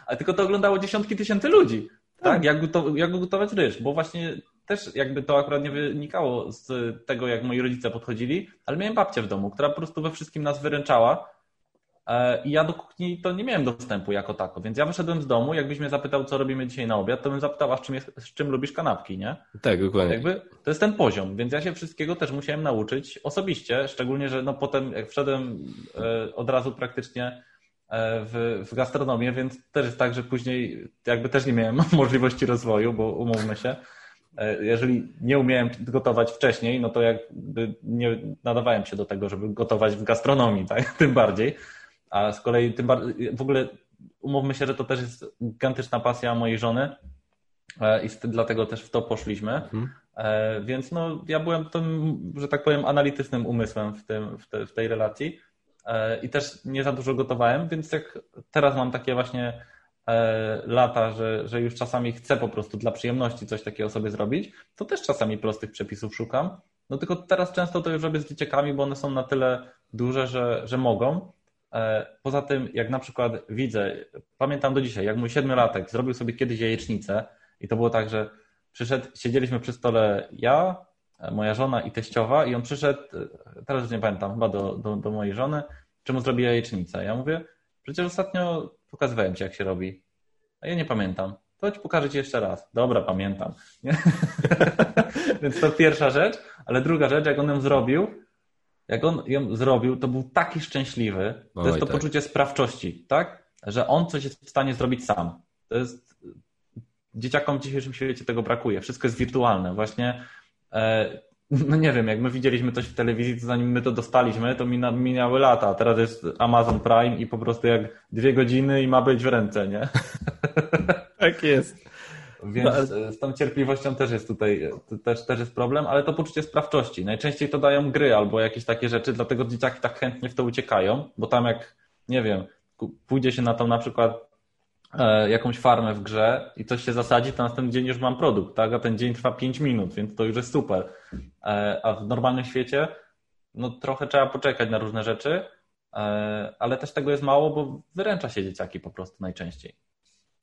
ale tylko to oglądało dziesiątki tysięcy ludzi, tak? tak? Jak, jak gotować ryż, bo właśnie też jakby to akurat nie wynikało z tego, jak moi rodzice podchodzili, ale miałem babcię w domu, która po prostu we wszystkim nas wyręczała I ja do kuchni to nie miałem dostępu jako tako, więc ja wyszedłem z domu, jakbyś mnie zapytał, co robimy dzisiaj na obiad, to bym zapytał, a z czym, jest, z czym lubisz kanapki, nie? Tak, dokładnie. Jakby to jest ten poziom, więc ja się wszystkiego też musiałem nauczyć osobiście, szczególnie, że no potem jak wszedłem e, od razu praktycznie e, w, w gastronomię, więc też jest tak, że później jakby też nie miałem możliwości rozwoju, bo umówmy się, jeżeli nie umiałem gotować wcześniej, no to jakby nie nadawałem się do tego, żeby gotować w gastronomii, tak? Tym bardziej. A z kolei tym bardziej, w ogóle umówmy się, że to też jest gigantyczna pasja mojej żony e, i dlatego też w to poszliśmy. Mhm. E, więc no, ja byłem tym, że tak powiem, analitycznym umysłem w, tym, w, te, w tej relacji e, i też nie za dużo gotowałem, więc jak teraz mam takie właśnie lata, że, że już czasami chcę po prostu dla przyjemności coś takiego sobie zrobić, to też czasami prostych przepisów szukam. No tylko teraz często to już robię z dzieciakami, bo one są na tyle duże, że, że mogą. E, poza tym, jak na przykład widzę, pamiętam do dzisiaj, jak mój siedmiolatek zrobił sobie kiedyś jajecznicę i to było tak, że przyszedł, siedzieliśmy przy stole ja, moja żona i teściowa i on przyszedł, e, teraz już nie pamiętam, chyba do, do, do mojej żony, czemu zrobi jajecznicę. Ja mówię, przecież ostatnio pokazywałem ci, jak się robi. A ja nie pamiętam. To ci pokażę ci jeszcze raz. Dobra, pamiętam. Więc to pierwsza rzecz, ale druga rzecz, jak on ją zrobił, jak on ją zrobił, to był taki szczęśliwy. To Oj, jest to tak. poczucie sprawczości, tak? Że on coś jest w stanie zrobić sam. To jest. Dzieciakom w dzisiejszym świecie tego brakuje. Wszystko jest wirtualne. Właśnie. E, no nie wiem, jak my widzieliśmy coś w telewizji, to zanim my to dostaliśmy, to minęły lata. Teraz jest Amazon Prime i po prostu jak dwie godziny i ma być w ręce, nie? Tak jest. Więc no, z tą cierpliwością też jest tutaj też, też jest problem, ale to poczucie sprawczości. Najczęściej to dają gry albo jakieś takie rzeczy, dlatego dzieciaki tak chętnie w to uciekają, bo tam jak, nie wiem, pójdzie się na tą na przykład e, jakąś farmę w grze i coś się zasadzi, to następny dzień już mam produkt, tak? A ten dzień trwa 5 minut, więc to już jest super. E, a w normalnym świecie no trochę trzeba poczekać na różne rzeczy, e, ale też tego jest mało, bo wyręcza się dzieciaki po prostu najczęściej.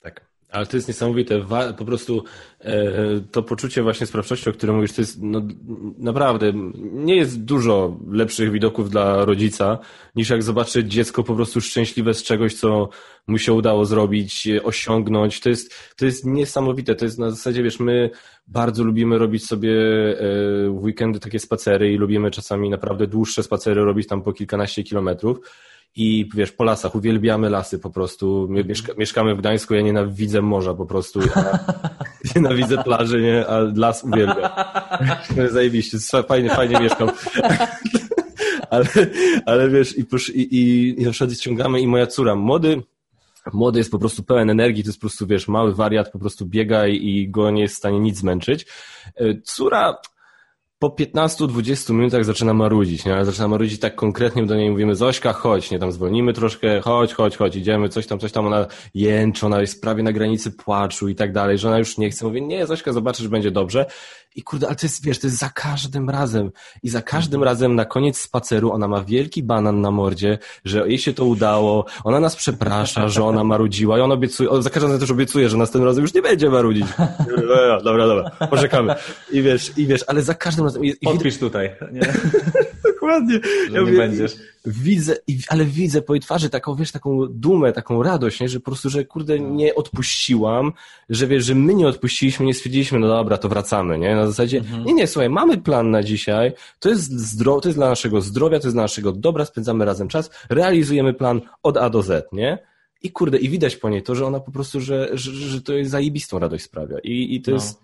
Tak. Ale to jest niesamowite. Po prostu e, to poczucie właśnie sprawczości, o którym mówisz, to jest no, naprawdę, nie jest dużo lepszych widoków dla rodzica, niż jak zobaczyć dziecko po prostu szczęśliwe z czegoś, co mu się udało zrobić, osiągnąć. To jest, to jest niesamowite. To jest na zasadzie, wiesz, my bardzo lubimy robić sobie e, w weekendy takie spacery i lubimy czasami naprawdę dłuższe spacery robić tam po kilkanaście kilometrów i wiesz, po lasach, uwielbiamy lasy po prostu. My mieszka, mieszkamy w Gdańsku, ja nienawidzę morza po prostu. Ja nienawidzę plaży, nie? a las uwielbiam. Zajebiście, fajnie, fajnie mieszkam. ale, ale wiesz, i, i, i, i na przykład ściągamy i moja córa, młody, młody jest po prostu pełen energii, to jest po prostu, wiesz, mały wariat, po prostu biega i, i go nie jest w stanie nic zmęczyć. E, córa, po 15-20 minutach zaczyna marudzić, nie? Zaczyna marudzić tak konkretnie, do niej mówimy, Zośka, chodź, nie, tam zwolnimy troszkę, chodź, chodź, chodź, idziemy, coś tam, coś tam, ona jęczy, ona jest prawie na granicy płaczu i tak dalej, że ona już nie chce, mówię, nie, Zośka, zobaczysz, będzie dobrze. I kurde, ale to jest, wiesz, to jest za każdym razem. I za każdym razem na koniec spaceru ona ma wielki banan na mordzie, że jej się to udało, ona nas przeprasza, że ona marudziła i on obiecuje, za każdym razem też obiecuje, że następnym razem już nie będzie marudzić. Dobra, dobra, poczekamy. I wiesz, i wiesz, ale za każdym razem... I, Podpisz tutaj. Nie? Dokładnie. Że ja nie mówię, będziesz. Widzę, ale widzę po jej twarzy taką, wiesz, taką dumę, taką radość, nie? że po prostu, że kurde, nie odpuściłam, że wiesz, że my nie odpuściliśmy, nie stwierdziliśmy, no dobra, to wracamy, nie? Na zasadzie, mhm. nie, nie, słuchaj, mamy plan na dzisiaj, to jest zdro, to jest dla naszego zdrowia, to jest dla naszego dobra, spędzamy razem czas, realizujemy plan od A do Z, nie? I kurde, i widać po niej to, że ona po prostu, że, że, że to jest zajebistą radość sprawia. I, i to no. jest,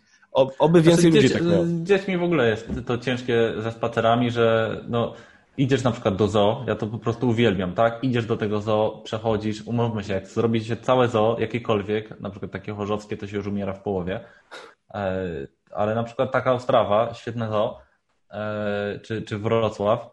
oby więcej znaczy, ludzi tak miało. Z dziećmi w ogóle jest to ciężkie ze spacerami, że no, idziesz na przykład do zoo, ja to po prostu uwielbiam, tak? Idziesz do tego zoo, przechodzisz, umówmy się, jak zrobicie całe zoo, jakiekolwiek, na przykład takie chorzowskie, to się już umiera w połowie, e, ale na przykład taka Ostrawa, świetne zoo, e, czy, czy Wrocław,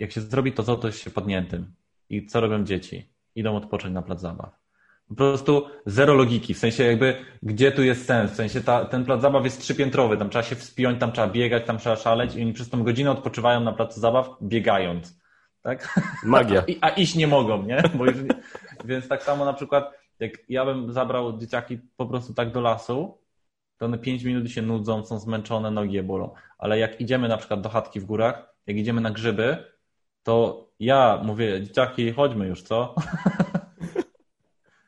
jak się zrobi to zoo, to jest się podniętym. I co robią dzieci? Idą odpocząć na plac zabaw. Po prostu zero logiki, w sensie jakby gdzie tu jest sens, w sensie ta, ten plac zabaw jest trzypiętrowy, tam trzeba się wspiąć, tam trzeba biegać, tam trzeba szaleć i oni przez tą godzinę odpoczywają na placu zabaw biegając, tak? Magia. A, a iść nie mogą, nie? Bo już, więc tak samo na przykład jak ja bym zabrał dzieciaki po prostu tak do lasu, to one pięć minut się nudzą, są zmęczone, nogi je bolą. Ale jak idziemy na przykład do chatki w górach, jak idziemy na grzyby, to ja mówię, dzieciaki, chodźmy już, co?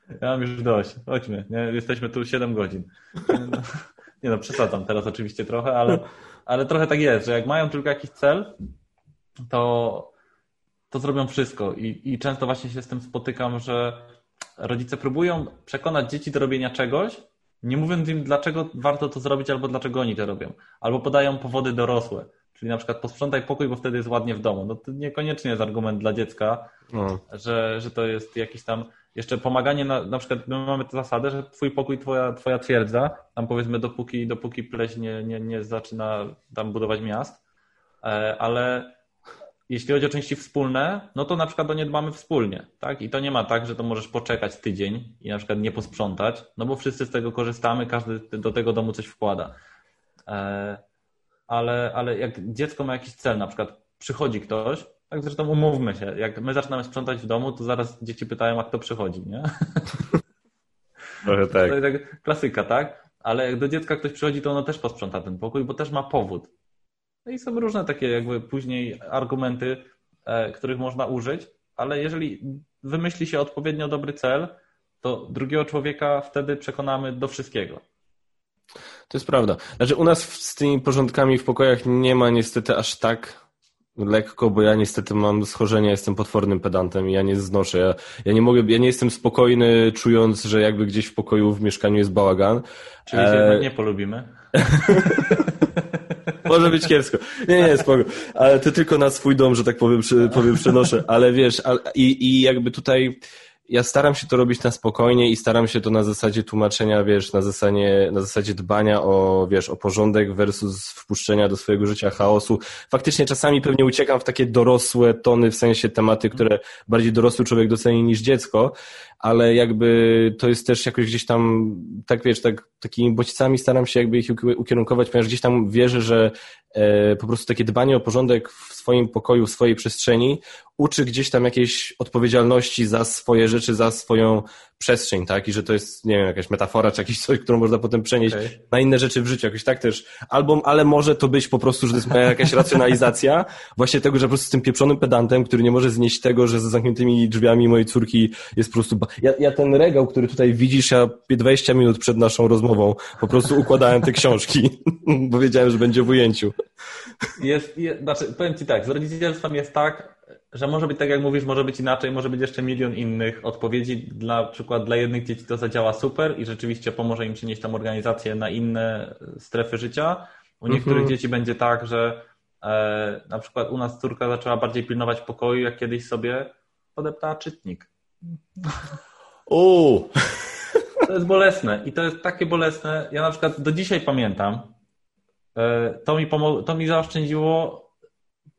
Ja mam już dość. Chodźmy. Nie? Jesteśmy tu 7 godzin. Nie no, przesadzam teraz oczywiście trochę, ale, ale trochę tak jest, że jak mają tylko jakiś cel, to, to zrobią wszystko. I, I często właśnie się z tym spotykam, że rodzice próbują przekonać dzieci do robienia czegoś, nie mówiąc im, dlaczego warto to zrobić, albo dlaczego oni to robią. Albo podają powody dorosłe. Czyli na przykład posprzątaj pokój, bo wtedy jest ładnie w domu. No to niekoniecznie jest argument dla dziecka, no. że, że to jest jakiś tam jeszcze pomaganie, na, na przykład my mamy tę zasadę, że twój pokój, twoja, twoja twierdza, tam powiedzmy dopóki, dopóki pleś nie, nie, nie zaczyna tam budować miast, e, ale jeśli chodzi o części wspólne, no to na przykład o nie dbamy wspólnie, tak? I to nie ma tak, że to możesz poczekać tydzień i na przykład nie posprzątać, no bo wszyscy z tego korzystamy, każdy do tego domu coś wkłada. Ale, ale jak dziecko ma jakiś cel, na przykład przychodzi ktoś, tak zresztą umówmy się, jak my zaczynamy sprzątać w domu, to zaraz dzieci pytają, jak to przychodzi, nie? Trochę tak. To tak. Klasyka, tak? Ale jak do dziecka ktoś przychodzi, to ono też posprząta ten pokój, bo też ma powód. No i są różne takie jakby później argumenty, e, których można użyć, ale jeżeli wymyśli się odpowiednio dobry cel, to drugiego człowieka wtedy przekonamy do wszystkiego. To jest prawda. Znaczy u nas z tymi porządkami w pokojach nie ma niestety aż tak lekko, bo ja niestety mam schorzenie, jestem potwornym pedantem i ja nie znoszę. Ja, ja nie mogę, ja nie jestem spokojny, czując, że jakby gdzieś w pokoju, w mieszkaniu jest bałagan. Czyli się e... jednak nie polubimy. Może być kiepsko. Nie, nie, spoko. Ale to tylko na swój dom, że tak powiem, przy, powiem przenoszę. Ale wiesz, i, i jakby tutaj ja staram się to robić na spokojnie i staram się to na zasadzie tłumaczenia, wiesz, na zasadzie, na zasadzie dbania o, wiesz, o porządek versus wpuszczenia do swojego życia chaosu. Faktycznie czasami pewnie uciekam w takie dorosłe tony, w sensie tematy, które bardziej dorosły człowiek doceni niż dziecko, ale jakby to jest też jakoś gdzieś tam, tak wiesz, tak, takimi bodźcami staram się jakby ich ukierunkować, ponieważ gdzieś tam wierzę, że e, po prostu takie dbanie o porządek w swoim pokoju, w swojej przestrzeni uczy gdzieś tam jakiejś odpowiedzialności za swoje rzeczy, za swoją przestrzeń, tak? I że to jest, nie wiem, jakaś metafora, czy jakieś coś, którą można potem przenieść okay. na inne rzeczy w życiu, jakoś tak też. Albo, ale może to być po prostu, że to jest moja jakaś racjonalizacja właśnie tego, że po prostu z tym pieprzonym pedantem, który nie może znieść tego, że za zamkniętymi drzwiami mojej córki jest po prostu... Ja, ja ten regał, który tutaj widzisz, ja 20 minut przed naszą rozmową po prostu układałem te książki, bo wiedziałem, że będzie w ujęciu. Jest, jest, znaczy, powiem Ci tak, z rodzicielstwem jest tak, że może być tak, jak mówisz, może być inaczej, może być jeszcze milion innych odpowiedzi. Dla przykład dla jednych dzieci to zadziała super i rzeczywiście pomoże im przynieść tam organizację na inne strefy życia. U niektórych mhm. dzieci będzie tak, że e, na przykład u nas córka zaczęła bardziej pilnować pokoju, jak kiedyś sobie podeptała czytnik. O! To jest bolesne i to jest takie bolesne. Ja na przykład do dzisiaj pamiętam, e, to mi, pomo- to mi zaoszczędziło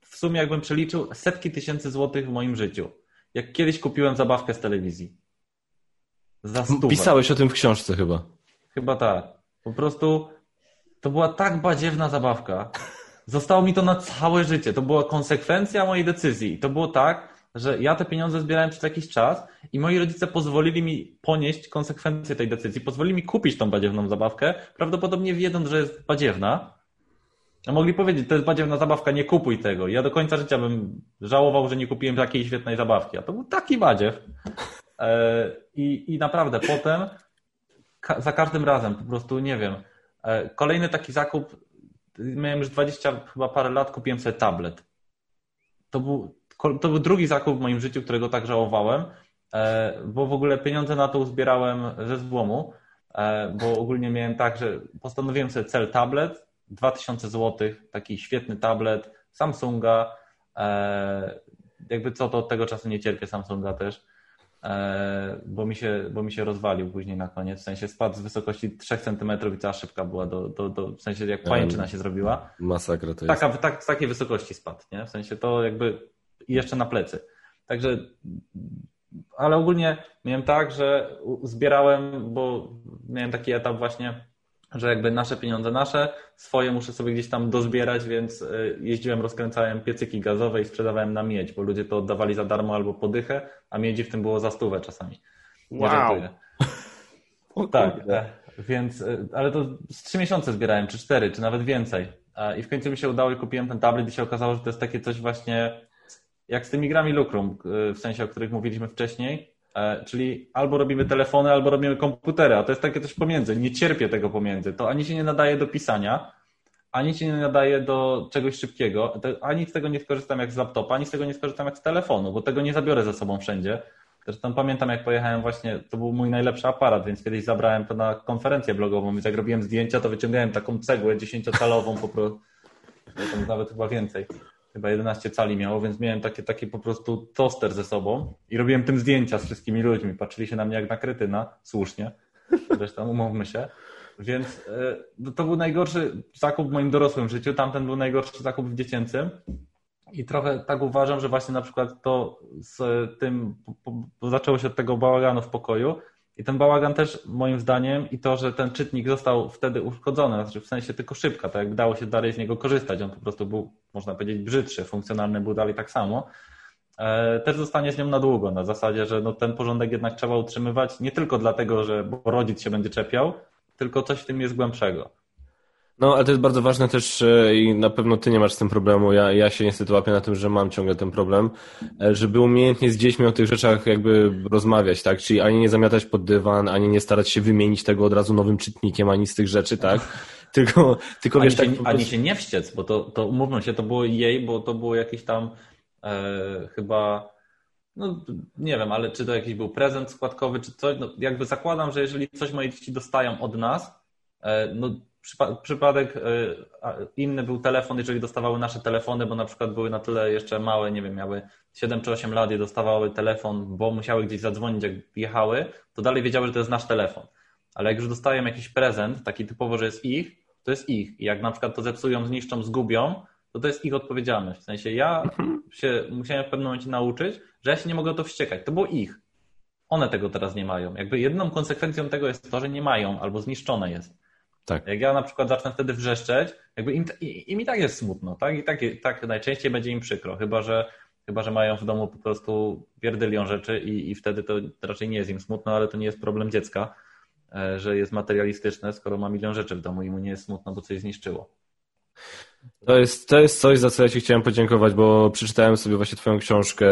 w sumie jakbym przeliczył setki tysięcy złotych w moim życiu. Jak kiedyś kupiłem zabawkę z telewizji. Za stówę. Pisałeś o tym w książce chyba. Chyba tak. Po prostu to była tak badziewna zabawka. Zostało mi to na całe życie. To była konsekwencja mojej decyzji. I to było tak, że ja te pieniądze zbierałem przez jakiś czas i moi rodzice pozwolili mi ponieść konsekwencje tej decyzji. Pozwolili mi kupić tą badziewną zabawkę, prawdopodobnie wiedząc, że jest badziewna, no mogli powiedzieć, to jest badziewna zabawka, nie kupuj tego. Ja do końca życia bym żałował, że nie kupiłem takiej świetnej zabawki. A to był taki badziew. E, I, i naprawdę potem za każdym razem po prostu nie wiem. E, kolejny taki zakup, miałem już 20 chyba parę lat, kupiłem sobie tablet. To był, to był drugi zakup w moim życiu, którego tak żałowałem, e, bo w ogóle pieniądze na to uzbierałem ze złomu, bo ogólnie miałem tak, że postanowiłem sobie cel tablet, 2000 zł, taki świetny tablet Samsunga. E, jakby co, to od tego czasu nie cierpię Samsunga też, e, bo mi się, bo mi się rozwalił później na koniec. W sensie spadł z wysokości 3 cm i cała szybka była, do, do, do, w sensie jak pajęczyna się zrobiła. Masakra to jest. Taka, tak, z takiej wysokości spadł, nie? W sensie to jakby i jeszcze na plecy. Także ale ogólnie miałem tak, że zbierałem, bo miałem taki etap właśnie że jakby nasze pieniądze nasze, swoje muszę sobie gdzieś tam dozbierać, więc e, jeździłem, rozkręcałem piecyki gazowe i sprzedawałem na miedź, bo ludzie to oddawali za darmo albo podychę, a miedzi w tym było za stówę czasami. Nie wow. tak, e, więc, e, ale to z trzy miesiące zbierałem, czy cztery, czy nawet więcej. I w końcu mi się udało i kupiłem ten tablet i się okazało, że to jest takie coś właśnie jak z tymi grami Lucrum, w sensie o których mówiliśmy wcześniej, E, czyli albo robimy telefony, albo robimy komputery, a to jest takie coś pomiędzy. Nie cierpię tego pomiędzy. To ani się nie nadaje do pisania, ani się nie nadaje do czegoś szybkiego, ani z tego nie skorzystam jak z laptopa, ani z tego nie skorzystam jak z telefonu, bo tego nie zabiorę ze sobą wszędzie. Zresztą pamiętam, jak pojechałem właśnie, to był mój najlepszy aparat, więc kiedyś zabrałem to na konferencję blogową, więc jak robiłem zdjęcia, to wyciągałem taką cegłę dziesięciocalową po prostu, nawet chyba więcej chyba 11 cali miało, więc miałem takie, taki po prostu toster ze sobą i robiłem tym zdjęcia z wszystkimi ludźmi. Patrzyli się na mnie jak na kretyna, słusznie. Zresztą umówmy się. Więc e, to był najgorszy zakup w moim dorosłym życiu, tamten był najgorszy zakup w dziecięcym. I trochę tak uważam, że właśnie na przykład to z tym, bo zaczęło się od tego bałaganu w pokoju, i ten bałagan też moim zdaniem i to, że ten czytnik został wtedy uszkodzony, znaczy w sensie tylko szybka, tak jak dało się dalej z niego korzystać, on po prostu był, można powiedzieć, brzydszy, funkcjonalny był dalej tak samo, e, też zostanie z nią na długo, na zasadzie, że no ten porządek jednak trzeba utrzymywać nie tylko dlatego, że rodzic się będzie czepiał, tylko coś w tym jest głębszego. No, ale to jest bardzo ważne też e, i na pewno ty nie masz z tym problemu. Ja, ja się niestety łapię na tym, że mam ciągle ten problem, e, żeby umiejętnie z dziećmi o tych rzeczach jakby rozmawiać, tak? Czyli ani nie zamiatać pod dywan, ani nie starać się wymienić tego od razu nowym czytnikiem, ani z tych rzeczy, tak? Tylko, tylko ani wiesz, się, tak. Ani się nie wściec, bo to, to umówmy się, to było jej, bo to było jakieś tam e, chyba. No nie wiem, ale czy to jakiś był prezent składkowy, czy coś, no jakby zakładam, że jeżeli coś moje dzieci dostają od nas, e, no przypadek inny był telefon, jeżeli dostawały nasze telefony, bo na przykład były na tyle jeszcze małe, nie wiem, miały 7 czy 8 lat i dostawały telefon, bo musiały gdzieś zadzwonić, jak jechały, to dalej wiedziały, że to jest nasz telefon. Ale jak już dostają jakiś prezent, taki typowo, że jest ich, to jest ich. I jak na przykład to zepsują, zniszczą, zgubią, to to jest ich odpowiedzialność. W sensie ja mhm. się musiałem w pewnym momencie nauczyć, że ja się nie mogę o to wściekać. To było ich. One tego teraz nie mają. Jakby jedną konsekwencją tego jest to, że nie mają albo zniszczone jest. Tak. Jak ja na przykład zacznę wtedy wrzeszczeć, jakby im, im i tak jest smutno, tak? I tak, tak najczęściej będzie im przykro, chyba że, chyba, że mają w domu po prostu pierdylią rzeczy i, i wtedy to raczej nie jest im smutno, ale to nie jest problem dziecka, e, że jest materialistyczne, skoro ma milion rzeczy w domu i mu nie jest smutno, bo coś zniszczyło. To jest, to jest coś, za co ja Ci chciałem podziękować, bo przeczytałem sobie właśnie Twoją książkę,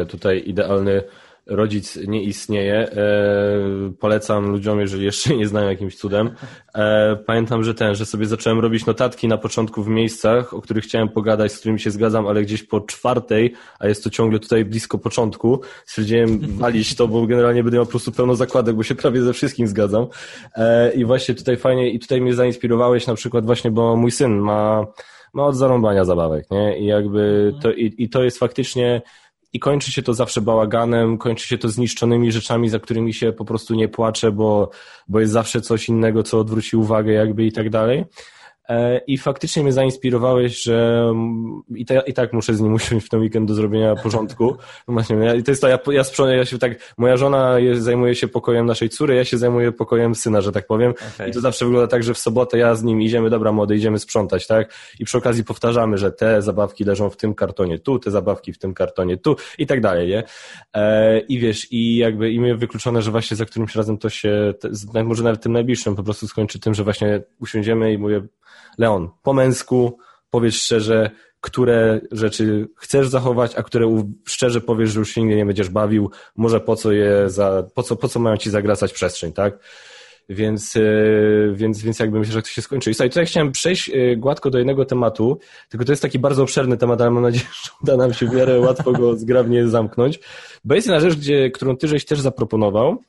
e, tutaj idealny rodzic nie istnieje. E, polecam ludziom, jeżeli jeszcze nie znają jakimś cudem. E, pamiętam, że ten, że sobie zacząłem robić notatki na początku w miejscach, o których chciałem pogadać, z którymi się zgadzam, ale gdzieś po czwartej, a jest to ciągle tutaj blisko początku, stwierdziłem walić to, bo generalnie będę miał po prostu pełno zakładek, bo się prawie ze wszystkim zgadzam. E, I właśnie tutaj fajnie, i tutaj mnie zainspirowałeś na przykład właśnie, bo mój syn ma, ma od zarąbania zabawek, nie? I jakby to, i, i to jest faktycznie, i kończy się to zawsze bałaganem, kończy się to zniszczonymi rzeczami, za którymi się po prostu nie płacze, bo, bo jest zawsze coś innego, co odwróci uwagę jakby i tak dalej. E, I faktycznie mnie zainspirowałeś, że i, te, i tak muszę z nim usiąść w ten weekend do zrobienia porządku. Właśnie, ja, to jest to, ja, ja sprzątam, ja się tak, moja żona zajmuje się pokojem naszej córy, ja się zajmuję pokojem syna, że tak powiem. Okay. I to zawsze wygląda tak, że w sobotę ja z nim idziemy, dobra młody, idziemy sprzątać, tak? I przy okazji powtarzamy, że te zabawki leżą w tym kartonie tu, te zabawki w tym kartonie tu i tak dalej, nie? E, I wiesz, i jakby i mnie wykluczone, że właśnie za którymś razem to się, te, może nawet tym najbliższym po prostu skończy tym, że właśnie usiądziemy i mówię, Leon, po męsku powiedz szczerze, które rzeczy chcesz zachować, a które szczerze powiesz, że już się nigdy nie będziesz bawił, może po co je za, po co, po co mają ci zagracać przestrzeń, tak? Więc, e, więc, więc jakby myślę, że to się skończy. I słuchaj, tutaj chciałem przejść e, gładko do jednego tematu, tylko to jest taki bardzo obszerny temat, ale mam nadzieję, że uda nam się w miarę łatwo go zgrabnie zamknąć, bo jest jedna rzecz, gdzie, którą ty żeś też zaproponował,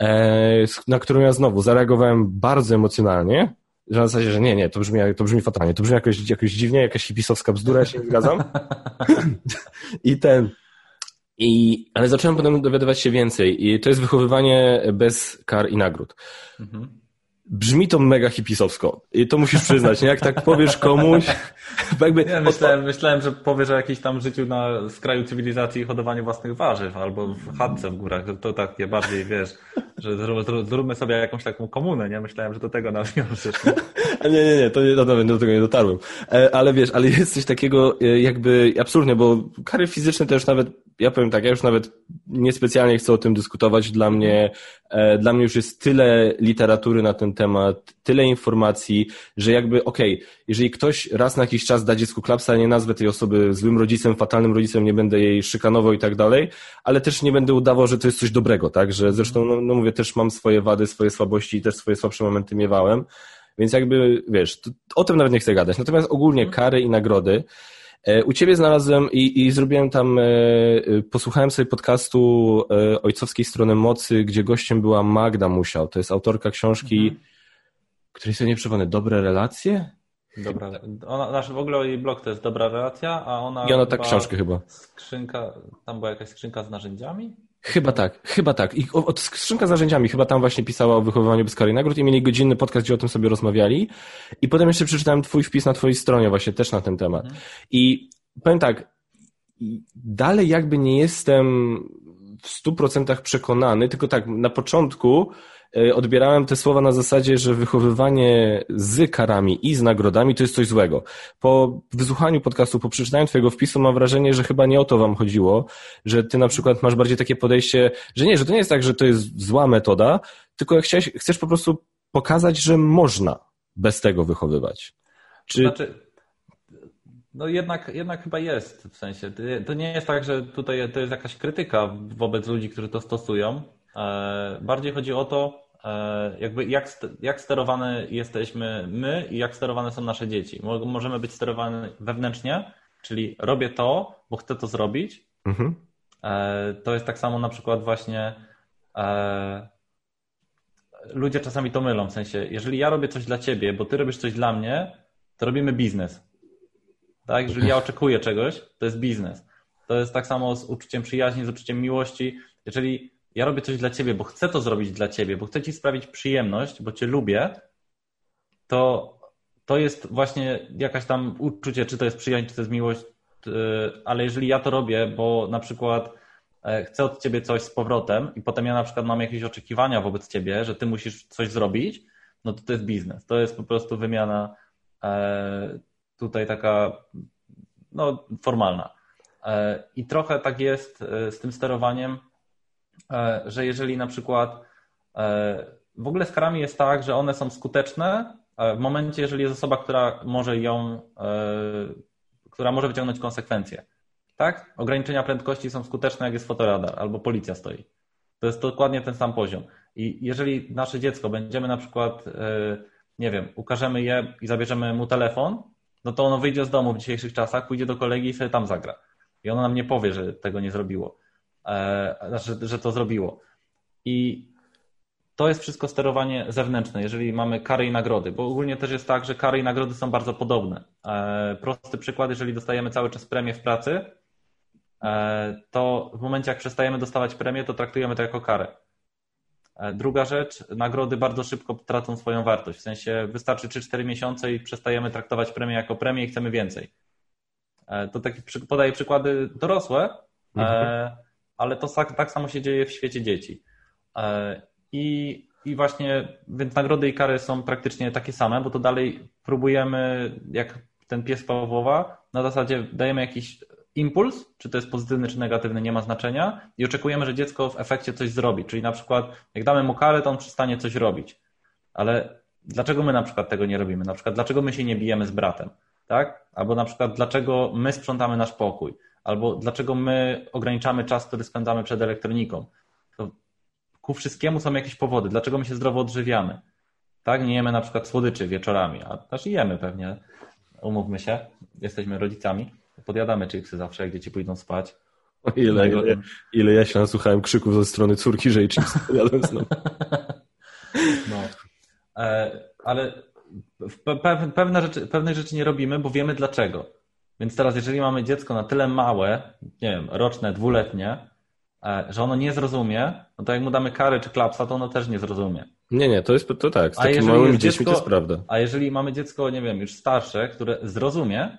e, na którą ja znowu zareagowałem bardzo emocjonalnie, że na zasadzie, że nie, nie, to brzmi, to brzmi fatalnie, to brzmi jakoś, jakoś dziwnie, jakaś hipisowska bzdura, ja się nie zgadzam. I ten, i, ale zacząłem potem dowiadywać się więcej i to jest wychowywanie bez kar i nagród. Mhm. Brzmi to mega hipisowsko i to musisz przyznać, nie? Jak tak powiesz komuś, jakby... Ja myślałem, myślałem, że powiesz o jakimś tam życiu na skraju cywilizacji i hodowaniu własnych warzyw, albo w chatce w górach, to takie bardziej, wiesz, że zróbmy sobie jakąś taką komunę, nie? Myślałem, że do tego nawiążesz. Nie, nie, nie, to nie, no, do tego nie dotarłem. E, ale wiesz, ale jest coś takiego e, jakby absurdnie, bo kary fizyczne też nawet, ja powiem tak, ja już nawet niespecjalnie chcę o tym dyskutować. Dla mnie, e, dla mnie już jest tyle literatury na ten temat, tyle informacji, że jakby okej, okay, jeżeli ktoś raz na jakiś czas da dziecku klapsa, nie nazwę tej osoby złym rodzicem, fatalnym rodzicem, nie będę jej szykanował i tak dalej, ale też nie będę udawał, że to jest coś dobrego, tak? Że zresztą, no, no mówię, też mam swoje wady, swoje słabości i też swoje słabsze momenty miewałem. Więc jakby, wiesz, to, o tym nawet nie chcę gadać. Natomiast ogólnie kary i nagrody. E, u ciebie znalazłem i, i zrobiłem tam, e, e, posłuchałem sobie podcastu Ojcowskiej Strony Mocy, gdzie gościem była Magda Musiał. To jest autorka książki, mhm. której sobie nie przypomnę, Dobre Relacje? Dobra, ona, nasz w ogóle jej blog to jest dobra relacja, a ona. I ona tak książkę chyba. Skrzynka, tam była jakaś skrzynka z narzędziami? Chyba tak, chyba tak. I od skrzynka z narzędziami chyba tam właśnie pisała o wychowywaniu bez kary nagród i mieli godzinny podcast, gdzie o tym sobie rozmawiali. I potem jeszcze przeczytałem twój wpis na twojej stronie właśnie też na ten temat. Mhm. I powiem tak, dalej jakby nie jestem w stu procentach przekonany, tylko tak, na początku odbierałem te słowa na zasadzie, że wychowywanie z karami i z nagrodami to jest coś złego. Po wysłuchaniu podcastu, po przeczytaniu twojego wpisu mam wrażenie, że chyba nie o to wam chodziło, że ty na przykład masz bardziej takie podejście, że nie, że to nie jest tak, że to jest zła metoda, tylko chciałeś, chcesz po prostu pokazać, że można bez tego wychowywać. Czy... Znaczy, no jednak, jednak chyba jest, w sensie, to nie jest tak, że tutaj to jest jakaś krytyka wobec ludzi, którzy to stosują. E, bardziej chodzi o to, E, jakby jak, jak sterowane jesteśmy my i jak sterowane są nasze dzieci. Możemy być sterowani wewnętrznie, czyli robię to, bo chcę to zrobić. Mhm. E, to jest tak samo na przykład właśnie e, ludzie czasami to mylą, w sensie, jeżeli ja robię coś dla ciebie, bo ty robisz coś dla mnie, to robimy biznes. Tak? Jeżeli ja oczekuję czegoś, to jest biznes. To jest tak samo z uczuciem przyjaźni, z uczuciem miłości. Jeżeli ja robię coś dla ciebie, bo chcę to zrobić dla ciebie, bo chcę ci sprawić przyjemność, bo cię lubię, to to jest właśnie jakaś tam uczucie, czy to jest przyjaźń, czy to jest miłość, y, ale jeżeli ja to robię, bo na przykład e, chcę od ciebie coś z powrotem i potem ja na przykład mam jakieś oczekiwania wobec ciebie, że ty musisz coś zrobić, no to to jest biznes. To jest po prostu wymiana e, tutaj taka no, formalna. E, I trochę tak jest z tym sterowaniem, że jeżeli na przykład w ogóle z karami jest tak, że one są skuteczne w momencie, jeżeli jest osoba, która może ją, która może wyciągnąć konsekwencje. Tak? Ograniczenia prędkości są skuteczne, jak jest fotoradar albo policja stoi. To jest dokładnie ten sam poziom. I jeżeli nasze dziecko będziemy na przykład, nie wiem, ukażemy je i zabierzemy mu telefon, no to ono wyjdzie z domu w dzisiejszych czasach, pójdzie do kolegi i sobie tam zagra. I ono nam nie powie, że tego nie zrobiło, znaczy, że to zrobiło. I to jest wszystko sterowanie zewnętrzne, jeżeli mamy kary i nagrody, bo ogólnie też jest tak, że kary i nagrody są bardzo podobne. E, prosty przykład, jeżeli dostajemy cały czas premię w pracy, e, to w momencie jak przestajemy dostawać premię, to traktujemy to jako karę. E, druga rzecz, nagrody bardzo szybko tracą swoją wartość. W sensie wystarczy 3-4 miesiące i przestajemy traktować premię jako premię i chcemy więcej. To taki podaję przykłady dorosłe, mhm. Ale to tak, samo się dzieje w świecie dzieci. I, I właśnie, więc nagrody i kary są praktycznie takie same, bo to dalej próbujemy, jak ten pies Pawłowa, na zasadzie dajemy jakiś impuls, czy to jest pozytywny, czy negatywny, nie ma znaczenia i oczekujemy, że dziecko w efekcie coś zrobi. Czyli na przykład, jak damy mu karę, to on przestanie coś robić. Ale dlaczego my na przykład tego nie robimy? Na przykład, dlaczego my się nie bijemy z bratem? Tak? Albo na przykład, dlaczego my sprzątamy nasz pokój? Albo dlaczego my ograniczamy czas, który spędzamy przed elektroniką? To ku wszystkiemu są jakieś powody. Dlaczego my się zdrowo odżywiamy? Tak? Nie jemy na przykład słodyczy wieczorami, a też jemy pewnie. Umówmy się, jesteśmy rodzicami. Podjadamy chipsy zawsze, jak dzieci pójdą spać. O ile, ile, ile ja się nasłuchałem krzyków ze strony córki, że i chipsy podjadłem znowu. No. E, ale pewne rzeczy, pewnych rzeczy nie robimy, bo wiemy dlaczego. Więc teraz, jeżeli mamy dziecko na tyle małe, nie wiem, roczne, dwuletnie, E, że ono nie zrozumie, no to jak mu damy karę czy klapsa, to ono też nie zrozumie. Nie, nie, to jest to tak, z takimi małymi dziećmi to jest prawda. A jeżeli mamy dziecko, nie wiem, już starsze, które zrozumie,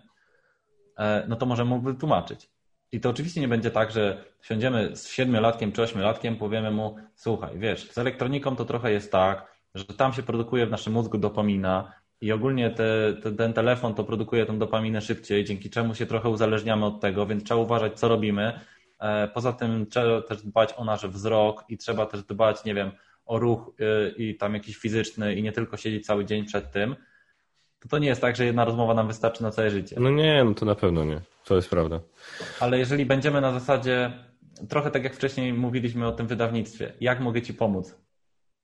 e, no to możemy mu wytłumaczyć. I to oczywiście nie będzie tak, że siądziemy z siedmiolatkiem czy ośmiolatkiem, powiemy mu, słuchaj, wiesz, z elektroniką to trochę jest tak, że tam się produkuje w naszym mózgu dopamina i ogólnie te, te, ten telefon to produkuje tą dopaminę szybciej, dzięki czemu się trochę uzależniamy od tego, więc trzeba uważać, co robimy, E, poza tym trzeba też dbać o nasz wzrok i trzeba też dbać, nie wiem, o ruch e, i tam jakiś fizyczny i nie tylko siedzieć cały dzień przed tym. To to nie jest tak, że jedna rozmowa nam wystarczy na całe życie. No nie, no to na pewno nie. To jest prawda. Ale jeżeli będziemy na zasadzie, trochę tak jak wcześniej mówiliśmy o tym wydawnictwie, jak mogę Ci pomóc?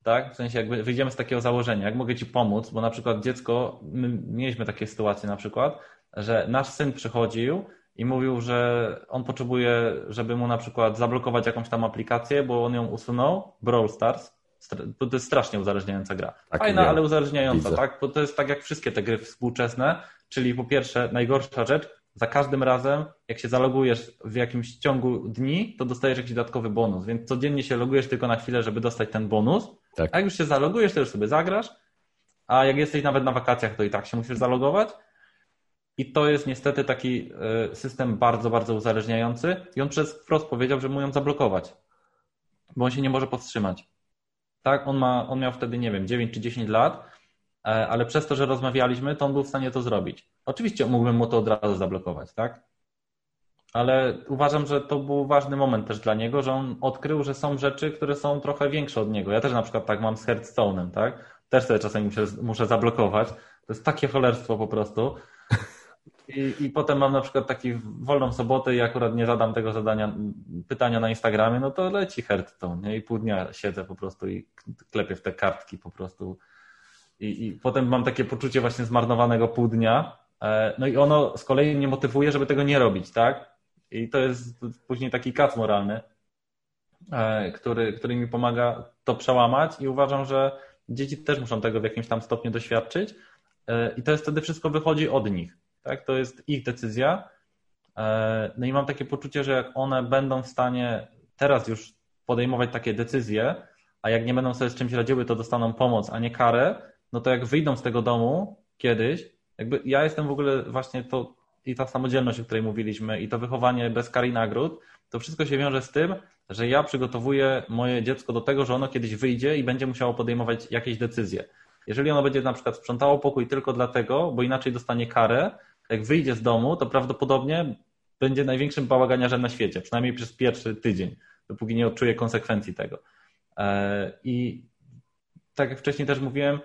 Tak? W sensie jakby wyjdziemy z takiego założenia, jak mogę Ci pomóc, bo na przykład dziecko, my mieliśmy takie sytuacje na przykład, że nasz syn przychodził i mówił, że on potrzebuje, żeby mu na przykład zablokować jakąś tam aplikację, bo on ją usunął, Brawl Stars, to jest strasznie uzależniająca gra. Tak, Fajna, ale uzależniająca, Widzę. tak? Bo to jest tak jak wszystkie te gry współczesne, czyli po pierwsze najgorsza rzecz, za każdym razem, jak się zalogujesz w jakimś ciągu dni, to dostajesz jakiś dodatkowy bonus, więc codziennie się logujesz tylko na chwilę, żeby dostać ten bonus, tak. jak już się zalogujesz, to już sobie zagrasz, a jak jesteś nawet na wakacjach, to i tak się musisz zalogować, i to jest niestety taki e, system bardzo, bardzo uzależniający. I on przez wprost powiedział, że mu ją zablokować, bo on się nie może powstrzymać. Tak, on, ma, on miał wtedy, nie wiem, 9 czy 10 lat, e, ale przez to, że rozmawialiśmy, to on był w stanie to zrobić. Oczywiście mógłbym mu to od razu zablokować, tak? Ale uważam, że to był ważny moment też dla niego, że on odkrył, że są rzeczy, które są trochę większe od niego. Ja też na przykład tak mam z Hearthstone'em, tak? Też sobie czasami muszę, muszę zablokować. To jest takie cholerstwo po prostu. I, I potem mam na przykład taki wolną sobotę i akurat nie zadam tego zadania, pytania na Instagramie, no to leci Hearthstone, nie? I pół dnia siedzę po prostu i klepię w te kartki po prostu. I, I potem mam takie poczucie właśnie zmarnowanego pół dnia. E, no i ono z kolei mnie motywuje, żeby tego nie robić, tak? I to jest później taki kac moralny, e, który, który mi pomaga to przełamać i uważam, że dzieci też muszą tego w jakimś tam stopniu doświadczyć i to jest wtedy wszystko wychodzi od nich. Tak? To jest ich decyzja. No i mam takie poczucie, że jak one będą w stanie teraz już podejmować takie decyzje, a jak nie będą sobie z czymś radziły, to dostaną pomoc, a nie karę, no to jak wyjdą z tego domu kiedyś, jakby ja jestem w ogóle właśnie to i ta samodzielność, o której mówiliśmy, i to wychowanie bez kar i nagród, to wszystko się wiąże z tym, że ja przygotowuję moje dziecko do tego, że ono kiedyś wyjdzie i będzie musiało podejmować jakieś decyzje. Jeżeli ono będzie na przykład sprzątało pokój tylko dlatego, bo inaczej dostanie karę, jak wyjdzie z domu, to prawdopodobnie będzie największym bałaganiarzem na świecie, przynajmniej przez pierwszy tydzień, dopóki nie odczuje konsekwencji tego. E, I tak jak wcześniej też mówiłem,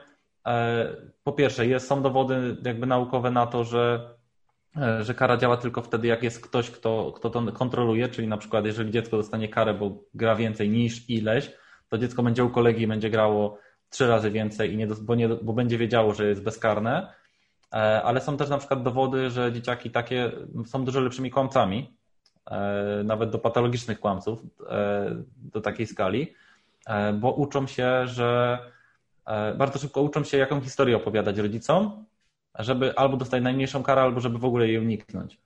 e, po pierwsze, jest, są dowody jakby naukowe na to, że, że kara działa tylko wtedy, jak jest ktoś, kto, kto to kontroluje, czyli na przykład jeżeli dziecko dostanie karę, bo gra więcej niż ileś, to dziecko będzie u kolegi i będzie grało trzy razy więcej, i nie, bo, nie, bo będzie wiedziało, że jest bezkarne. Ale są też na przykład dowody, że dzieciaki takie są dużo lepszymi kłamcami, nawet do patologicznych kłamców, do takiej skali. E, bo uczą się, że e, bardzo szybko uczą się, jaką historię opowiadać rodzicom, żeby albo dostać najmniejszą karę, albo żeby w ogóle jej uniknąć.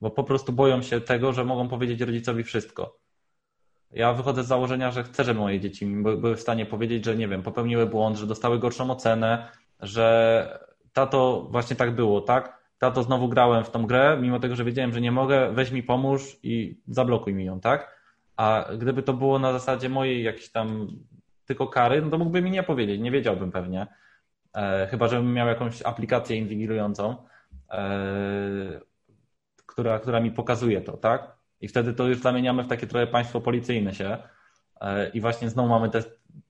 Bo po prostu boją się tego, że mogą powiedzieć rodzicowi wszystko. Ja wychodzę z założenia, że chcę, żeby moje dzieci były w stanie powiedzieć, że nie wiem, popełniły błąd, że dostały gorszą ocenę, że tato właśnie tak było, tak? Tato znowu grałem w tą grę, mimo tego, że wiedziałem, że nie mogę, weź mi pomóż i zablokuj mi ją, tak? A gdyby to było na zasadzie mojej jakiejś tam tylko kary, no to mógłby mi nie powiedzieć, nie wiedziałbym pewnie. E, chyba, żebym miał jakąś aplikację inwigilującą, e, która, która mi pokazuje to, tak? I wtedy to już zamieniamy w takie trochę państwo policyjne się. E, I właśnie znowu mamy te,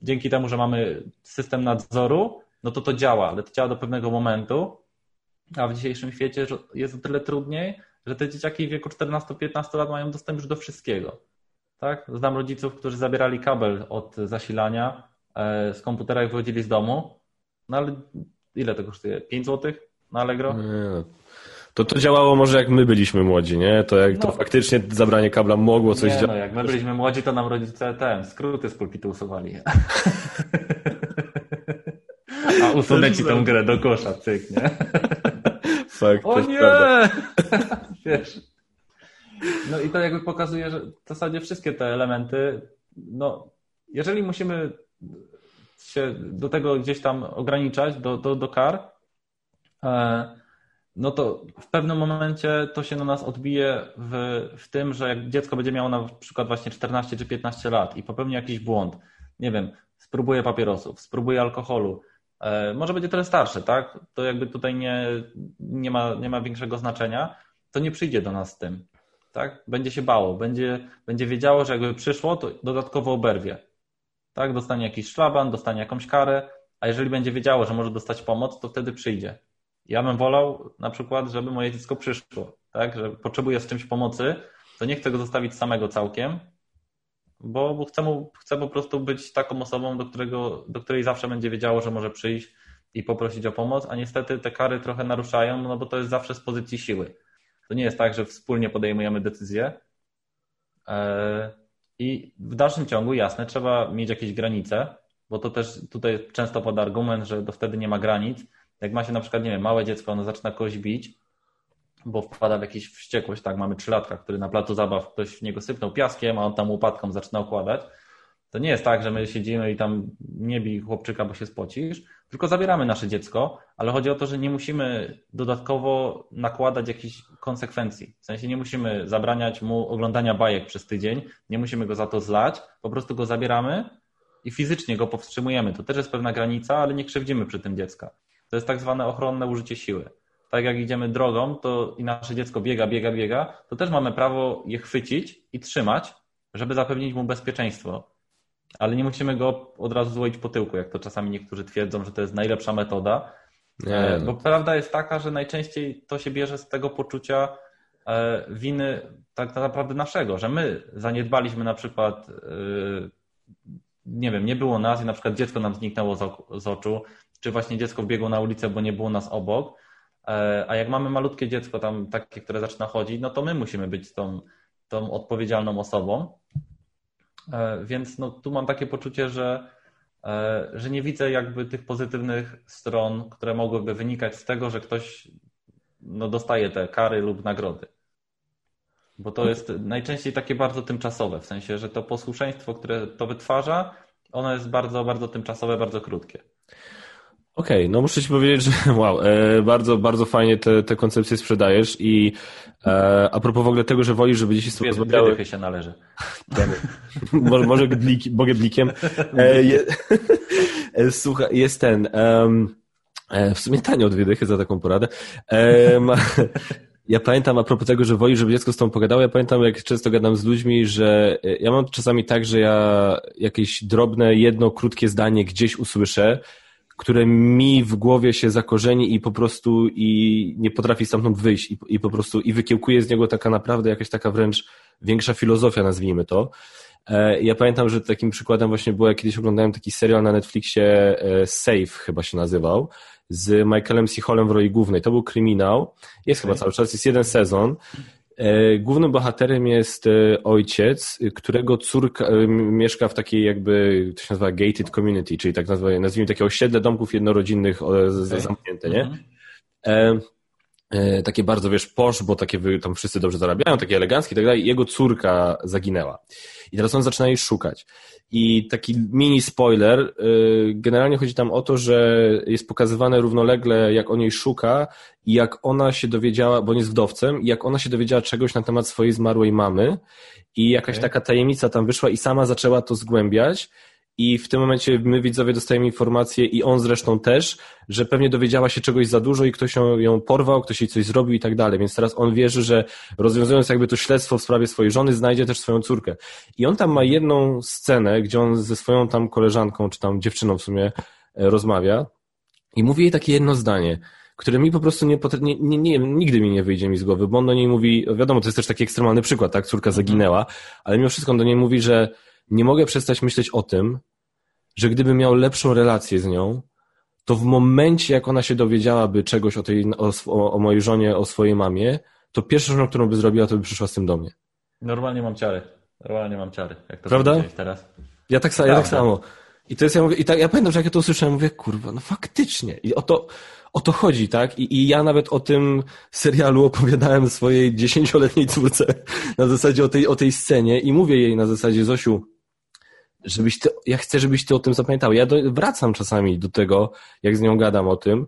dzięki temu, że mamy system nadzoru, no to to działa, ale to działa do pewnego momentu, a w dzisiejszym świecie jest o tyle trudniej, że te dzieciaki w wieku 14-15 lat mają dostęp już do wszystkiego. Tak? Znam rodziców, którzy zabierali kabel od zasilania z komputera i wychodzili z domu. No ale ile to kosztuje? 5 zł na Allegro? Nie. To to działało może jak my byliśmy młodzi, nie? To jak no. to faktycznie zabranie kabla mogło coś działać. No, jak my byliśmy młodzi, to nam rodzice ten skróty z pulpitu usuwali. A usunę ci tą grę do kosza, cyk, nie? Fakt, o nie! Prawda. Wiesz. No i to jakby pokazuje, że w zasadzie wszystkie te elementy, no jeżeli musimy się do tego gdzieś tam ograniczać, do, do, do kar, e, no to w pewnym momencie to się na nas odbije w, w tym, że jak dziecko będzie miało na przykład właśnie 14 czy 15 lat i popełni jakiś błąd, nie wiem, spróbuje papierosów, spróbuje alkoholu, e, może będzie trochę starsze, tak? To jakby tutaj nie, nie, ma, nie ma większego znaczenia, to nie przyjdzie do nas z tym tak? Będzie się bało, będzie, będzie wiedziało, że jakby przyszło, to dodatkowo oberwie. Tak? Dostanie jakiś szlaban, dostanie jakąś karę, a jeżeli będzie wiedziało, że może dostać pomoc, to wtedy przyjdzie. Ja bym wolał na przykład, żeby moje dziecko przyszło, tak? Że potrzebuje z czymś pomocy, to nie chcę go zostawić samego całkiem, bo, chcę, mu, chcę po prostu być taką osobą, do, którego, do której zawsze będzie wiedziało, że może przyjść i poprosić o pomoc, a niestety te kary trochę naruszają, no bo to jest zawsze z pozycji siły. To nie jest tak, że wspólnie podejmujemy decyzje. I w dalszym ciągu, jasne, trzeba mieć jakieś granice, bo to też tutaj często pada argument, że to wtedy nie ma granic. Jak ma się na przykład, nie wiem, małe dziecko, ono zaczyna kogoś bić, bo wpada w jakąś wściekłość, tak, mamy trzylatka, który na placu zabaw ktoś w niego sypnął piaskiem, a on tam łopatką zaczyna układać. To nie jest tak, że my siedzimy i tam nie bij chłopczyka, bo się spocisz, tylko zabieramy nasze dziecko, ale chodzi o to, że nie musimy dodatkowo nakładać jakichś konsekwencji. W sensie nie musimy zabraniać mu oglądania bajek przez tydzień, nie musimy go za to zlać, po prostu go zabieramy i fizycznie go powstrzymujemy. To też jest pewna granica, ale nie krzywdzimy przy tym dziecka. To jest tak zwane ochronne użycie siły. Tak jak idziemy drogą, to i nasze dziecko biega, biega, biega, to też mamy prawo je chwycić i trzymać, żeby zapewnić mu bezpieczeństwo ale nie musimy go od razu złoić po tyłku, jak to czasami niektórzy twierdzą, że to jest najlepsza metoda. Nie, e, no. Bo prawda jest taka, że najczęściej to się bierze z tego poczucia e, winy tak naprawdę naszego, że my zaniedbaliśmy na przykład, e, nie wiem, nie było nas i na przykład dziecko nam zniknęło z oczu, czy właśnie dziecko wbiegło na ulicę, bo nie było nas obok. A jak mamy malutkie dziecko tam takie, które zaczyna chodzić, no to my musimy być tą, tą odpowiedzialną osobą. E, więc no, tu mam takie poczucie, że e, że nie widzę jakby tych pozytywnych stron, które mogłyby wynikać z tego, że ktoś no, dostaje te kary lub nagrody. Bo to jest najczęściej takie bardzo tymczasowe, w sensie, że to posłuszeństwo, które to wytwarza, ono jest bardzo, bardzo tymczasowe, bardzo krótkie. Okej, okay, no muszę ci powiedzieć, że wow, e, bardzo, bardzo fajnie te, te koncepcje sprzedajesz i e, a propos w ogóle tego, że wolisz, żeby dzieci z tobą rozmawiały... się należy. może, może gedlikiem. E, je, e, słuchaj, jest ten... Um, w sumie tanie od dychy za taką poradę. Ja pamiętam a propos tego, że woli, żeby dziecko z tobą pogadało, ja pamiętam jak często gadam z ludźmi, że ja mam czasami tak, że ja jakieś drobne, jedno krótkie zdanie gdzieś usłyszę, które mi w głowie się zakorzeni i po prostu i nie potrafi stamtąd wyjść i, i po prostu i wykiełkuje z niego taka naprawdę jakaś taka wręcz większa filozofia, nazwijmy to. E, ja pamiętam, że takim przykładem właśnie było, jak kiedyś oglądałem taki serial na Netflixie e, Safe chyba się nazywał z Michaelem C. Hallem w roli głównej. To był kryminał. Jest okay. chyba cały czas, jest jeden sezon. E, głównym bohaterem jest e, ojciec, którego córka e, mieszka w takiej jakby, to się nazywa gated community, czyli tak nazwijmy, nazwijmy takie osiedle domków jednorodzinnych okay. zamknięte, nie? Mm -hmm. takie bardzo, wiesz, posz, bo takie tam wszyscy dobrze zarabiają, takie eleganckie i tak dalej. Jego córka zaginęła. I teraz on zaczyna jej szukać. I taki mini spoiler, y, generalnie chodzi tam o to, że jest pokazywane równolegle, jak on jej szuka i jak ona się dowiedziała, bo on jest wdowcem, i jak ona się dowiedziała czegoś na temat swojej zmarłej mamy i jakaś okay. taka tajemnica tam wyszła i sama zaczęła to zgłębiać i w tym momencie my widzowie dostajemy informację i on zresztą też, że pewnie dowiedziała się czegoś za dużo i ktoś ją, ją porwał, ktoś jej coś zrobił i tak dalej. Więc teraz on wierzy, że rozwiązując jakby to śledztwo w sprawie swojej żony, znajdzie też swoją córkę. I on tam ma jedną scenę, gdzie on ze swoją tam koleżanką, czy tam dziewczyną w sumie e, rozmawia i mówi jej takie jedno zdanie które mi po prostu nie, nie, nie, nie, nigdy mi nie wyjdzie mi z głowy, bo on do niej mówi, wiadomo, to jest też taki ekstremalny przykład, tak, córka mhm. zaginęła, ale mimo wszystko on do niej mówi, że nie mogę przestać myśleć o tym, że gdybym miał lepszą relację z nią, to w momencie, jak ona się dowiedziałaby czegoś o, tej, o, o mojej żonie, o swojej mamie, to pierwszą rzeczą, którą by zrobiła, to by przyszła z tym do mnie. Normalnie mam ciary. Normalnie mam ciary. Jak to Prawda? teraz. Ja tak, ja tak samo. I to jest, ja mówię, i tak, ja pamiętam, że jak ja to usłyszałem, mówię, kurwa, no faktycznie. I o to, o to chodzi, tak? I, I ja nawet o tym serialu opowiadałem swojej dziesięcioletniej córce na zasadzie o tej, o tej scenie i mówię jej na zasadzie, Zosiu, żebyś ty, ja chcę, żebyś ty o tym zapamiętał. Ja do, wracam czasami do tego, jak z nią gadam o tym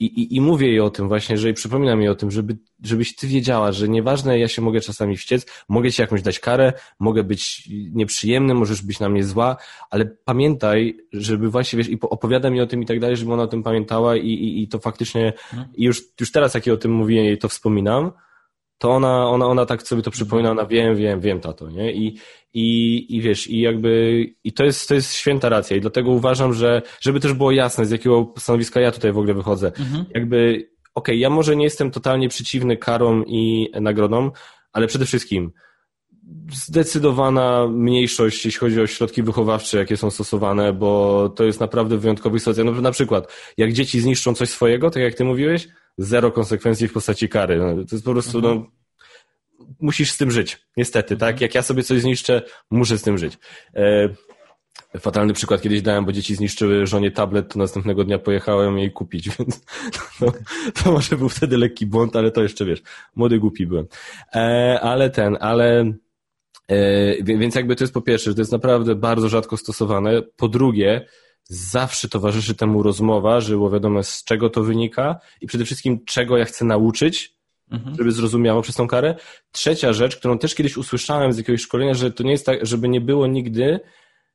i, i, i mówię jej o tym właśnie, że i przypominam jej o tym, żeby, żebyś ty wiedziała, że nieważne, ja się mogę czasami wściec, mogę ci jakąś dać karę, mogę być nieprzyjemny, możesz być na mnie zła, ale pamiętaj, żeby właśnie, wiesz, i opowiada mi o tym i tak dalej, żeby ona o tym pamiętała i, i, i to faktycznie, hmm. i już, już teraz, jak jej o tym mówię, to wspominam, to ona, ona, ona tak sobie to przypomina, ona wiem, wiem, wiem tato, nie? I, i, i wiesz, i jakby, i to jest, to jest święta racja i dlatego uważam, że, żeby też było jasne, z jakiego stanowiska ja tutaj w ogóle wychodzę, mhm. jakby, okej, okay, ja może nie jestem totalnie przeciwny karom i nagrodom, ale przede wszystkim zdecydowana mniejszość, jeśli chodzi o środki wychowawcze, jakie są stosowane, bo to jest naprawdę wyjątkowy sytuacja. No, na przykład, jak dzieci zniszczą coś swojego, tak jak ty mówiłeś, zero konsekwencji w postaci kary. No, to jest po prostu, mhm. no, musisz z tym żyć. Niestety, tak? mhm. tak? Jak ja sobie coś zniszczę, muszę z tym żyć. E, fatalny przykład kiedyś dałem, bo dzieci zniszczyły żonie tablet, to następnego dnia pojechałem jej kupić, więc no, to może był wtedy lekki błąd, ale to jeszcze wiesz, młody głupi byłem. E, ale ten, ale więc jakby to jest po pierwsze, że to jest naprawdę bardzo rzadko stosowane. Po drugie, zawsze towarzyszy temu rozmowa, że było wiadomo z czego to wynika i przede wszystkim czego ja chcę nauczyć, mhm. żeby zrozumiało przez tą karę. Trzecia rzecz, którą też kiedyś usłyszałem z jakiegoś szkolenia, że to nie jest tak, żeby nie było nigdy,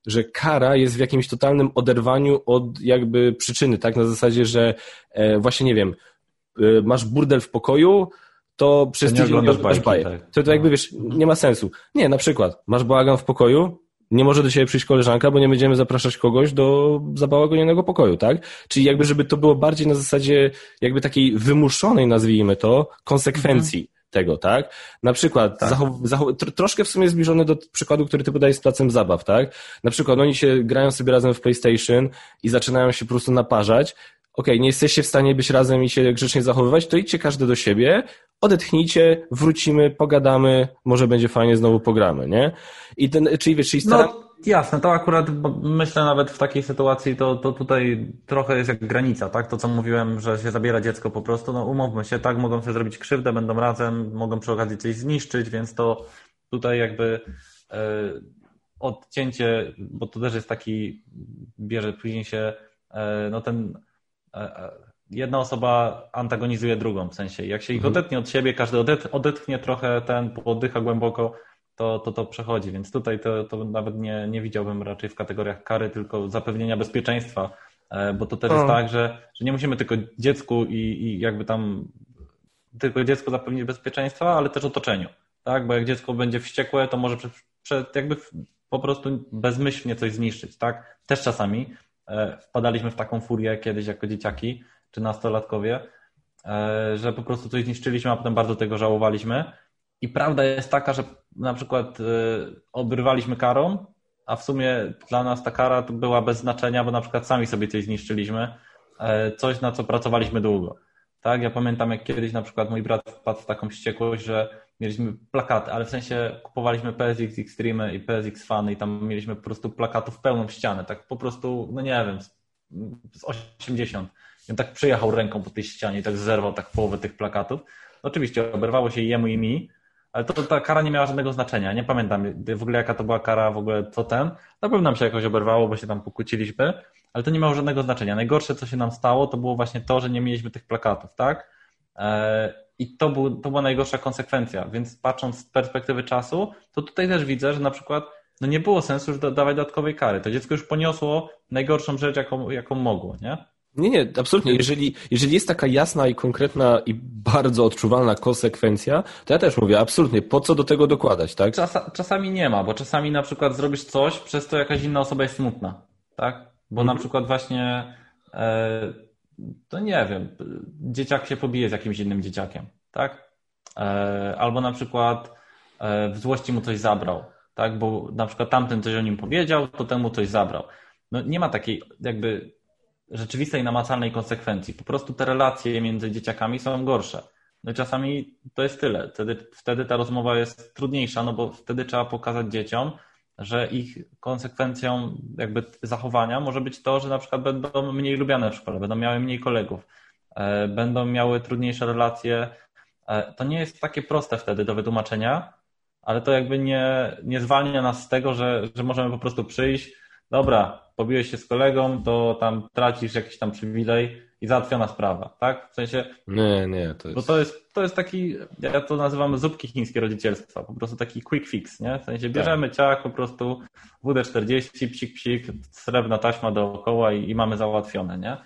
że kara jest w jakimś totalnym oderwaniu od jakby przyczyny, tak? Na zasadzie, że e, właśnie nie wiem, e, masz burdel w pokoju, to przez tydzień masz baję. Tak. To, to jakby wiesz, nie ma sensu. Nie, na przykład, masz bałagan w pokoju, nie może do siebie przyjść koleżanka, bo nie będziemy zapraszać kogoś do zabałagonionego pokoju, tak? Czyli jakby, żeby to było bardziej na zasadzie jakby takiej wymuszonej, nazwijmy to, konsekwencji. Mhm. Tego, tak? Na przykład, tak. Zachow, troszkę w sumie zbliżony do przykładu, który ty podajesz z placem zabaw, tak? Na przykład oni się grają sobie razem w PlayStation i zaczynają się po prostu naparzać, okej, okay, nie jesteście w stanie być razem i się grzecznie zachowywać, to idźcie każdy do siebie, odetchnijcie, wrócimy, pogadamy, może będzie fajnie, znowu pogramy, nie? I ten, czyli wiesz, czyli staram... No, Jasne, to akurat myślę nawet w takiej sytuacji, to, to tutaj trochę jest jak granica, tak? To co mówiłem, że się zabiera dziecko po prostu, no umówmy się, tak, mogą sobie zrobić krzywdę, będą razem, mogą przy okazji coś zniszczyć, więc to tutaj jakby e, odcięcie, bo to też jest taki, bierze później się, e, no ten jedna osoba antagonizuje drugą, w sensie jak się ich mhm. odetnie od siebie, każdy odetchnie trochę ten, oddycha głęboko, to, to to przechodzi. Więc tutaj to, to nawet nie, nie widziałbym raczej w kategoriach kary, tylko zapewnienia bezpieczeństwa, e, bo to też o. jest tak, że, że nie musimy tylko dziecku i, i jakby tam tylko dziecku zapewnić bezpieczeństwa, ale też otoczeniu. Tak? Bo jak dziecko będzie wściekłe, to może przed, przed jakby po prostu bezmyślnie coś zniszczyć. Tak? Też czasami wpadaliśmy w taką furię kiedyś jako dzieciaki czy nastolatkowie, e, że po prostu coś zniszczyliśmy, a potem bardzo tego żałowaliśmy. I prawda jest taka, że na przykład y, obrywaliśmy karą, a w sumie dla nas ta kara była bez znaczenia, bo na przykład sami sobie coś zniszczyliśmy, e, coś na co pracowaliśmy długo. Tak, ja pamiętam jak kiedyś na przykład mój brat wpadł w taką wściekłość, że mieliśmy plakaty, ale w sensie kupowaliśmy PSX Extreme i PSX Fun i tam mieliśmy po prostu plakatów pełną ścianę, tak po prostu, no nie wiem, z 80. I on tak przyjechał ręką po tej ścianie i tak zerwał tak połowę tych plakatów. Oczywiście oberwało się jemu i mi, ale to ta kara nie miała żadnego znaczenia. Nie pamiętam w ogóle jaka to była kara, w ogóle co ten. Na pewno nam się jakoś oberwało, bo się tam pokłóciliśmy, ale to nie miało żadnego znaczenia. Najgorsze, co się nam stało, to było właśnie to, że nie mieliśmy tych plakatów, tak? I to, był, to była najgorsza konsekwencja. Więc patrząc z perspektywy czasu, to tutaj też widzę, że na przykład no nie było sensu już dawać dodatkowej kary. To dziecko już poniosło najgorszą rzecz, jaką, jaką mogło, nie? Nie, nie, absolutnie. Jeżeli, jeżeli jest taka jasna i konkretna i bardzo odczuwalna konsekwencja, to ja też mówię, absolutnie, po co do tego dokładać, tak? Czas, czasami nie ma, bo czasami na przykład zrobisz coś, przez to jakaś inna osoba jest smutna, tak? Bo mhm. na przykład właśnie, e, to nie wiem, dzieciak się pobije z jakimś innym dzieciakiem, tak? E, albo na przykład e, w złości mu coś zabrał, tak? Bo na przykład tamten coś o nim powiedział, to temu coś zabrał. No nie ma takiej jakby rzeczywistej, namacalnej konsekwencji. Po prostu te relacje między dzieciakami są gorsze. No i czasami to jest tyle. Wtedy, wtedy ta rozmowa jest trudniejsza, no bo wtedy trzeba pokazać dzieciom, że ich konsekwencją jakby zachowania może być to, że na przykład będą mniej lubiane w szkole, będą miały mniej kolegów, e, będą miały trudniejsze relacje. E, to nie jest takie proste wtedy do wytłumaczenia, ale to jakby nie, nie zwalnia nas z tego, że, że możemy po prostu przyjść, dobra, pobiłeś się z kolegą, to tam tracisz jakiś tam przywilej i załatwiona sprawa, tak? W sensie... Nie, nie, to jest... Bo to jest, to jest taki, ja to nazywam zupki chińskie rodzicielstwa, po prostu taki quick fix, nie? W sensie bierzemy tak. ciach, po prostu WD-40, psik, psik, srebrna taśma dookoła i, i mamy załatwione, nie?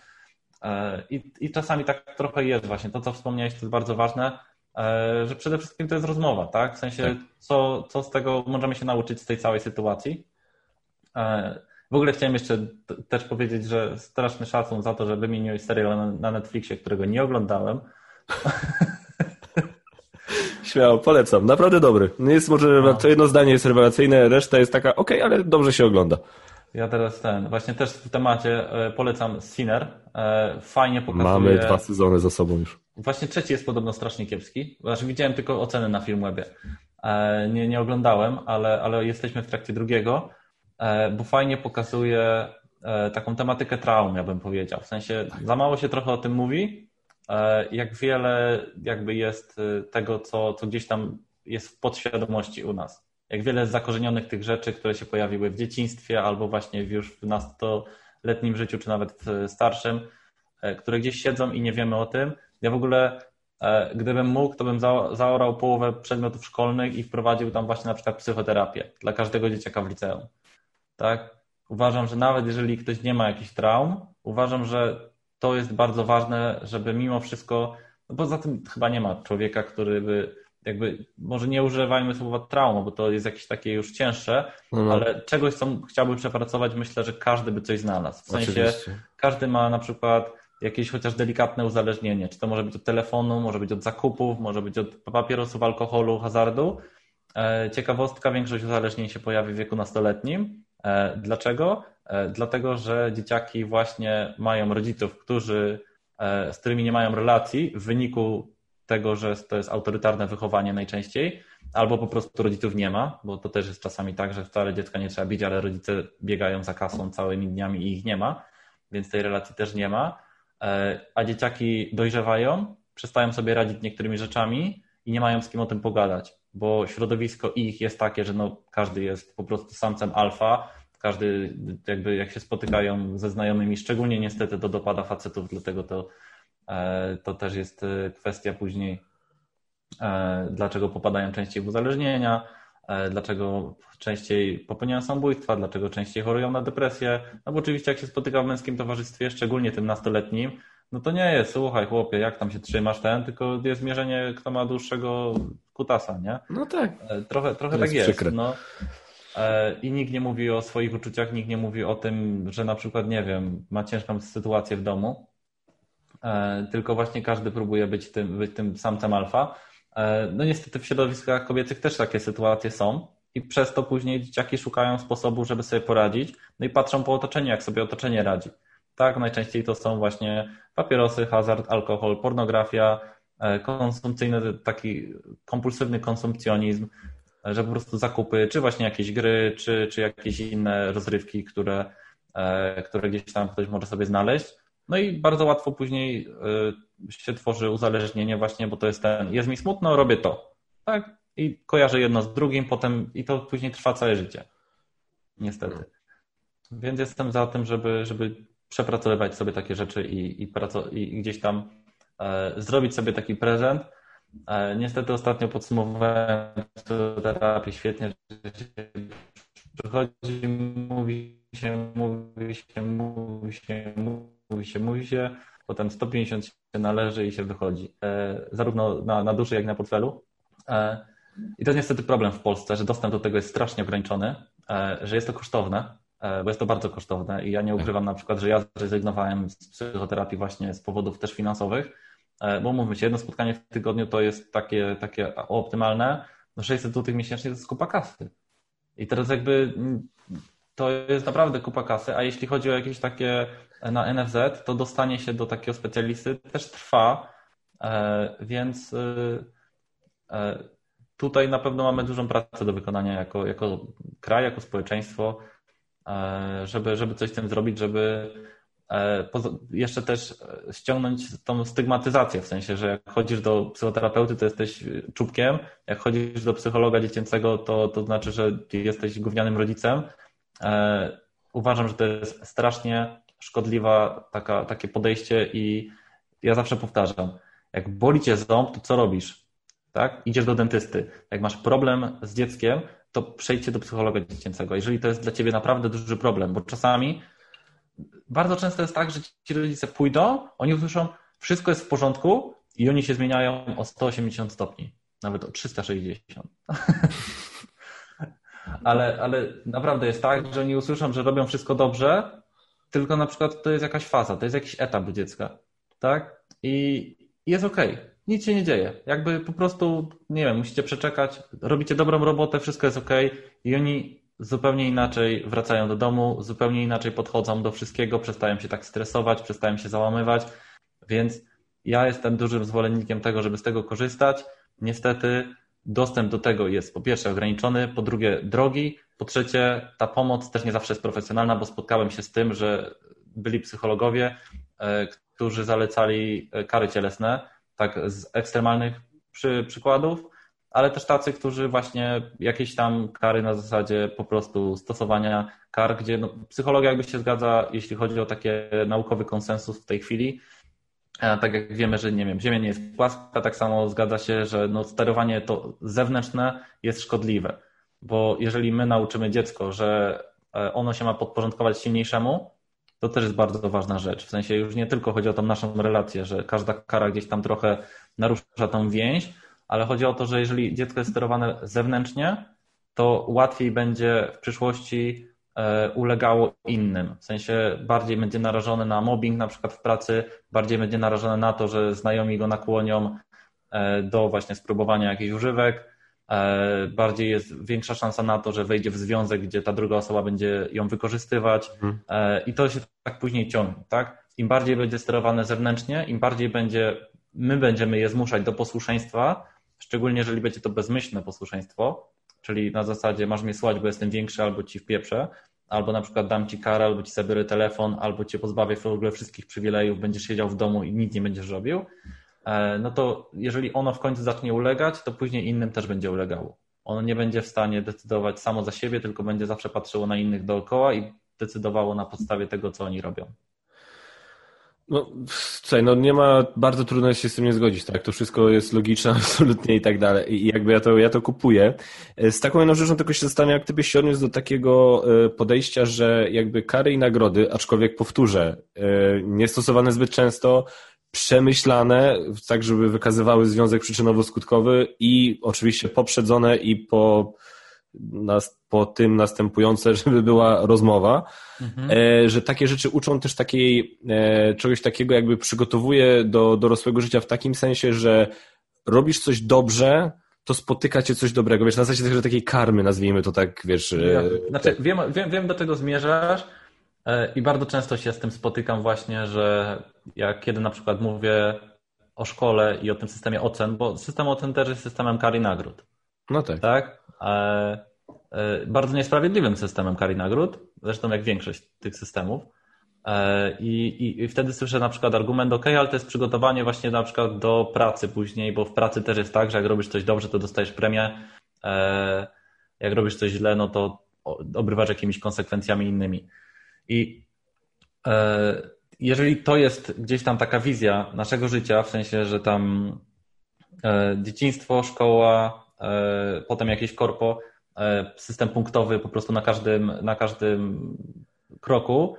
E, I, I czasami tak trochę jest właśnie, to co wspomniałeś, to jest bardzo ważne, e, że przede wszystkim to jest rozmowa, tak? W sensie, tak. Co, co z tego możemy się nauczyć z tej całej sytuacji. W ogóle chciałem jeszcze też powiedzieć, że straszny szacun za to, że wymieniłeś serial na Netflixie, którego nie oglądałem. Śmiało, polecam. Naprawdę dobry. Nie jest może, no. to jedno zdanie jest rewelacyjne, reszta jest taka, ok, ale dobrze się ogląda. Ja teraz ten, właśnie też w temacie e, polecam Sinner. E, fajnie pokazuje. Mamy dwa sezony za sobą już. Właśnie trzeci jest podobno strasznie kiepski. Znaczy widziałem tylko oceny na Filmwebie. E, nie, nie oglądałem, ale, ale jesteśmy w trakcie drugiego. E, bo fajnie pokazuje e, taką tematykę traum, ja bym powiedział. W sensie za mało się trochę o tym mówi, e, jak wiele jakby jest tego, co, co gdzieś tam jest w podświadomości u nas. Jak wiele jest zakorzenionych tych rzeczy, które się pojawiły w dzieciństwie albo właśnie już w nastoletnim życiu, czy nawet w starszym, które gdzieś siedzą i nie wiemy o tym. Ja w ogóle, gdybym mógł, to bym zaorał połowę przedmiotów szkolnych i wprowadził tam właśnie na przykład psychoterapię dla każdego dzieciaka w liceum tak? Uważam, że nawet jeżeli ktoś nie ma jakichś traum, uważam, że to jest bardzo ważne, żeby mimo wszystko, no poza tym chyba nie ma człowieka, który by jakby, może nie używajmy słowa trauma, bo to jest jakieś takie już cięższe, mhm. ale czegoś, co chciałby przepracować, myślę, że każdy by coś znalazł. W sensie Oczywiście. każdy ma na przykład jakieś chociaż delikatne uzależnienie. Czy to może być od telefonu, może być od zakupów, może być od papierosów, alkoholu, hazardu. E, ciekawostka, większość uzależnień się pojawi w wieku nastoletnim, dlaczego? E, dlatego, że dzieciaki właśnie mają rodziców, którzy, e, z którymi nie mają relacji w wyniku tego, że to jest autorytarne wychowanie najczęściej, albo po prostu rodziców nie ma, bo to też jest czasami tak, że wcale dziecka nie trzeba bić, ale rodzice biegają za kasą całymi dniami i ich nie ma, więc tej relacji też nie ma. E, a dzieciaki dojrzewają, przestają sobie radzić niektórymi rzeczami i nie mają z kim o tym pogadać, bo środowisko ich jest takie, że no, każdy jest po prostu samcem alfa, każdy jakby jak się spotykają ze znajomymi, szczególnie niestety to dopada facetów, dlatego to, e, to też jest e, kwestia później, dlaczego popadają częściej w uzależnienia, dlaczego częściej popełniają samobójstwa, dlaczego częściej chorują na depresję. No bo oczywiście jak się spotyka w męskim towarzystwie, szczególnie tym nastoletnim, no to nie jest, słuchaj chłopie, jak tam się trzymasz ten, tylko jest mierzenie, kto ma dłuższego kutasa, nie? No tak. E, trochę, trochę tak jest. Przykre. No. E, I nikt nie mówi o swoich uczuciach, nikt nie mówi o tym, że na przykład, nie wiem, ma ciężką sytuację w domu, e, tylko właśnie każdy próbuje być tym, być tym samcem alfa. No niestety w środowiskach kobiecych też takie sytuacje są i przez to później dzieciaki szukają sposobu, żeby sobie poradzić, no i patrzą po otoczeniu, jak sobie otoczenie radzi. Tak, najczęściej to są właśnie papierosy, hazard, alkohol, pornografia, e, konsumpcyjny, taki kompulsywny konsumpcjonizm, e, że po prostu zakupy, czy właśnie jakieś gry, czy, czy jakieś inne rozrywki, które, e, które gdzieś tam ktoś może sobie znaleźć. No i bardzo łatwo później się tworzy uzależnienie właśnie, bo to jest ten, jest mi smutno, robię to. Tak? I kojarzę jedno z drugim, potem i to później trwa całe życie. Niestety. Więc jestem za tym, żeby, żeby przepracowywać sobie takie rzeczy i, i, i gdzieś tam e, zrobić sobie taki prezent. E, niestety ostatnio podsumowałem terapię świetnie, że się przychodzi, mówi się, mówi się, mówi się, mówi się, mówi się, potem 150 się należy i się wychodzi, e, zarówno na, na duszy, jak i na portfelu. E, I to jest niestety problem w Polsce, że dostęp do tego jest strasznie ograniczony, e, że jest to kosztowne, bo jest to bardzo kosztowne i ja nie ukrywam na przykład, że ja zrezygnowałem z psychoterapii właśnie z powodów też finansowych, e, bo mówmy się, jedno spotkanie w tygodniu to jest takie, takie optymalne, no 600 zł miesięcznie to jest kupa kasy. I teraz jakby mm, to jest naprawdę kupa kasy, a jeśli chodzi o jakieś takie e, na NFZ, to dostanie się do takiego specjalisty też trwa, więc tutaj na pewno mamy dużą pracę do wykonania jako, jako kraj, jako społeczeństwo. E, żeby, żeby coś z tym zrobić, żeby e, jeszcze też ściągnąć tą stygmatyzację, w sensie, że jak chodzisz do psychoterapeuty, to jesteś czubkiem, jak chodzisz do psychologa dziecięcego, to, to znaczy, że jesteś gównianym rodzicem. E, uważam, że to jest strasznie szkodliwa taka, takie podejście i ja zawsze powtarzam, jak boli cię ząb, to co robisz? Tak? Idziesz do dentysty. Jak masz problem z dzieckiem, to przejdźcie do psychologa dziecięcego, jeżeli to jest dla ciebie naprawdę duży problem, bo czasami bardzo często jest tak, że ci rodzice pójdą, oni usłyszą, wszystko jest w porządku i oni się zmieniają o 180 stopni, nawet o 360. ale, ale naprawdę jest tak, że oni usłyszą, że robią wszystko dobrze, tylko na przykład to jest jakaś faza, to jest jakiś etap dziecka, tak? I jest okej. Okay nic się nie dzieje. Jakby po prostu, nie wiem, musicie przeczekać, robicie dobrą robotę, wszystko jest ok i oni zupełnie inaczej wracają do domu, zupełnie inaczej podchodzą do wszystkiego, przestają się tak stresować, przestają się załamywać, więc ja jestem dużym zwolennikiem tego, żeby z tego korzystać. Niestety dostęp do tego jest po pierwsze ograniczony, po drugie drogi, po trzecie ta pomoc też nie zawsze jest profesjonalna, bo spotkałem się z tym, że byli psychologowie, e, którzy zalecali e, kary cielesne, tak z ekstremalnych przy, przykładów, ale też tacy, którzy właśnie jakieś tam kary na zasadzie po prostu stosowania kar, gdzie no, psychologia jakby się zgadza, jeśli chodzi o takie naukowy konsensus w tej chwili. Tak jak wiemy, że nie wiem, Ziemia nie jest płaska, tak samo zgadza się, że no, sterowanie to zewnętrzne jest szkodliwe, bo jeżeli my nauczymy dziecko, że e, ono się ma podporządkować silniejszemu, to też jest bardzo ważna rzecz. W sensie już nie tylko chodzi o tą naszą relację, że każda kara gdzieś tam trochę narusza tą więź, ale chodzi o to, że jeżeli dziecko jest sterowane zewnętrznie, to łatwiej będzie w przyszłości e, ulegało innym. W sensie bardziej będzie narażony na mobbing na przykład w pracy, bardziej będzie narażony na to, że znajomi go nakłonią e, do właśnie spróbowania jakichś używek, bardziej jest większa szansa na to, że wejdzie w związek, gdzie ta druga osoba będzie ją wykorzystywać mhm. e, i to się tak później ciągnie, tak? Im bardziej będzie sterowane zewnętrznie, im bardziej będzie my będziemy je zmuszać do posłuszeństwa, szczególnie jeżeli będzie to bezmyślne posłuszeństwo, czyli na zasadzie masz mnie słuchać, bo jestem większy albo ci wpieprzę, albo na przykład dam ci karę, albo ci zabiorę telefon, albo cię pozbawię w ogóle wszystkich przywilejów, będziesz siedział w domu i nic nie będziesz robił, e, no to jeżeli ono w końcu zacznie ulegać, to później innym też będzie ulegało. Ono nie będzie w stanie decydować samo za siebie, tylko będzie zawsze patrzyło na innych dookoła i decydowało na podstawie tego, co oni robią. No, słuchaj, no nie ma, bardzo trudno jest się z tym nie zgodzić, tak? To wszystko jest logiczne absolutnie i tak dalej. I jakby ja to, ja to kupuję. Z taką jedną rzeczą tylko się zastanawiam, jak ty byś się odniósł do takiego e, podejścia, że jakby kary i nagrody, aczkolwiek powtórzę, e, nie stosowane zbyt często, przemyślane, tak żeby wykazywały związek przyczynowo-skutkowy i oczywiście poprzedzone i po, po tym następujące, żeby była rozmowa, mhm. E, że takie rzeczy uczą też takiej, e, czegoś takiego jakby przygotowuje do dorosłego życia w takim sensie, że robisz coś dobrze, to spotyka cię coś dobrego. Wiesz, na zasadzie takiej karmy, nazwijmy to tak, wiesz. E, ja, znaczy, wiem, wiem, wiem, do czego zmierzasz i bardzo często się z tym spotykam właśnie, że jak kiedy na przykład mówię o szkole i o tym systemie ocen, bo system ocen też jest systemem kar i nagród. No tak. Tak? E, bardzo niesprawiedliwym systemem kar i nagród, zresztą jak większość tych systemów. E, I, i, I, wtedy słyszę na przykład argument, ok, ale to jest przygotowanie właśnie na przykład do pracy później, bo w pracy też jest tak, że jak robisz coś dobrze, to dostajesz premię, e, jak robisz coś źle, no to obrywasz jakimiś konsekwencjami innymi. I jeżeli to jest gdzieś tam taka wizja naszego życia, w sensie, że tam dzieciństwo, szkoła, potem jakieś korpo, E, system punktowy po prostu na każdym, na każdym kroku,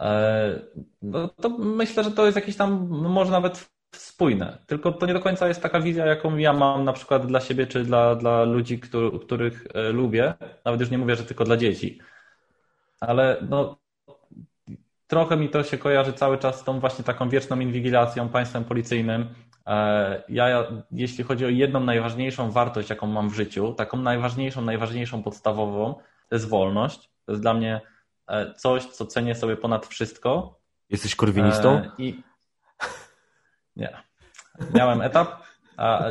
e, no to myślę, że to jest jakieś tam, no może nawet spójne. Tylko to nie do końca jest taka wizja, jaką ja mam na przykład dla siebie, czy dla, dla ludzi, który, których e, lubię. Nawet już nie mówię, że tylko dla dzieci. Ale no, trochę mi to się kojarzy cały czas z tą właśnie taką wieczną inwigilacją, państwem policyjnym, E, ja, jeśli chodzi o jedną najważniejszą wartość, jaką mam w życiu, taką najważniejszą, najważniejszą podstawową, to jest wolność. To jest dla mnie e, coś, co cenię sobie ponad wszystko. Jesteś korwinistą? E, I... Nie. Miałem etap.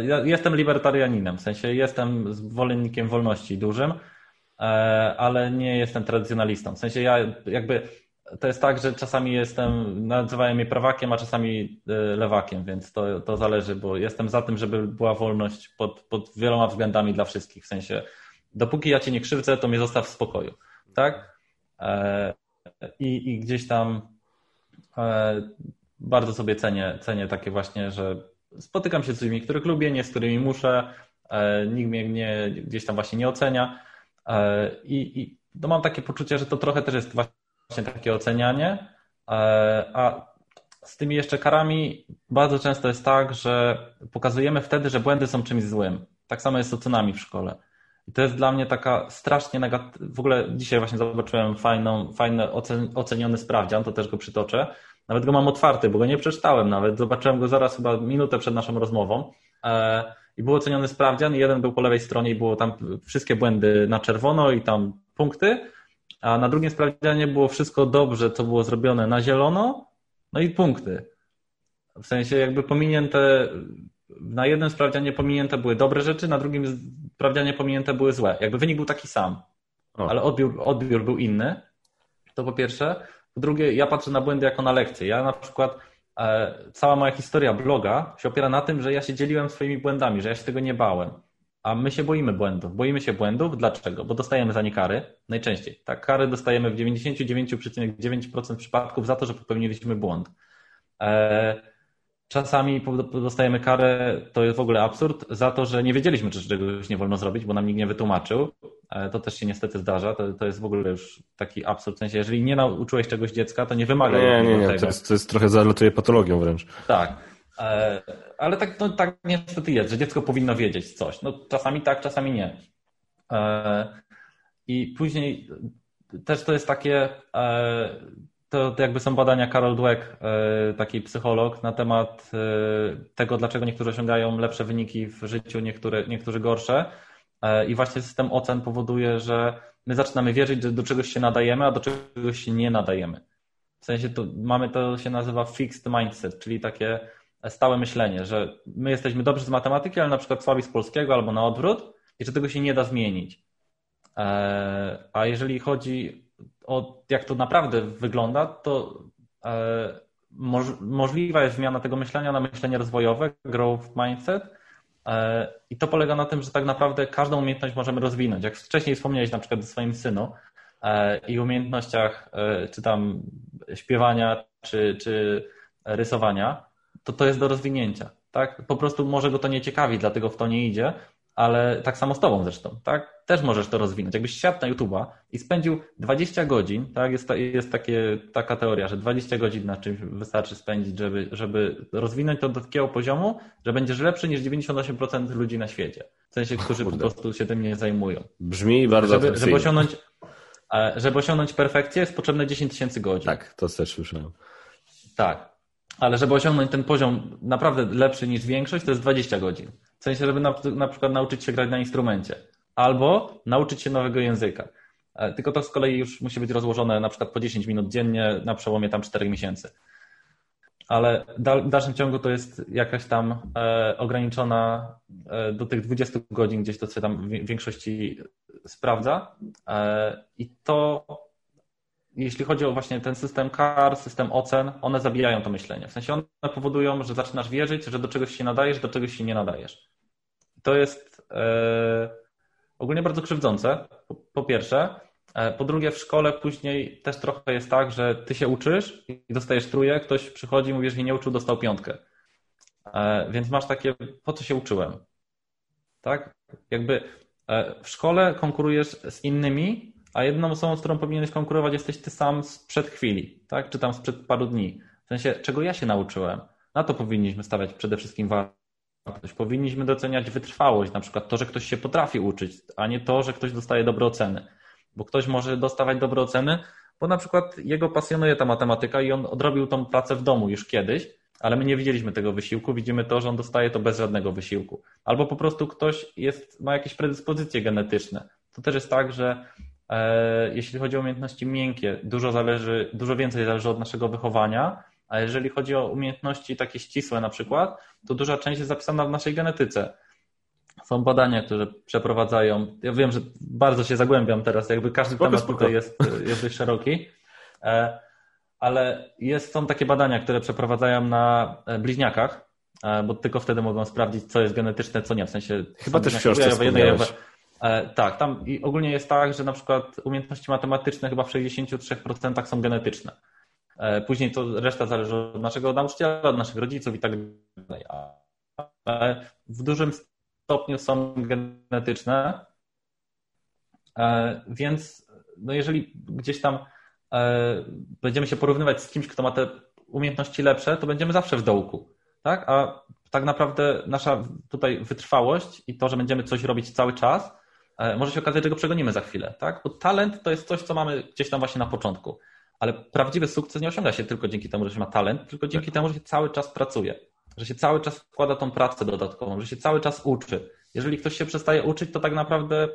Ja jestem libertarianinem, w sensie jestem zwolennikiem wolności dużym, ale nie jestem tradycjonalistą. W sensie ja jakby to jest tak, że czasami jestem, nazywają mnie prawakiem, a czasami e, lewakiem, więc to, to zależy, bo jestem za tym, żeby była wolność pod, pod wieloma względami dla wszystkich. W sensie, dopóki ja cię nie krzywdzę, to mnie zostaw w spokoju. Tak? E, I, i gdzieś tam e, bardzo sobie cenię, cenię takie właśnie, że spotykam się z ludźmi, których lubię, nie z którymi muszę, nikt mnie nie, gdzieś tam właśnie nie ocenia. I, i no mam takie poczucie, że to trochę też jest właśnie właśnie takie ocenianie. E, a z tymi jeszcze karami bardzo często jest tak, że pokazujemy wtedy, że błędy są czymś złym. Tak samo jest z ocenami w szkole. I to jest dla mnie taka strasznie negatywna. W ogóle dzisiaj właśnie zobaczyłem fajną, fajny oceniony sprawdzian, to też go przytoczę. Nawet go mam otwarty, bo go nie przeczytałem nawet. Zobaczyłem go zaraz chyba minutę przed naszą rozmową. E, I był oceniony sprawdzian. Jeden był po lewej stronie i było tam wszystkie błędy na czerwono i tam punkty a na drugim sprawdzianie było wszystko dobrze, co było zrobione na zielono, no i punkty. W sensie jakby pominięte, na jednym sprawdzianie pominięte były dobre rzeczy, na drugim sprawdzianie pominięte były złe. Jakby wynik był taki sam, o. ale odbiór, odbiór był inny. To po pierwsze. Po drugie, ja patrzę na błędy jako na lekcje. Ja na przykład e, cała moja historia bloga się opiera na tym, że ja się dzieliłem swoimi błędami, że ja się tego nie bałem. A my się boimy błędów. Boimy się błędów. Dlaczego? Bo dostajemy za nie kary. Najczęściej. Tak, kary dostajemy w 99,9% przypadków za to, że popełniliśmy błąd. E, czasami dostajemy karę, to jest w ogóle absurd, za to, że nie wiedzieliśmy, czy czegoś nie wolno zrobić, bo nam nikt nie wytłumaczył. E, to też się niestety zdarza. To, to jest w ogóle już taki absurd. W sensie, jeżeli nie nauczyłeś czegoś dziecka, to nie wymaga. Nie, nie, nie. To jest, to jest trochę zalatuje patologią wręcz. Tak. E, ale tak, no, tak niestety jest, że dziecko powinno wiedzieć coś. No, czasami tak, czasami nie. E, I później też to jest takie, e, to, jakby są badania Carol Dweck, taki psycholog, na temat tego, dlaczego niektórzy osiągają lepsze wyniki w życiu, niektóre, niektórzy gorsze. I właśnie system ocen powoduje, że my zaczynamy wierzyć, że do czegoś się nadajemy, a do czegoś się nie nadajemy. W sensie to mamy to się nazywa fixed mindset, czyli takie stałe myślenie, że my jesteśmy dobrzy z matematyki, ale na przykład słabi z polskiego albo na odwrót i że tego się nie da zmienić. E, a jeżeli chodzi o jak to naprawdę wygląda, to e, możliwa jest zmiana tego myślenia na myślenie rozwojowe, growth mindset. E, I to polega na tym, że tak naprawdę każdą umiejętność możemy rozwinąć. Jak wcześniej wspomniałeś na przykład o swoim synu i umiejętnościach czy tam śpiewania, czy, czy rysowania, to to jest do rozwinięcia. Tak? Po prostu może go to nie ciekawi, dlatego w to nie idzie, ale tak samo z tobą zresztą, tak? Też możesz to rozwinąć. Jakbyś siadł na YouTube'a i spędził 20 godzin, tak? Jest, jest takie, taka teoria, że 20 godzin na czymś wystarczy spędzić, żeby, żeby rozwinąć to do takiego poziomu, że będziesz lepszy niż 98% ludzi na świecie. W sensie, którzy po prostu się tym nie zajmują. Brzmi bardzo żeby, żeby osiągnąć, e, żeby osiągnąć perfekcję jest potrzebne 10 tysięcy godzin. Tak, to też słyszałem. Tak, ale żeby osiągnąć ten poziom naprawdę lepszy niż większość, to jest 20 godzin. W sensie, żeby na, na przykład nauczyć się grać na instrumencie albo nauczyć się nowego języka. E, tylko to z kolei już musi być rozłożone na przykład po 10 minut dziennie na przełomie tam 4 miesięcy. Ale w dalszym ciągu to jest jakaś tam e, ograniczona e, do tych 20 godzin, gdzieś to się tam w większości sprawdza. I to jeśli chodzi o właśnie ten system kar, system ocen, one zabijają to myślenie. W sensie one powodują, że zaczynasz wierzyć, że do czegoś się nadajesz, do czegoś się nie nadajesz. To jest e, ogólnie bardzo krzywdzące, po, po pierwsze. E, po drugie, w szkole później też trochę jest tak, że ty się uczysz i dostajesz truje, ktoś przychodzi i mówi, że się nie uczył, dostał piątkę. E, więc masz takie, po co się uczyłem? Tak? Jakby e, w szkole konkurujesz z innymi, a jedną osobą, z którą powinieneś konkurować, jesteś ty sam sprzed chwili, tak? Czy tam sprzed paru dni. W sensie, czego ja się nauczyłem. Na to powinniśmy stawiać przede wszystkim wartość. Powinniśmy doceniać wytrwałość, na przykład to, że ktoś się potrafi uczyć, a nie to, że ktoś dostaje dobre oceny. Bo ktoś może dostawać dobre oceny, bo na przykład jego pasjonuje ta matematyka i on odrobił tą pracę w domu już kiedyś, ale my nie widzieliśmy tego wysiłku, widzimy to, że on dostaje to bez żadnego wysiłku. Albo po prostu ktoś jest, ma jakieś predyspozycje genetyczne. To też jest tak, że jeśli chodzi o umiejętności miękkie, dużo zależy, dużo więcej zależy od naszego wychowania, a jeżeli chodzi o umiejętności takie ścisłe na przykład, to duża część jest zapisana w naszej genetyce. Są badania, które przeprowadzają. Ja wiem, że bardzo się zagłębiam teraz, jakby każdy spoko, temat spoko. tutaj jest, jest dość szeroki, e, ale jest, są takie badania, które przeprowadzają na e, bliźniakach, bo tylko wtedy mogą sprawdzić, co jest genetyczne, co nie. W sensie. Chyba też w książce E, tak, tam ogólnie jest tak, że na przykład umiejętności matematyczne chyba w 63% są genetyczne. E, później to reszta zależy od naszego nauczyciela, od naszych rodziców i tak dalej. Ale w dużym stopniu są genetyczne, e, więc no jeżeli gdzieś tam będziemy się porównywać z kimś, kto ma te umiejętności lepsze, to będziemy zawsze w dołku. Tak? A tak naprawdę nasza tutaj wytrwałość i to, że będziemy coś robić cały czas, E, może się okazać, że go przegonimy za chwilę, tak? Bo talent to jest coś, co mamy gdzieś tam właśnie na początku. Ale prawdziwy sukces nie osiąga się tylko dzięki temu, że się ma talent, tylko dzięki tak. temu, że się cały czas pracuje, że się cały czas wkłada tą pracę dodatkową, że się cały czas uczy. Jeżeli ktoś się przestaje uczyć, to tak naprawdę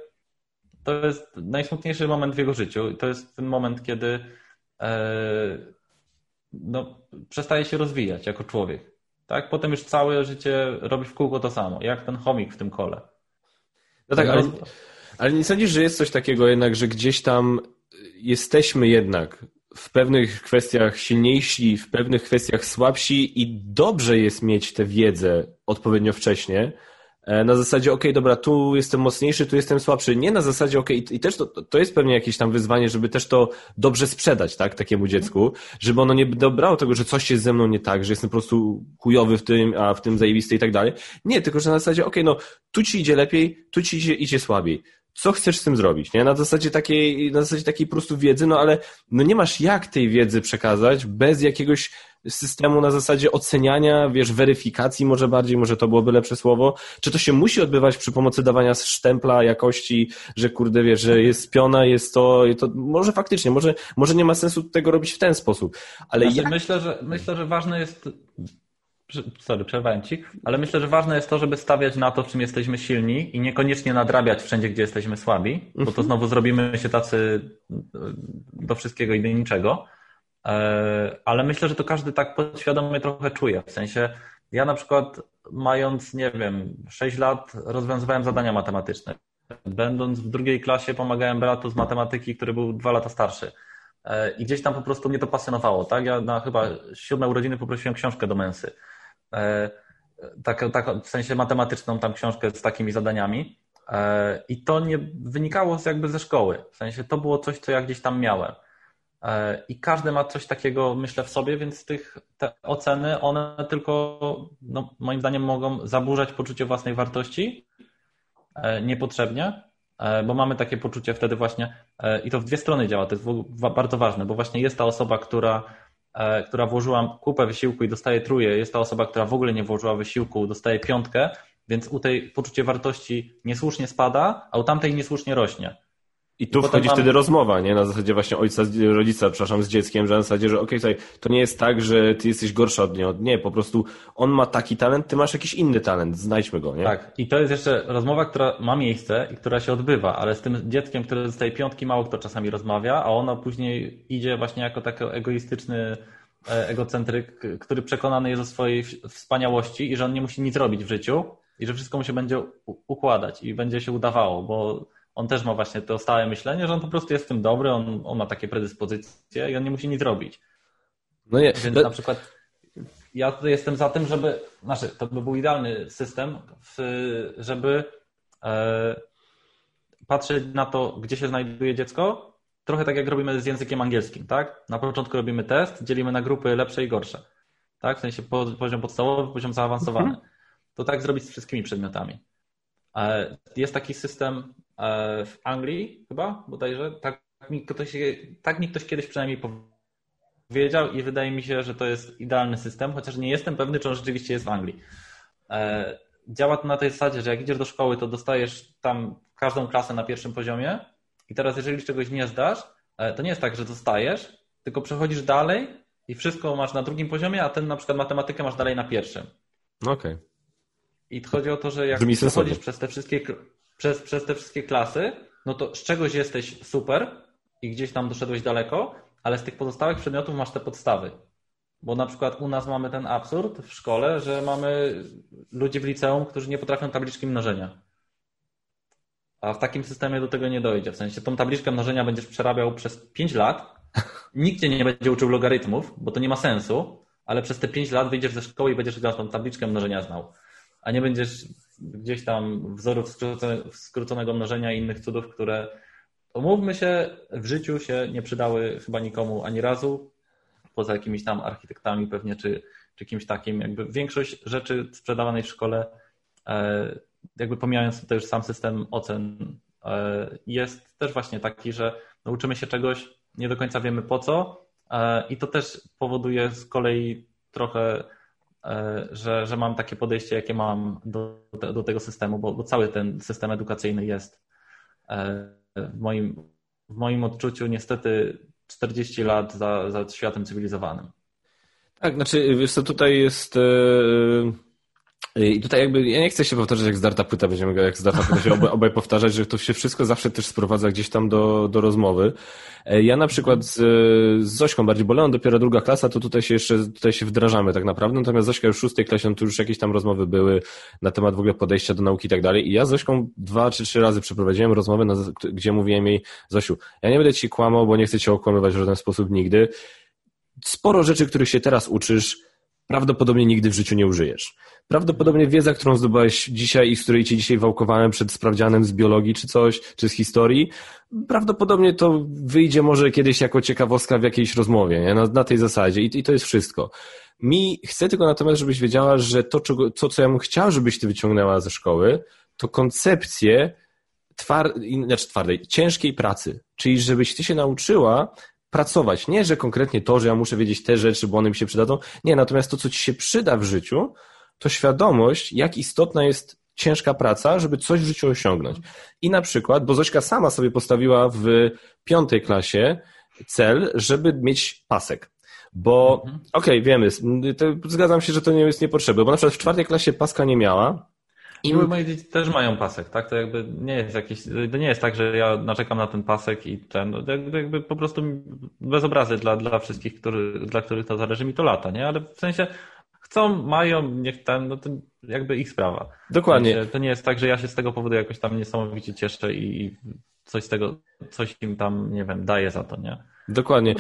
to jest najsmutniejszy moment w jego życiu. I to jest ten moment, kiedy e, no, przestaje się rozwijać jako człowiek. Tak? Potem już całe życie robi w kółko to samo, jak ten chomik w tym kole. No tak, ale, ale nie sądzisz, że jest coś takiego jednak, że gdzieś tam jesteśmy jednak w pewnych kwestiach silniejsi, w pewnych kwestiach słabsi i dobrze jest mieć tę wiedzę odpowiednio wcześnie, E, na zasadzie, ok, dobra, tu jestem mocniejszy, tu jestem słabszy. Nie na zasadzie, ok, i też to, to jest pewnie jakieś tam wyzwanie, żeby też to dobrze sprzedać, tak, takiemu dziecku, żeby ono nie dobrało tego, że coś jest ze mną nie tak, że jestem po prostu chujowy w tym, a w tym zajebisty i tak dalej. Nie, tylko że na zasadzie, ok, no, tu ci idzie lepiej, tu ci idzie, idzie słabiej co chcesz z tym zrobić, nie? Na zasadzie takiej, na zasadzie takiej po prostu wiedzy, no ale no nie masz jak tej wiedzy przekazać bez jakiegoś systemu na zasadzie oceniania, wiesz, weryfikacji może bardziej, może to byłoby lepsze słowo. Czy to się musi odbywać przy pomocy dawania sztempla jakości, że kurde, wiesz, że jest piona, jest to, to może faktycznie, może, może nie ma sensu tego robić w ten sposób, ale znaczy, ja... myślę, że, myślę, że ważne jest sorry, przerwałem ci, ale myślę, że ważne jest to, żeby stawiać na to, w czym jesteśmy silni i niekoniecznie nadrabiać wszędzie, gdzie jesteśmy słabi, bo to mhm. znowu zrobimy się tacy do wszystkiego i do niczego. E, ale myślę, że to każdy tak podświadomie trochę czuje. W sensie Ja na przykład mając, nie wiem, 6 lat rozwiązywałem zadania matematyczne. Będąc w drugiej klasie pomagałem bratu z matematyki, który był dwa lata starszy. E, I gdzieś tam po prostu mnie to pasjonowało, tak? Ja na chyba siódme urodziny poprosiłem książkę do mensy. E, tak, tak, w sensie matematyczną tam książkę z takimi zadaniami. E, I to nie wynikało jakby ze szkoły. W sensie to było coś, co ja gdzieś tam miałem. I każdy ma coś takiego, myślę, w sobie, więc tych, te oceny, one tylko, no, moim zdaniem, mogą zaburzać poczucie własnej wartości niepotrzebnie, bo mamy takie poczucie wtedy właśnie, i to w dwie strony działa, to jest bardzo ważne, bo właśnie jest ta osoba, która E, która włożyła kupę wysiłku i dostaje truje, jest ta osoba, która w ogóle nie włożyła wysiłku, dostaje piątkę, więc u tej poczucie wartości niesłusznie spada, a u tamtej niesłusznie rośnie. I tu wchodzi wtedy rozmowa, nie? Na zasadzie właśnie ojca, rodzica, przepraszam, z dzieckiem, że na zasadzie, że okej, okay, to nie jest tak, że ty jesteś gorsza od niego. Nie, po prostu on ma taki talent, ty masz jakiś inny talent, znajdźmy go, nie? Tak. I to jest jeszcze rozmowa, która ma miejsce i która się odbywa, ale z tym dzieckiem, które dostaje piątki, mało kto czasami rozmawia, a ono później idzie właśnie jako taki egoistyczny e, egocentryk, który przekonany jest o swojej wspaniałości i że on nie musi nic robić w życiu i że wszystko mu się będzie układać i będzie się udawało, bo on też ma właśnie to stałe myślenie, że on po prostu jest w tym dobry, on, on ma takie predyspozycje i on nie musi nic robić. No nie. Więc na przykład ja tutaj jestem za tym, żeby, znaczy to by był idealny system, żeby e, patrzeć na to, gdzie się znajduje dziecko, trochę tak jak robimy z językiem angielskim, tak? Na początku robimy test, dzielimy na grupy lepsze i gorsze, tak? W sensie poziom podstawowy, poziom zaawansowany. Mhm. To tak zrobić z wszystkimi przedmiotami. E, jest taki system w Anglii chyba bodajże. Tak mi, ktoś, tak mi ktoś kiedyś przynajmniej powiedział i wydaje mi się, że to jest idealny system, chociaż nie jestem pewny, czy on rzeczywiście jest w Anglii. E, działa to na tej zasadzie, że jak idziesz do szkoły, to dostajesz tam każdą klasę na pierwszym poziomie i teraz jeżeli czegoś nie zdasz, e, to nie jest tak, że dostajesz, tylko przechodzisz dalej i wszystko masz na drugim poziomie, a ten na przykład matematykę masz dalej na pierwszym. Okej. Okay. I chodzi o to, że jak przechodzisz przez te wszystkie przez, przez te wszystkie klasy, no to z czegoś jesteś super i gdzieś tam doszedłeś daleko, ale z tych pozostałych przedmiotów masz te podstawy. Bo na przykład u nas mamy ten absurd w szkole, że mamy ludzi w liceum, którzy nie potrafią tabliczki mnożenia. A w takim systemie do tego nie dojdzie. W sensie tą tabliczkę mnożenia będziesz przerabiał przez 5 lat. Nikt cię nie będzie uczył logarytmów, bo to nie ma sensu, ale przez te 5 lat wyjdziesz ze szkoły i będziesz tą tabliczkę mnożenia znał. A nie będziesz gdzieś tam wzorów skróconego mnożenia i innych cudów, które umówmy się, w życiu się nie przydały chyba nikomu ani razu, poza jakimiś tam architektami pewnie, czy, czy kimś takim. Jakby większość rzeczy sprzedawanej w szkole, e, jakby pomijając już sam system ocen, e, jest też właśnie taki, że nauczymy się czegoś, nie do końca wiemy po co e, i to też powoduje z kolei trochę że, że mam takie podejście, jakie mam do, do tego systemu, bo, bo cały ten system edukacyjny jest e, w moim, w moim odczuciu niestety 40 lat za, za światem cywilizowanym. Tak, znaczy, wiesz co, tutaj jest... Yy i tutaj jakby, ja nie chcę się powtarzać jak zdarta płyta, będziemy jak zdarta płyta się obaj, obaj powtarzać, że to się wszystko zawsze też sprowadza gdzieś tam do, do rozmowy. E, ja na przykład z, z Zośką bardziej bolałem, dopiero druga klasa, to tutaj się jeszcze, tutaj się wdrażamy tak naprawdę, natomiast Zośka już w szóstej klasie, no to już jakieś tam rozmowy były na temat w ogóle podejścia do nauki i tak dalej i ja z Zośką dwa czy trzy razy przeprowadziłem rozmowę, na, gdzie mówiłem jej, Zosiu, ja nie będę ci kłamał, bo nie chcę cię okłamywać w żaden sposób nigdy. Sporo rzeczy, których się teraz uczysz, prawdopodobnie nigdy w życiu nie użyjesz. Prawdopodobnie wiedza, którą zdobyłeś dzisiaj i z której cię dzisiaj wałkowałem przed sprawdzianem z biologii czy coś, czy z historii, prawdopodobnie to wyjdzie może kiedyś jako ciekawostka w jakiejś rozmowie, nie? Na, na tej zasadzie I, i to jest wszystko. Mi chcę tylko natomiast, żebyś wiedziała, że to, czego, to, co ja bym chciał, żebyś ty wyciągnęła ze szkoły, to koncepcję twar, znaczy twardej, ciężkiej pracy. Czyli żebyś ty się nauczyła pracować. Nie, że konkretnie to, że ja muszę wiedzieć te rzeczy, bo one mi się przydadzą. Nie, natomiast to, co ci się przyda w życiu, to świadomość, jak istotna jest ciężka praca, żeby coś w życiu osiągnąć. I na przykład, bo Zośka sama sobie postawiła w piątej klasie cel, żeby mieć pasek. Bo, mhm. okej, okay, wiemy, zgadzam się, że to nie jest niepotrzebne, bo na przykład w czwartej klasie paska nie miała, i moje dzieci też mają pasek, tak? To jakby nie jest jakiś, to nie jest tak, że ja naczekam na ten pasek i ten, no jakby, jakby po prostu bez obrazy dla, dla wszystkich, który, dla których to zależy mi to lata, nie? Ale w sensie chcą, mają, niech ten, no to jakby ich sprawa. Dokładnie. To nie jest tak, że ja się z tego powodu jakoś tam niesamowicie cieszę i coś z tego, coś im tam, nie wiem, daję za to, nie? Dokładnie.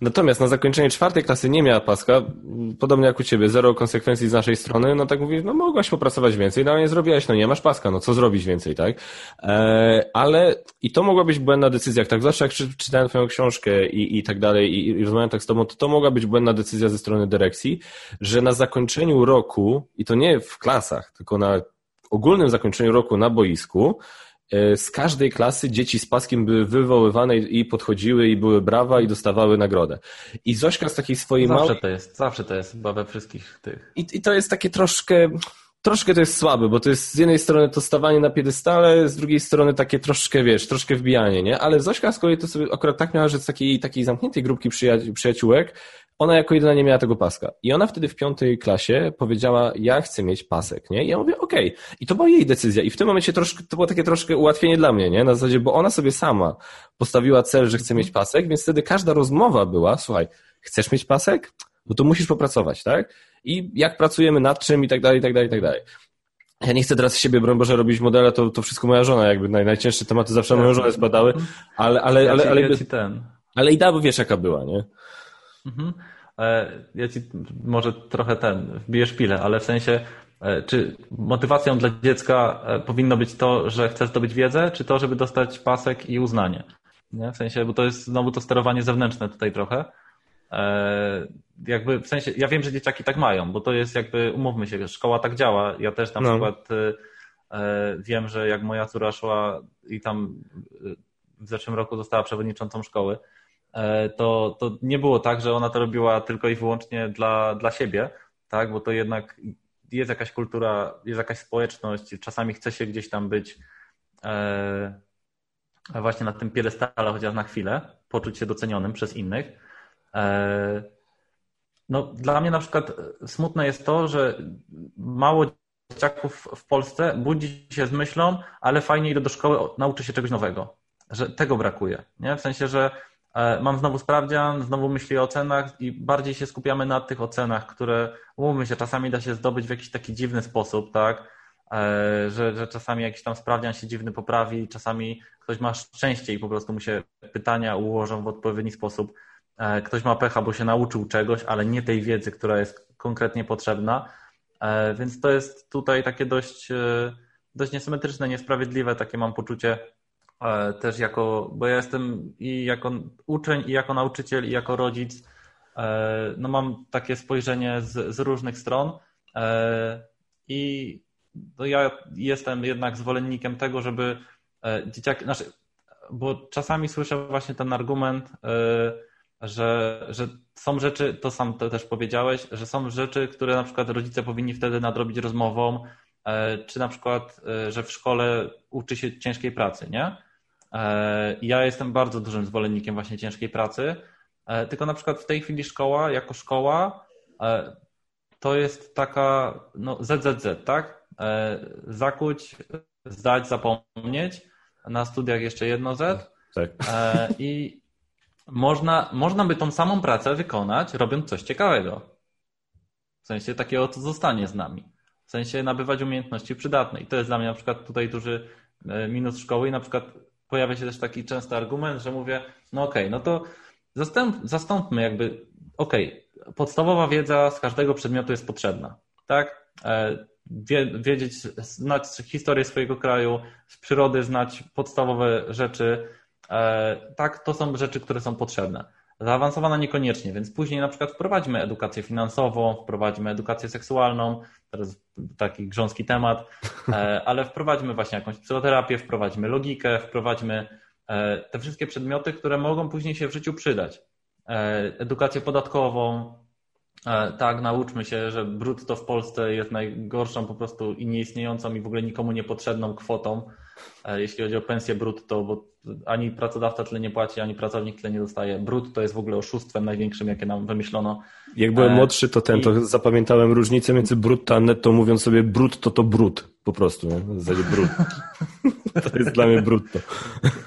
Natomiast na zakończenie czwartej klasy nie miała paska, podobnie jak u ciebie, zero konsekwencji z naszej strony, no tak mówisz, no mogłaś popracować więcej, no nie zrobiłaś, no nie masz paska, no co zrobić więcej, tak? E, ale i to mogła być błędna decyzja, tak zawsze jak czytałem twoją książkę i, i tak dalej i, i rozmawiałem tak z tobą, to to mogła być błędna decyzja ze strony dyrekcji, że na zakończeniu roku, i to nie w klasach, tylko na ogólnym zakończeniu roku na boisku, z każdej klasy dzieci z paskiem były wywoływane i podchodziły i były brawa i dostawały nagrodę. I Zośka z takiej swojej zawsze małej... to jest, zawsze to jest chyba we wszystkich tych. I, I to jest takie troszkę... Troszkę to jest słabe, bo to jest z jednej strony to stawanie na piedestale, z drugiej strony takie troszkę, wiesz, troszkę wbijanie, nie? Ale Zośka z kolei to sobie akurat tak miała, że z takiej, takiej zamkniętej grupki przyjaciółek ona jako jedyna nie miała tego paska. I ona wtedy w piątej klasie powiedziała, ja chcę mieć pasek, nie? I ja mówię, okej. Okay. I to była jej decyzja. I w tym momencie troszkę, to było takie troszkę ułatwienie dla mnie, nie? Na zasadzie, bo ona sobie sama postawiła cel, że chce mieć pasek, więc wtedy każda rozmowa była, słuchaj, chcesz mieć pasek? No to musisz popracować, tak? I jak pracujemy nad czym i tak dalej, i tak dalej, i tak dalej. Ja nie chcę teraz z siebie, broń Boże, robić modela, to, to wszystko moja żona, jakby naj, najcięższe tematy zawsze moją żonę zbadały, ale, ale, ale, ale, ale, ale, ale idea, bo wiesz jaka była, nie? Mhm. E, ja ci może trochę ten, wbiję szpilę, ale w sensie, e, czy motywacją dla dziecka e, powinno być to, że chce zdobyć wiedzę, czy to, żeby dostać pasek i uznanie? Nie? W sensie, bo to jest znowu to sterowanie zewnętrzne tutaj trochę. Jakby w sensie, ja wiem, że dzieciaki tak mają, bo to jest jakby, umówmy się, szkoła tak działa. Ja też na no. przykład wiem, że jak moja córa szła i tam w zeszłym roku została przewodniczącą szkoły, E, to, to nie było tak, że ona to robiła tylko i wyłącznie dla, dla siebie, tak? bo to jednak jest jakaś kultura, jest jakaś społeczność, czasami chce się gdzieś tam być e, właśnie na tym piedestale, chociaż na chwilę, poczuć się docenionym przez innych. E, no, dla mnie na przykład smutne jest to, że mało dzieciaków w Polsce budzi się z myślą, ale fajnie idę do szkoły, nauczy się czegoś nowego. Że tego brakuje. Nie? W sensie, że E, mam znowu sprawdzian, znowu myśli o ocenach i bardziej się skupiamy na tych ocenach, które, umówmy się, czasami da się zdobyć w jakiś taki dziwny sposób, tak? E, że, że czasami jakiś tam sprawdzian się dziwny poprawi, czasami ktoś ma szczęście i po prostu mu się pytania ułożą w odpowiedni sposób. E, ktoś ma pecha, bo się nauczył czegoś, ale nie tej wiedzy, która jest konkretnie potrzebna. Więc to jest tutaj takie dość, dość niesymetryczne, niesprawiedliwe, takie mam poczucie E, też jako, bo ja jestem i jako uczeń, i jako nauczyciel, i jako rodzic, e, no mam takie spojrzenie z, z różnych stron e, i no ja jestem jednak zwolennikiem tego, żeby dzieciaki, znaczy, bo czasami słyszę właśnie ten argument, że, że są rzeczy, to sam to też powiedziałeś, że są rzeczy, które na przykład rodzice powinni wtedy nadrobić rozmową, czy na przykład, że w szkole uczy się ciężkiej pracy, nie? E, ja jestem bardzo dużym zwolennikiem właśnie ciężkiej pracy, e, tylko na przykład w tej chwili szkoła, jako szkoła, e, to jest taka no, ZZZ, tak? Zakuć, zdać, zapomnieć. Na studiach jeszcze jedno Z. Tak. I można, można by tą samą pracę wykonać, robiąc coś ciekawego. W sensie takiego, co zostanie z nami. W sensie nabywać umiejętności przydatne. I to jest dla mnie na przykład tutaj duży minus szkoły i na przykład pojawia się też taki częsty argument, że mówię, no okej, okay, no to zastąp, zastąpmy jakby, okej, okay, podstawowa wiedza z każdego przedmiotu jest potrzebna, tak? E, wiedzieć, znać historię swojego kraju, z przyrody znać podstawowe rzeczy, e, tak, to są rzeczy, które są potrzebne. Zaawansowana niekoniecznie, więc później na przykład wprowadźmy edukację finansową, wprowadźmy edukację seksualną, teraz taki grząski temat, e, ale wprowadźmy właśnie jakąś psychoterapię, wprowadźmy logikę, wprowadźmy e, te wszystkie przedmioty, które mogą później się w życiu przydać. E, edukację podatkową, tak, nauczmy się, że brutto w Polsce jest najgorszą po prostu i nieistniejącą i w ogóle nikomu niepotrzebną kwotą, jeśli chodzi o pensję brutto, bo ani pracodawca tyle nie płaci, ani pracownik tyle nie dostaje. Brut to jest w ogóle oszustwem największym, jakie nam wymyślono. Jak byłem e, młodszy, to ten, I... to zapamiętałem różnicę między brutto a netto, mówiąc sobie brutto to brut, po prostu, nie? W zasadzie brut. to jest dla mnie brutto.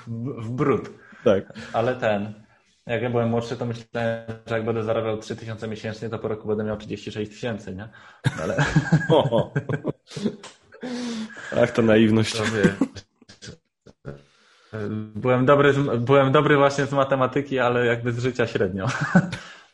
W, brut. Tak. Ale ten, Jak ja byłem młodszy, to myślałem, że jak będę zarabiał 3000 miesięcznie, to po roku będę miał 36 tysięcy, nie? Ale... Ach, to naiwność. Byłem dobry, byłem dobry właśnie z matematyki, ale jakby z życia średnio.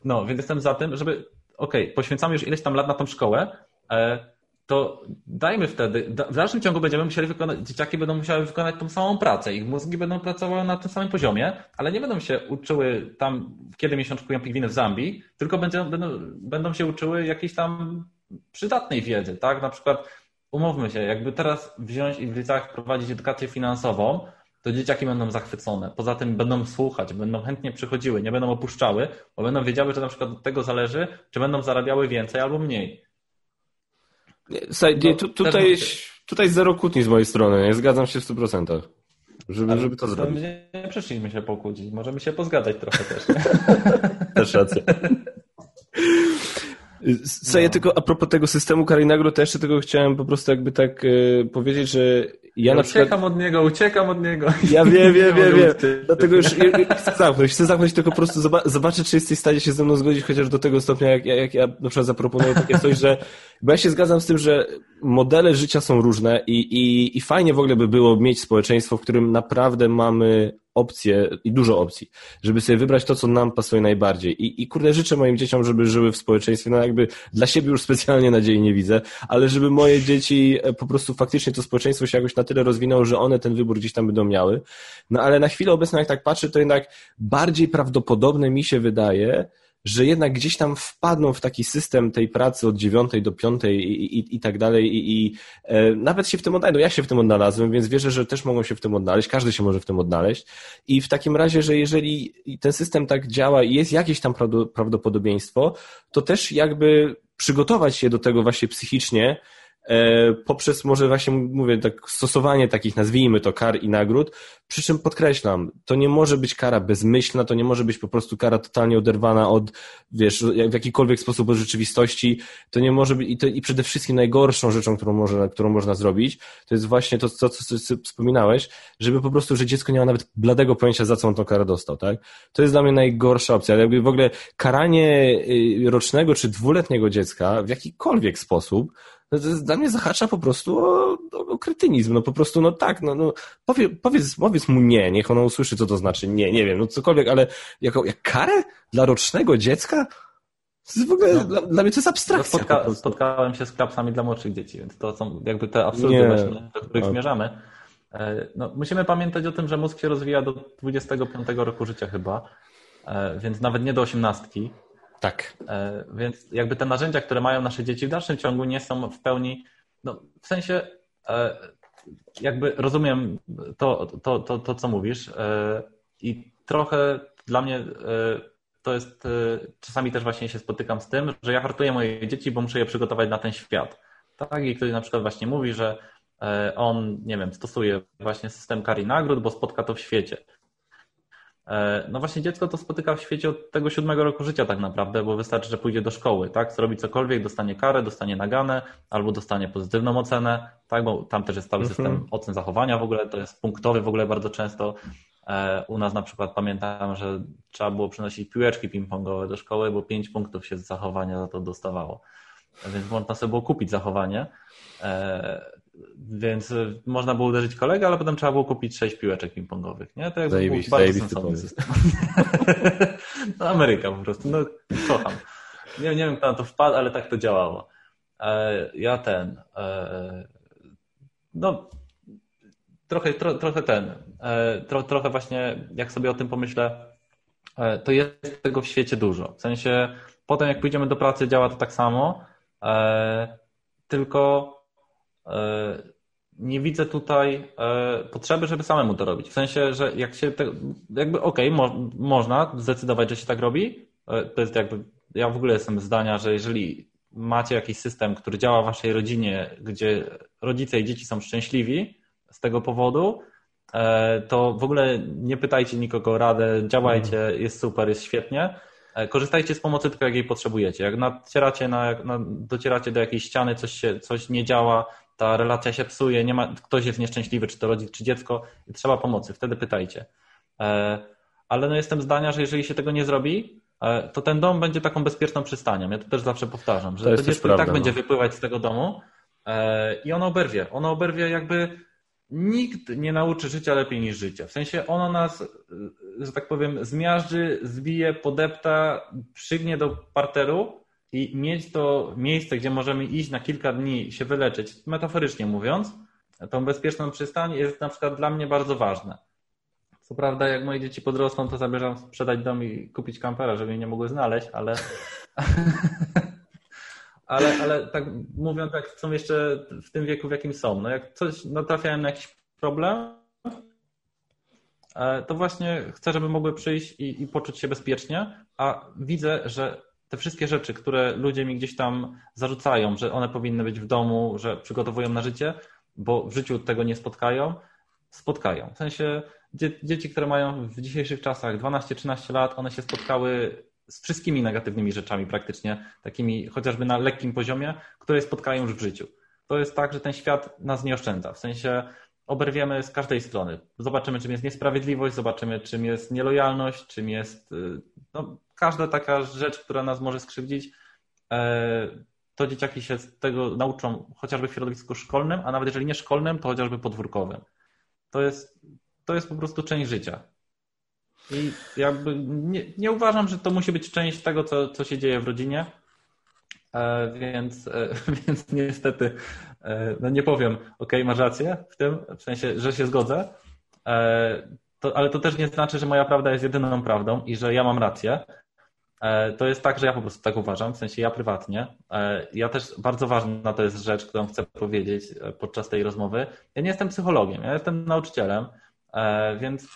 No, więc jestem za tym, żeby, okej, okay, poświęcamy już ileś tam lat na tą szkołę, e, to dajmy wtedy, w dalszym ciągu będziemy musieli wykonać, dzieciaki będą musiały wykonać tą samą pracę, ich mózgi będą pracowały na tym samym poziomie, ale nie będą się uczyły tam, kiedy miesiączkują pingwiny w Zambii, tylko będą, będą, będą się uczyły jakiejś tam przydatnej wiedzy, tak? Na przykład, umówmy się, jakby teraz wziąć i w liceach prowadzić edukację finansową, to dzieciaki będą zachwycone. Poza tym będą słuchać, będą chętnie przychodziły, nie będą opuszczały, bo będą wiedziały, że na przykład od tego zależy, czy będą zarabiały więcej albo mniej. Słuchaj, no, tu, tutaj, tutaj zero kłótni z mojej strony, nie zgadzam się w 100%. Żeby, żeby to, zrobić. Nie, nie przyszliśmy się pokłócić, możemy się pozgadzać trochę też. też racja. Co no. ja tylko a propos tego systemu karyjnego, to jeszcze tego chciałem po prostu jakby tak e, powiedzieć, że ja, ja na przykład... Uciekam od niego, uciekam od niego. Ja wiem, wiem, wiem, wiem. Dlatego już chcę zamknąć, chcę zamknąć, tylko po prostu zobaczyć, czy jesteś w stanie się ze mną zgodzić, chociaż do tego stopnia, jak, jak ja na przykład zaproponuję takie coś, że bo ja się zgadzam z tym, że modele życia są różne i, i, i fajnie w ogóle by było mieć społeczeństwo, w którym naprawdę mamy opcje i dużo opcji, żeby sobie wybrać to, co nam pasuje najbardziej. I, i kurde, życzę moim dzieciom, żeby żyły w społeczeństwie, no jakby dla siebie już specjalnie nadziei nie widzę, ale żeby moje dzieci e, po prostu faktycznie to społeczeństwo się jakoś na tyle rozwinęło, że one ten wybór gdzieś tam będą miały. No ale na chwilę obecną, jak tak patrzę, to jednak bardziej prawdopodobne mi się wydaje, że jednak gdzieś tam wpadną w taki system tej pracy od dziewiątej do piątej i, i, i tak dalej i, i e, nawet się w tym odnajdą. Ja się w tym odnalazłem, więc wierzę, że też mogą się w tym odnaleźć. Każdy się może w tym odnaleźć. I w takim razie, że jeżeli ten system tak działa i jest jakieś tam prawdopodobieństwo, to też jakby przygotować się do tego właśnie psychicznie, poprzez może właśnie mówię tak stosowanie takich nazwijmy to kar i nagród, przy czym podkreślam, to nie może być kara bezmyślna, to nie może być po prostu kara totalnie oderwana od, wiesz, w jakikolwiek sposób od rzeczywistości, to nie może być i, to, i przede wszystkim najgorszą rzeczą, którą, może, którą można zrobić, to jest właśnie to, to, co, wspominałeś, żeby po prostu, że dziecko nie ma nawet bladego pojęcia, za co on tą karę dostał, tak? To jest dla mnie najgorsza opcja, jakby w ogóle karanie y, rocznego czy dwuletniego dziecka w jakikolwiek sposób dla mnie zahacza po prostu o, o, kretynizm. No po prostu, no tak, no, no powie, powiedz, powiedz mu nie, niech ona usłyszy, co to znaczy nie, nie wiem, no cokolwiek, ale jako, jak karę dla rocznego dziecka? To jest w ogóle, no, dla, dla, mnie to jest abstrakcja. Spotka, spotkałem się z klapsami dla młodszych dzieci, więc to są jakby te absurdy nie. właśnie, do których zmierzamy. E, no, musimy pamiętać o tym, że mózg się rozwija do 25 roku życia chyba, e, więc nawet nie do 18. Tak. E, więc jakby te narzędzia, które mają nasze dzieci w dalszym ciągu nie są w pełni, no w sensie e, jakby rozumiem to, to, to, to co mówisz e, i trochę dla mnie to jest, czasami też właśnie się spotykam z tym, że ja hartuję moje dzieci, bo muszę je przygotować na ten świat. Tak, i ktoś na przykład właśnie mówi, że on, nie wiem, stosuje właśnie system kar i nagród, bo spotka to w świecie. E, no właśnie dziecko to spotyka w świecie od tego siódmego roku życia tak naprawdę, bo wystarczy, że pójdzie do szkoły, tak? Zrobi cokolwiek, dostanie karę, dostanie naganę albo dostanie pozytywną ocenę, tak? Bo tam też jest cały system mhm. ocen zachowania w ogóle, to jest punktowy w ogóle bardzo często. E, u nas na przykład pamiętam, że trzeba było przynosić piłeczki ping-pongowe do szkoły, bo pięć punktów się z zachowania za to dostawało. Więc można sobie było kupić zachowanie. E, więc e, można było uderzyć kolegę, ale potem trzeba było kupić sześć piłeczek ping-pongowych. Nie? To jakby był bardzo sensowny system. no, Ameryka po prostu. No, kocham. Nie, nie wiem, kto na to wpadł, ale tak to działało. E, ja ten. No, trochę, tro, trochę ten. Tro, trochę właśnie, jak sobie o tym pomyślę, to jest tego w świecie dużo. W sensie, potem jak pójdziemy do pracy, działa to tak samo, tylko nie widzę tutaj e, potrzeby, żeby samemu to robić. W sensie, że jak się te, jakby okej, okay, mo, można zdecydować, że się tak robi. E, to jest jakby, ja w ogóle jestem zdania, że jeżeli macie jakiś system, który działa w waszej rodzinie, gdzie rodzice i dzieci są szczęśliwi z tego powodu, to w ogóle nie pytajcie nikogo o radę, działajcie, mhm. jest super, jest świetnie. Korzystajcie z pomocy tylko jak jej potrzebujecie. Jak nacieracie na, na, docieracie do jakiejś ściany, coś, się, coś nie działa, ta relacja się psuje, nie ma, ktoś jest nieszczęśliwy, czy to rodzic, czy dziecko i trzeba pomocy, wtedy pytajcie. E, ale no jestem zdania, że jeżeli się tego nie zrobi, e, to ten dom będzie taką bezpieczną przystanią. Ja to też zawsze powtarzam, że to, to dziecko i tak no. będzie wypływać z tego domu e, i ono oberwie. Ono oberwie jakby nikt nie nauczy życia lepiej niż życie. W sensie ono nas, że tak powiem, zmiażdży, zbije, podepta, przygnie do parteru i mieć to miejsce, gdzie możemy iść na kilka dni się wyleczyć, metaforycznie mówiąc, tą bezpieczną przystań jest na przykład dla mnie bardzo ważne. Co prawda, jak moje dzieci podrosną, to zamierzam sprzedać dom i kupić kampera, żeby mnie nie mogły znaleźć, ale. ale, ale tak mówiąc, jak są jeszcze w tym wieku, w jakim są. No jak coś natrafiałem na jakiś problem, e, to właśnie chcę, żeby mogły przyjść i, i poczuć się bezpiecznie, a widzę, że te wszystkie rzeczy, które ludzie mi gdzieś tam zarzucają, że one powinny być w domu, że przygotowują na życie, bo w życiu tego nie spotkają, spotkają. W sensie dzieci, które mają w dzisiejszych czasach 12-13 lat, one się spotkały z wszystkimi negatywnymi rzeczami praktycznie, takimi chociażby na lekkim poziomie, które spotkają już w życiu. To jest tak, że ten świat nas nie oszczędza. W sensie oberwiemy z każdej strony. Zobaczymy, czym jest niesprawiedliwość, zobaczymy, czym jest nielojalność, czym jest y, no, każda taka rzecz, która nas może skrzywdzić. E, to dzieciaki się z tego nauczą chociażby w środowisku szkolnym, a nawet jeżeli nie szkolnym, to chociażby podwórkowym. To jest, to jest po prostu część życia. I jakby nie, nie uważam, że to musi być część tego, co, co się dzieje w rodzinie. E, więc, e, więc niestety e, no nie powiem, ok, masz rację w tym, w sensie, że się zgodzę, to, ale to też nie znaczy, że moja prawda jest jedyną prawdą i że ja mam rację. To jest tak, że ja po prostu tak uważam, w sensie ja prywatnie. Ja też bardzo ważna to jest rzecz, którą chcę powiedzieć podczas tej rozmowy. Ja nie jestem psychologiem, ja jestem nauczycielem, więc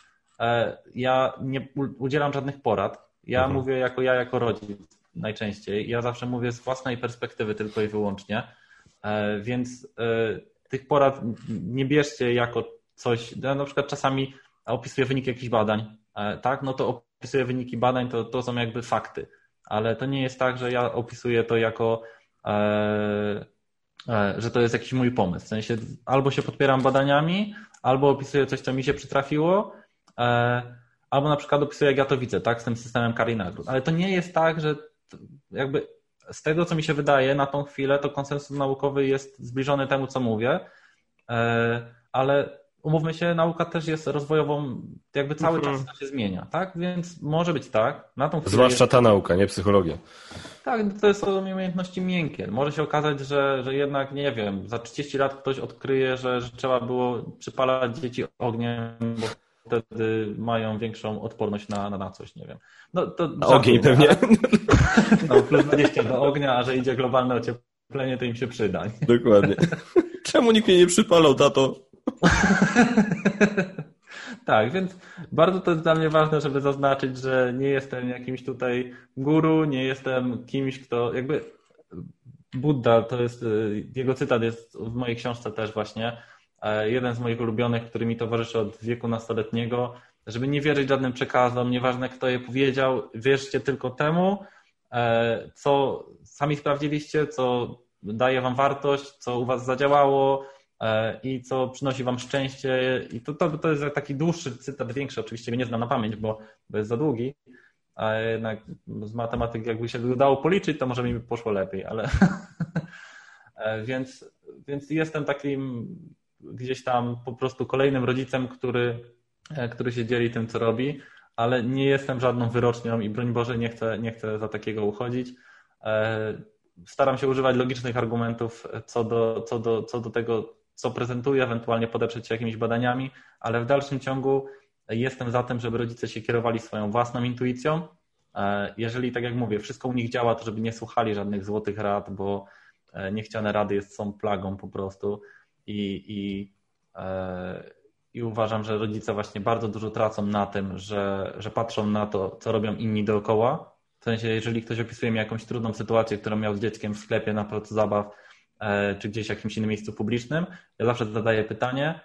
ja nie udzielam żadnych porad. Ja mhm. mówię jako ja, jako rodzic najczęściej. Ja zawsze mówię z własnej perspektywy tylko i wyłącznie, e, więc e, tych porad nie bierzcie jako coś, ja na przykład czasami opisuję wyniki jakichś badań, e, tak, no to opisuję wyniki badań, to, to są jakby fakty, ale to nie jest tak, że ja opisuję to jako że to jest jakiś mój pomysł. W sensie albo się podpieram badaniami, albo opisuję coś, co mi się przytrafiło, albo na przykład opisuję, jak ja to widzę, tak, z tym systemem kar i nagród. Ale to nie jest tak, że jakby z tego, co mi się wydaje na tą chwilę, to konsensus naukowy jest zbliżony temu, co mówię, e, ale umówmy się, nauka też jest rozwojową, jakby cały mhm. czas się zmienia, tak? Więc może być tak. Na tą Zwłaszcza jest... ta nauka, nie psychologia. Tak, to są umiejętności miękkie. Może się okazać, że, że jednak, nie wiem, za 30 lat ktoś odkryje, że, że trzeba było przypalać dzieci ogniem, bo wtedy mają większą odporność na, na, na coś, nie wiem. No, to na ogień pewnie. No, plus 20 do ognia, a że idzie globalne ocieplenie, to im się przyda. Dokładnie. Czemu nikt mnie nie przypalał, tato? tak, więc bardzo to jest dla mnie ważne, żeby zaznaczyć, że nie jestem jakimś tutaj guru, nie jestem kimś, kto jakby Buddha, to jest, jego cytat jest w mojej książce też właśnie, E, jeden z moich ulubionych, który mi towarzyszy od wieku nastoletniego, żeby nie wierzyć żadnym przekazom, nieważne kto je powiedział, wierzcie tylko temu, e, co sami sprawdziliście, co daje wam wartość, co u was zadziałało i co przynosi wam szczęście. I to, to, to jest taki dłuższy cytat, większy, oczywiście nie znam na pamięć, bo, bo jest za długi, a jednak z matematyki jakby się udało policzyć, to może mi poszło lepiej, ale więc, więc jestem takim gdzieś tam po prostu kolejnym rodzicem, który, e, który się dzieli tym, co robi, ale nie jestem żadną wyrocznią i broń Boże nie chcę, nie chcę za takiego uchodzić. E, staram się używać logicznych argumentów co do, co do, co do tego, co prezentuję, ewentualnie podeprzeć się jakimiś badaniami, ale w dalszym ciągu jestem za tym, żeby rodzice się kierowali swoją własną intuicją. E, jeżeli, tak jak mówię, wszystko u nich działa, to żeby nie słuchali żadnych złotych rad, bo niechciane rady jest, są plagą po prostu i, i, e, i uważam, że rodzice właśnie bardzo dużo tracą na tym, że, że patrzą na to, co robią inni dookoła. W sensie, jeżeli ktoś opisuje mi jakąś trudną sytuację, którą miał z dzieckiem w sklepie, na placu zabaw, e, czy gdzieś w jakimś innym miejscu publicznym, ja zawsze zadaję pytanie,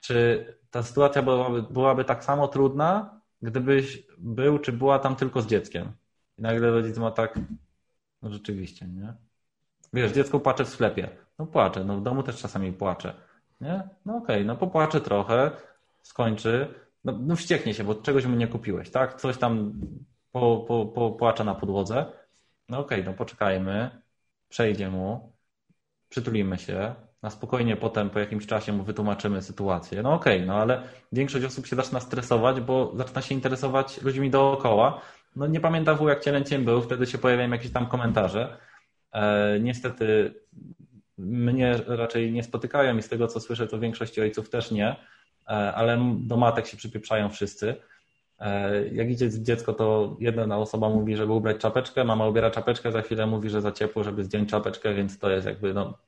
czy ta sytuacja byłaby, byłaby tak samo trudna, gdybyś był, czy była tam tylko z dzieckiem. I nagle rodzic ma tak, no rzeczywiście, nie? Wiesz, dziecko płacze w sklepie. No płacze, no w domu też czasami płacze. Nie? No okej, okay, no popłacze trochę, skończy, no, no wścieknie się, bo czegoś mu nie kupiłeś, tak? Coś tam po, po, po, płacze na podłodze. No okej, okay, no poczekajmy, przejdzie mu, przytulimy się, na spokojnie potem po jakimś czasie mu wytłumaczymy sytuację. No okej, okay, no ale większość osób się zaczyna stresować, bo zaczyna się interesować ludźmi dookoła. No nie pamiętam jak cielęciem był, wtedy się pojawiają jakieś tam komentarze. E, niestety mnie raczej nie spotykają i z tego co słyszę, to większości ojców też nie, e, ale do matek się przypieprzają wszyscy. E, jak idzie dziecko, to jedna osoba mówi, żeby ubrać czapeczkę, mama ubiera czapeczkę, za chwilę mówi, że za ciepło, żeby zdjąć czapeczkę, więc to jest jakby no,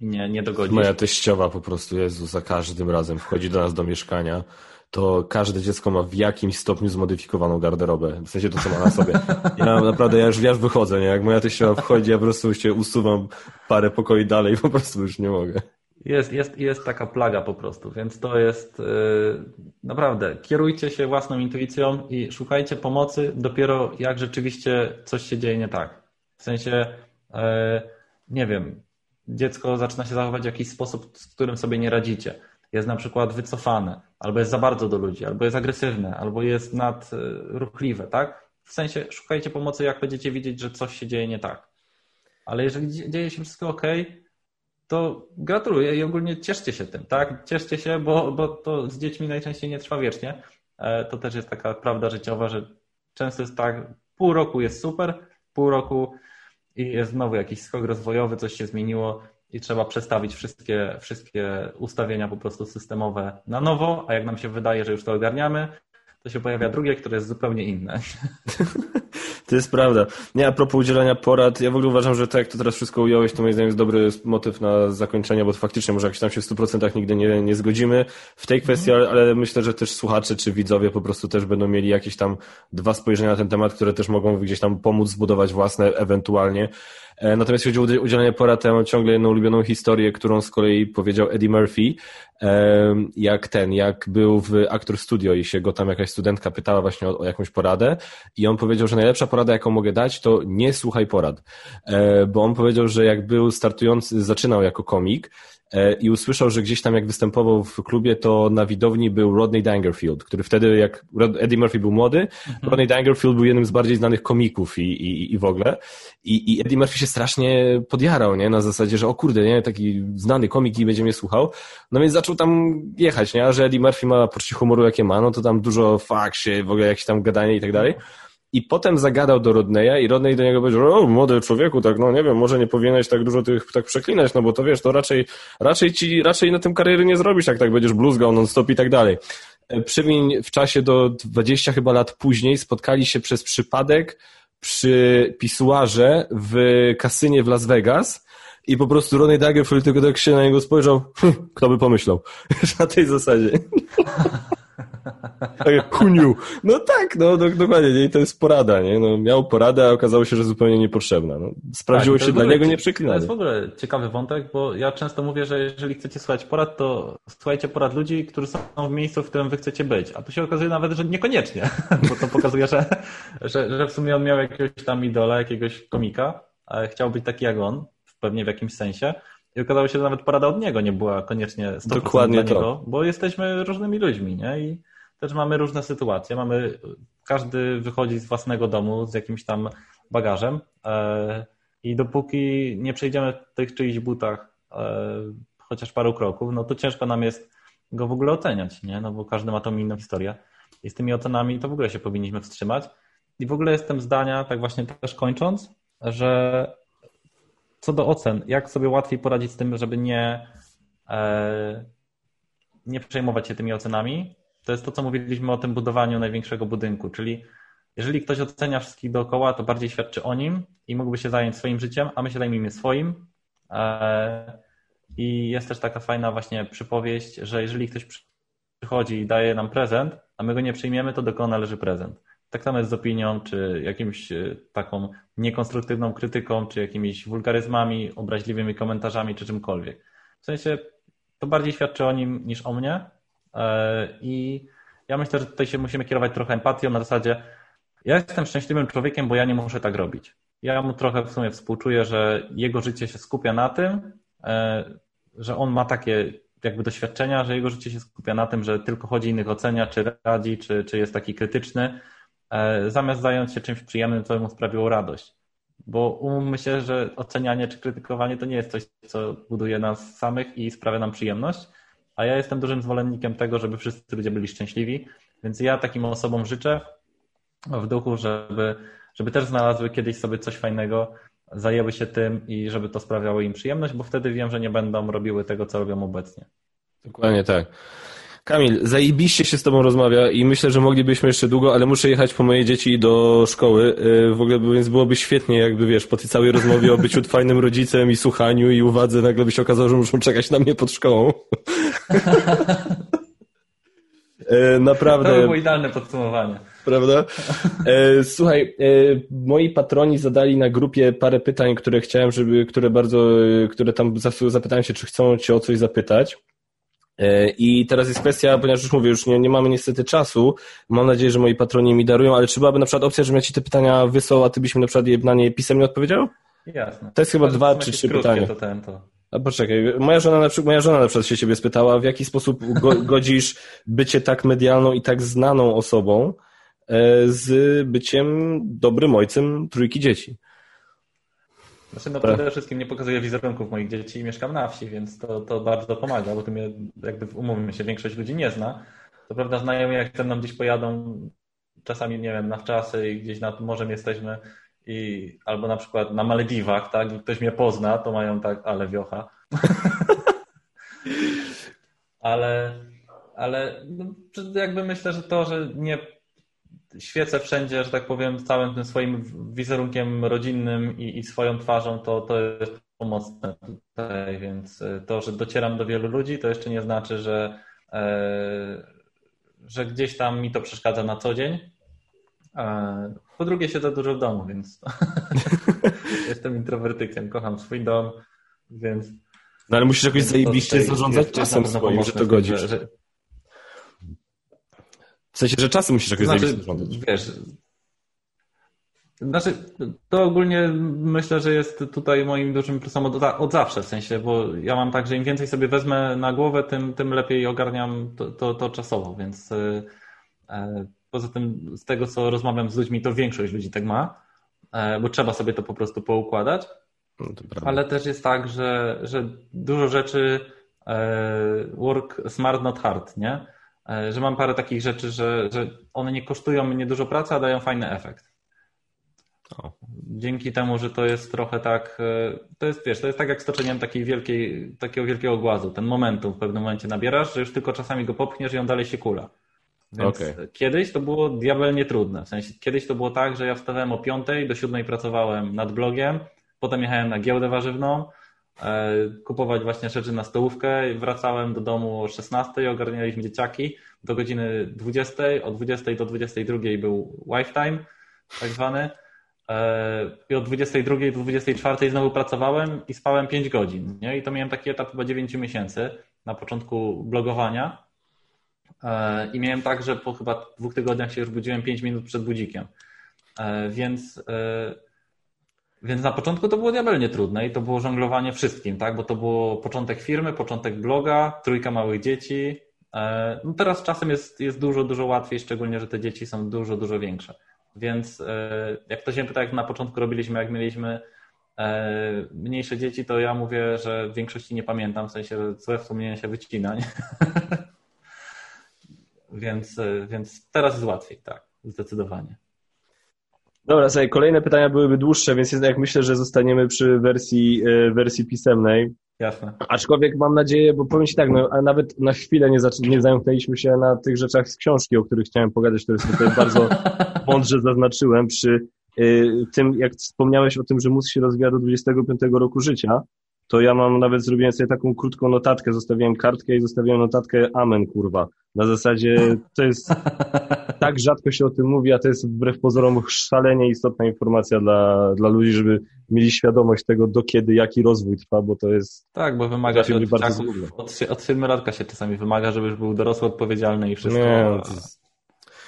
nie, nie dogodzi. Moja teściowa po prostu, Jezu, za każdym razem wchodzi do nas do mieszkania, to każde dziecko ma w jakimś stopniu zmodyfikowaną garderobę. W sensie to, co ma na sobie. Ja naprawdę, ja już, ja już wychodzę, nie? Jak moja teściowa wchodzi, ja po prostu się usuwam parę pokoi dalej, po prostu już nie mogę. Jest, jest, jest taka plaga po prostu, więc to jest yy, naprawdę, kierujcie się własną intuicją i szukajcie pomocy dopiero jak rzeczywiście coś się dzieje nie tak. W sensie, yy, nie wiem, dziecko zaczyna się zachować w jakiś sposób, z którym sobie nie radzicie. Jest na przykład wycofane, albo jest za bardzo do ludzi, albo jest agresywne, albo jest nadruchliwe, tak? W sensie szukajcie pomocy, jak będziecie widzieć, że coś się dzieje nie tak. Ale jeżeli dzieje się wszystko ok, to gratuluję i ogólnie cieszcie się tym, tak? Cieszcie się, bo, bo to z dziećmi najczęściej nie trwa wiecznie. E, to też jest taka prawda życiowa, że często jest tak, pół roku jest super, pół roku i jest znowu jakiś skok rozwojowy, coś się zmieniło i trzeba przestawić wszystkie, wszystkie ustawienia po prostu systemowe na nowo, a jak nam się wydaje, że już to ogarniamy, to się pojawia drugie, które jest zupełnie inne. To jest prawda. Nie, a propos udzielania porad, ja w ogóle uważam, że tak jak to teraz wszystko ująłeś, to moim zdaniem jest dobry motyw na zakończenie, bo faktycznie może jakś tam się w 100% nigdy nie, nie zgodzimy w tej kwestii, ale, ale myślę, że też słuchacze czy widzowie po prostu też będą mieli jakieś tam dwa spojrzenia na ten temat, które też mogą gdzieś tam pomóc zbudować własne ewentualnie. E, natomiast jeśli chodzi o udzielenie porad, ja mam ciągle jedną ulubioną historię, którą z kolei powiedział Eddie Murphy, jak ten, jak był w Actor Studio i się go tam jakaś studentka pytała właśnie o, o jakąś poradę i on powiedział, że najlepsza porada, jaką mogę dać, to nie słuchaj porad. E, bo on powiedział, że jak był startujący, zaczynał jako komik, E, i usłyszał, że gdzieś tam jak występował w klubie, to na widowni był Rodney Dangerfield, który wtedy, jak Eddie Murphy był młody, mhm. Rodney Dangerfield był jednym z bardziej znanych komików i, i, i w ogóle. I, I Eddie Murphy się strasznie podjarał, nie? Na zasadzie, że o kurde, nie? Taki znany komik i będzie mnie słuchał. No więc zaczął tam jechać, nie? A że Eddie Murphy ma poczucie humoru, jakie ma, no to tam dużo fuck się, w ogóle jakieś tam gadanie i tak dalej. I potem zagadał do Rodneya i Rodney do niego powiedział, o młody człowieku, tak no nie wiem, może nie powinieneś tak dużo tych tak przeklinać, no bo to wiesz, to raczej, raczej ci, raczej na tym kariery nie zrobisz, jak tak będziesz bluzgał non-stop i tak dalej. E, przymień w czasie do 20 chyba lat później spotkali się przez przypadek przy pisuarze w kasynie w Las Vegas i po prostu Ronnie Daggerfield tylko tak się na niego spojrzał, hm, kto by pomyślał, na tej zasadzie. Kuniu. No tak, no dokładnie, nie? I to jest porada, nie? No, miał poradę, a okazało się, że zupełnie niepotrzebna. No, sprawdziło tak, się dla niego nieprzeklinanie. To jest w ogóle ciekawy wątek, bo ja często mówię, że jeżeli chcecie słuchać porad, to słuchajcie porad ludzi, którzy są w miejscu, w którym wy chcecie być. A tu się okazuje nawet, że niekoniecznie, bo to pokazuje, że, że, że w sumie on miał jakiegoś tam idola, jakiegoś komika, chciał być taki jak on, pewnie w jakimś sensie. I okazało się, że nawet porada od niego nie była koniecznie 100% Dokładnie dla niego, to. bo jesteśmy różnymi ludźmi, nie? I też mamy różne sytuacje. Mamy, każdy wychodzi z własnego domu z jakimś tam bagażem e, i dopóki nie przejdziemy w tych czyichś butach e, chociaż paru kroków, no to ciężko nam jest go w ogóle oceniać, nie? No bo każdy ma tą inną historię. I z tymi ocenami to w ogóle się powinniśmy wstrzymać. I w ogóle jestem zdania, tak właśnie też kończąc, że co do ocen, jak sobie łatwiej poradzić z tym, żeby nie, e, nie przejmować się tymi ocenami, to jest to, co mówiliśmy o tym budowaniu największego budynku, czyli jeżeli ktoś ocenia wszystkich dookoła, to bardziej świadczy o nim i mógłby się zająć swoim życiem, a my się zajmijmy swoim. E, I jest też taka fajna właśnie przypowieść, że jeżeli ktoś przychodzi i daje nam prezent, a my go nie przyjmiemy, to do kogo należy prezent. Tak samo jest z opinią, czy jakimś e, taką niekonstruktywną krytyką, czy jakimiś wulgaryzmami, obraźliwymi komentarzami, czy czymkolwiek. W sensie to bardziej świadczy o nim niż o mnie. E, I ja myślę, że tutaj się musimy kierować trochę empatią na zasadzie, ja jestem szczęśliwym człowiekiem, bo ja nie muszę tak robić. Ja mu trochę w sumie współczuję, że jego życie się skupia na tym, e, że on ma takie jakby doświadczenia, że jego życie się skupia na tym, że tylko chodzi innych ocenia, czy radzi, czy, czy jest taki krytyczny, zamiast zająć się czymś przyjemnym, co mu sprawiło radość. Bo umówmy się, że ocenianie czy krytykowanie to nie jest coś, co buduje nas samych i sprawia nam przyjemność, a ja jestem dużym zwolennikiem tego, żeby wszyscy ludzie byli szczęśliwi, więc ja takim osobom życzę w duchu, żeby, żeby też znalazły kiedyś sobie coś fajnego, zajęły się tym i żeby to sprawiało im przyjemność, bo wtedy wiem, że nie będą robiły tego, co robią obecnie. Dokładnie tak. Kamil, zajebiście się z tobą rozmawia i myślę, że moglibyśmy jeszcze długo, ale muszę jechać po moje dzieci do szkoły. Y, w ogóle więc byłoby świetnie, jakby wiesz, po tej całej rozmowie o byciu fajnym rodzicem i słuchaniu i uwadze nagle by się okazało, że muszą czekać na mnie pod szkołą. Y, naprawdę. To było idealne podsumowanie. Prawda? Y, słuchaj, moi patroni zadali na grupie parę pytań, które chciałem, żeby, które bardzo, które tam zapytałem się, czy chcą cię o coś zapytać. E, I teraz jest kwestia, ponieważ już mówię, już nie, nie mamy niestety czasu. Mam nadzieję, że moi patroni mi darują, ale czy byłaby na przykład opcja, żebym ja ci te pytania wysłał, a ty byś mi na przykład na nie pisemnie odpowiedział? Jasne. To jest chyba dwa czy trzy pytania. To ten, to. A poczekaj, moja żona, na przykład, moja żona na przykład się ciebie spytała, w jaki sposób go, godzisz bycie tak medialną i tak znaną osobą e, z byciem dobrym ojcem trójki dzieci. Znaczy, no przede wszystkim nie pokazuję wizerunków moich dzieci i mieszkam na wsi, więc to, to bardzo pomaga, bo tu mnie, jakby umówmy się, większość ludzi nie zna. To prawda, znajomi jak ze mną gdzieś pojadą, czasami, nie wiem, na wczasy i gdzieś nad morzem jesteśmy i albo na przykład na Malediwach, tak, i ktoś mnie pozna, to mają tak, ale wiocha. ale, ale no, jakby myślę, że to, że nie świecę wszędzie, że tak powiem, całym tym swoim wizerunkiem rodzinnym i, i swoją twarzą, to, to jest pomocne tutaj, więc e, to, że docieram do wielu ludzi, to jeszcze nie znaczy, że, e, że gdzieś tam mi to przeszkadza na co dzień. E, po drugie siedzę dużo w domu, więc jestem introwertykiem, kocham swój dom, więc... No ale musisz jakoś zajebiście zarządzać czasem swoim, że to godzisz. Że, w sensie, że czasem musisz jakoś znaczy. Wiesz, znaczy, to ogólnie myślę, że jest tutaj moim dużym plusem od, od, zawsze, w sensie, bo ja mam tak, że im więcej sobie wezmę na głowę, tym, tym lepiej ogarniam to, to, to czasowo, więc e, e, poza tym z tego, co rozmawiam z ludźmi, to większość ludzi tak ma, e, bo trzeba sobie to po prostu poukładać, no ale też jest tak, że, że dużo rzeczy work smart, not hard, nie? E, że mam parę takich rzeczy, że, że one nie kosztują mnie dużo pracy, a dają fajny efekt. O. Dzięki temu, że to jest trochę tak, e, to jest, wiesz, to jest tak jak stoczeniem takiej wielkiej, takiego wielkiego głazu. Ten momentum w pewnym momencie nabierasz, że już tylko czasami go popchniesz i on dalej się kula. Więc okay. kiedyś to było diabelnie trudne. W sensie kiedyś to było tak, że ja wstawałem o 5 do 7 pracowałem nad blogiem, potem jechałem na giełdę warzywną, kupować właśnie rzeczy na stołówkę. Wracałem do domu o 16, ogarnialiśmy dzieciaki do godziny 20, od 20 do 22 był wife time, tak zwany. E, I od 22 do 24 znowu pracowałem i spałem 5 godzin. Nie? I to miałem taki etap chyba 9 miesięcy na początku blogowania. E, I miałem tak, że po chyba dwóch tygodniach się już budziłem 5 minut przed budzikiem. Więc więc na początku to było diabelnie trudne i to było żonglowanie wszystkim, tak? Bo to było początek firmy, początek bloga, trójka małych dzieci. E, no teraz czasem jest, jest dużo, dużo łatwiej, szczególnie, że te dzieci są dużo, dużo większe. Więc e, jak ktoś mnie pyta, jak na początku robiliśmy, jak mieliśmy e, mniejsze dzieci, to ja mówię, że w większości nie pamiętam, w sensie, że złe wspomnienia się wycina. Więc, więc teraz jest łatwiej, tak, zdecydowanie. Dobra, słuchaj, kolejne pytania byłyby dłuższe, więc jednak myślę, że zostaniemy przy wersji, e, wersji pisemnej. Jasne. Aczkolwiek mam nadzieję, bo powiem Ci tak, no, a nawet na chwilę nie, nie zamknęliśmy się na tych rzeczach z książki, o których chciałem pogadać, które sobie tutaj bardzo mądrze zaznaczyłem przy y, tym, jak wspomniałeś o tym, że mózg się rozwija do 25 roku życia, to ja mam nawet zrobiłem sobie taką krótką notatkę, zostawiłem kartkę i zostawiłem notatkę amen, kurwa. Na zasadzie to jest tak rzadko się o tym mówi, a to jest wbrew pozorom szalenie istotna informacja dla, dla ludzi, żeby mieli świadomość tego, do kiedy, jaki rozwój trwa, bo to jest... Tak, bo wymaga się od, bardzo od, od siedmioratka się czasami wymaga, żebyś był dorosły, odpowiedzialny i wszystko. Nie, jest...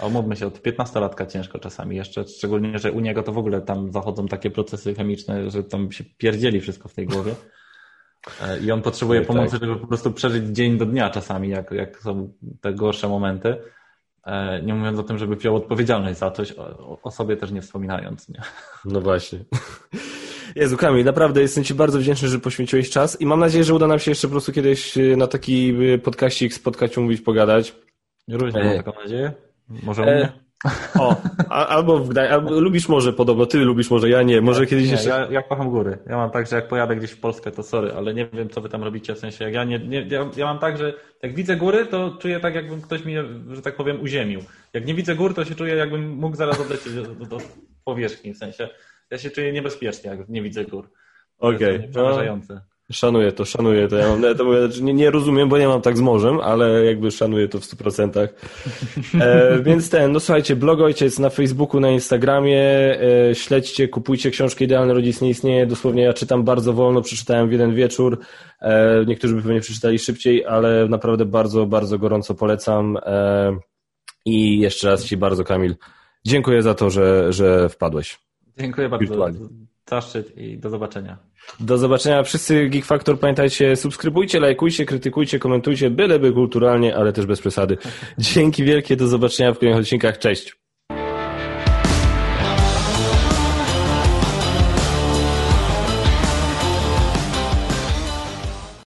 A umówmy się, od 15-latka ciężko czasami jeszcze, szczególnie, że u niego to w ogóle tam zachodzą takie procesy chemiczne, że tam się pierdzieli wszystko w tej głowie. E, I on potrzebuje tak. pomocy, żeby po prostu przeżyć dzień do dnia czasami, jak, jak są te gorsze momenty. E, nie mówiąc o tym, żeby wziął odpowiedzialność za coś, o, o sobie też nie wspominając. Nie? No właśnie. Jezu, Kamil, naprawdę jestem Ci bardzo wdzięczny, że poświęciłeś czas i mam nadzieję, że uda nam się jeszcze po prostu kiedyś e, na taki podkaścik spotkać, umówić, pogadać. Różnie mam taką nadzieję. Może u mnie? O, albo w Gdań, albo lubisz może podobno, ty lubisz może, ja nie, może kiedyś nie, jeszcze... Ja, ja kocham góry. Ja mam tak, że jak pojadę gdzieś w Polskę, to sorry, ale nie wiem, co wy tam robicie, w sensie jak ja nie, nie ja, ja, mam tak, że jak widzę góry, to czuję tak, jakbym ktoś mnie, że tak powiem, uziemił. Jak nie widzę gór, to się czuję, jakbym mógł zaraz odlecieć do, do, do powierzchni, w sensie ja się czuję niebezpiecznie, jak nie widzę gór. Okej. Okay. Przerażające. Szanuję to, szanuję to. Ja mam, to mówię, znaczy nie, nie, rozumiem, bo nie mam tak z morzem, ale jakby szanuję to w 100%. E, więc ten, no słuchajcie, blog ojciec na Facebooku, na Instagramie, e, śledźcie, kupujcie książkę Idealny Rodzic nie istnieje. Dosłownie ja czytam bardzo wolno, przeczytałem w jeden wieczór. E, niektórzy by pewnie przeczytali szybciej, ale naprawdę bardzo, bardzo gorąco polecam. E, I jeszcze raz Ci bardzo, Kamil, dziękuję za to, że, że wpadłeś. Dziękuję bardzo. Wirtualnie. Zaszczyt i do zobaczenia. Do zobaczenia. Wszyscy Geek Factor pamiętajcie, subskrybujcie, lajkujcie, krytykujcie, komentujcie, byleby kulturalnie, ale też bez przesady. Dzięki wielkie, do zobaczenia w kolejnych odcinkach. Cześć.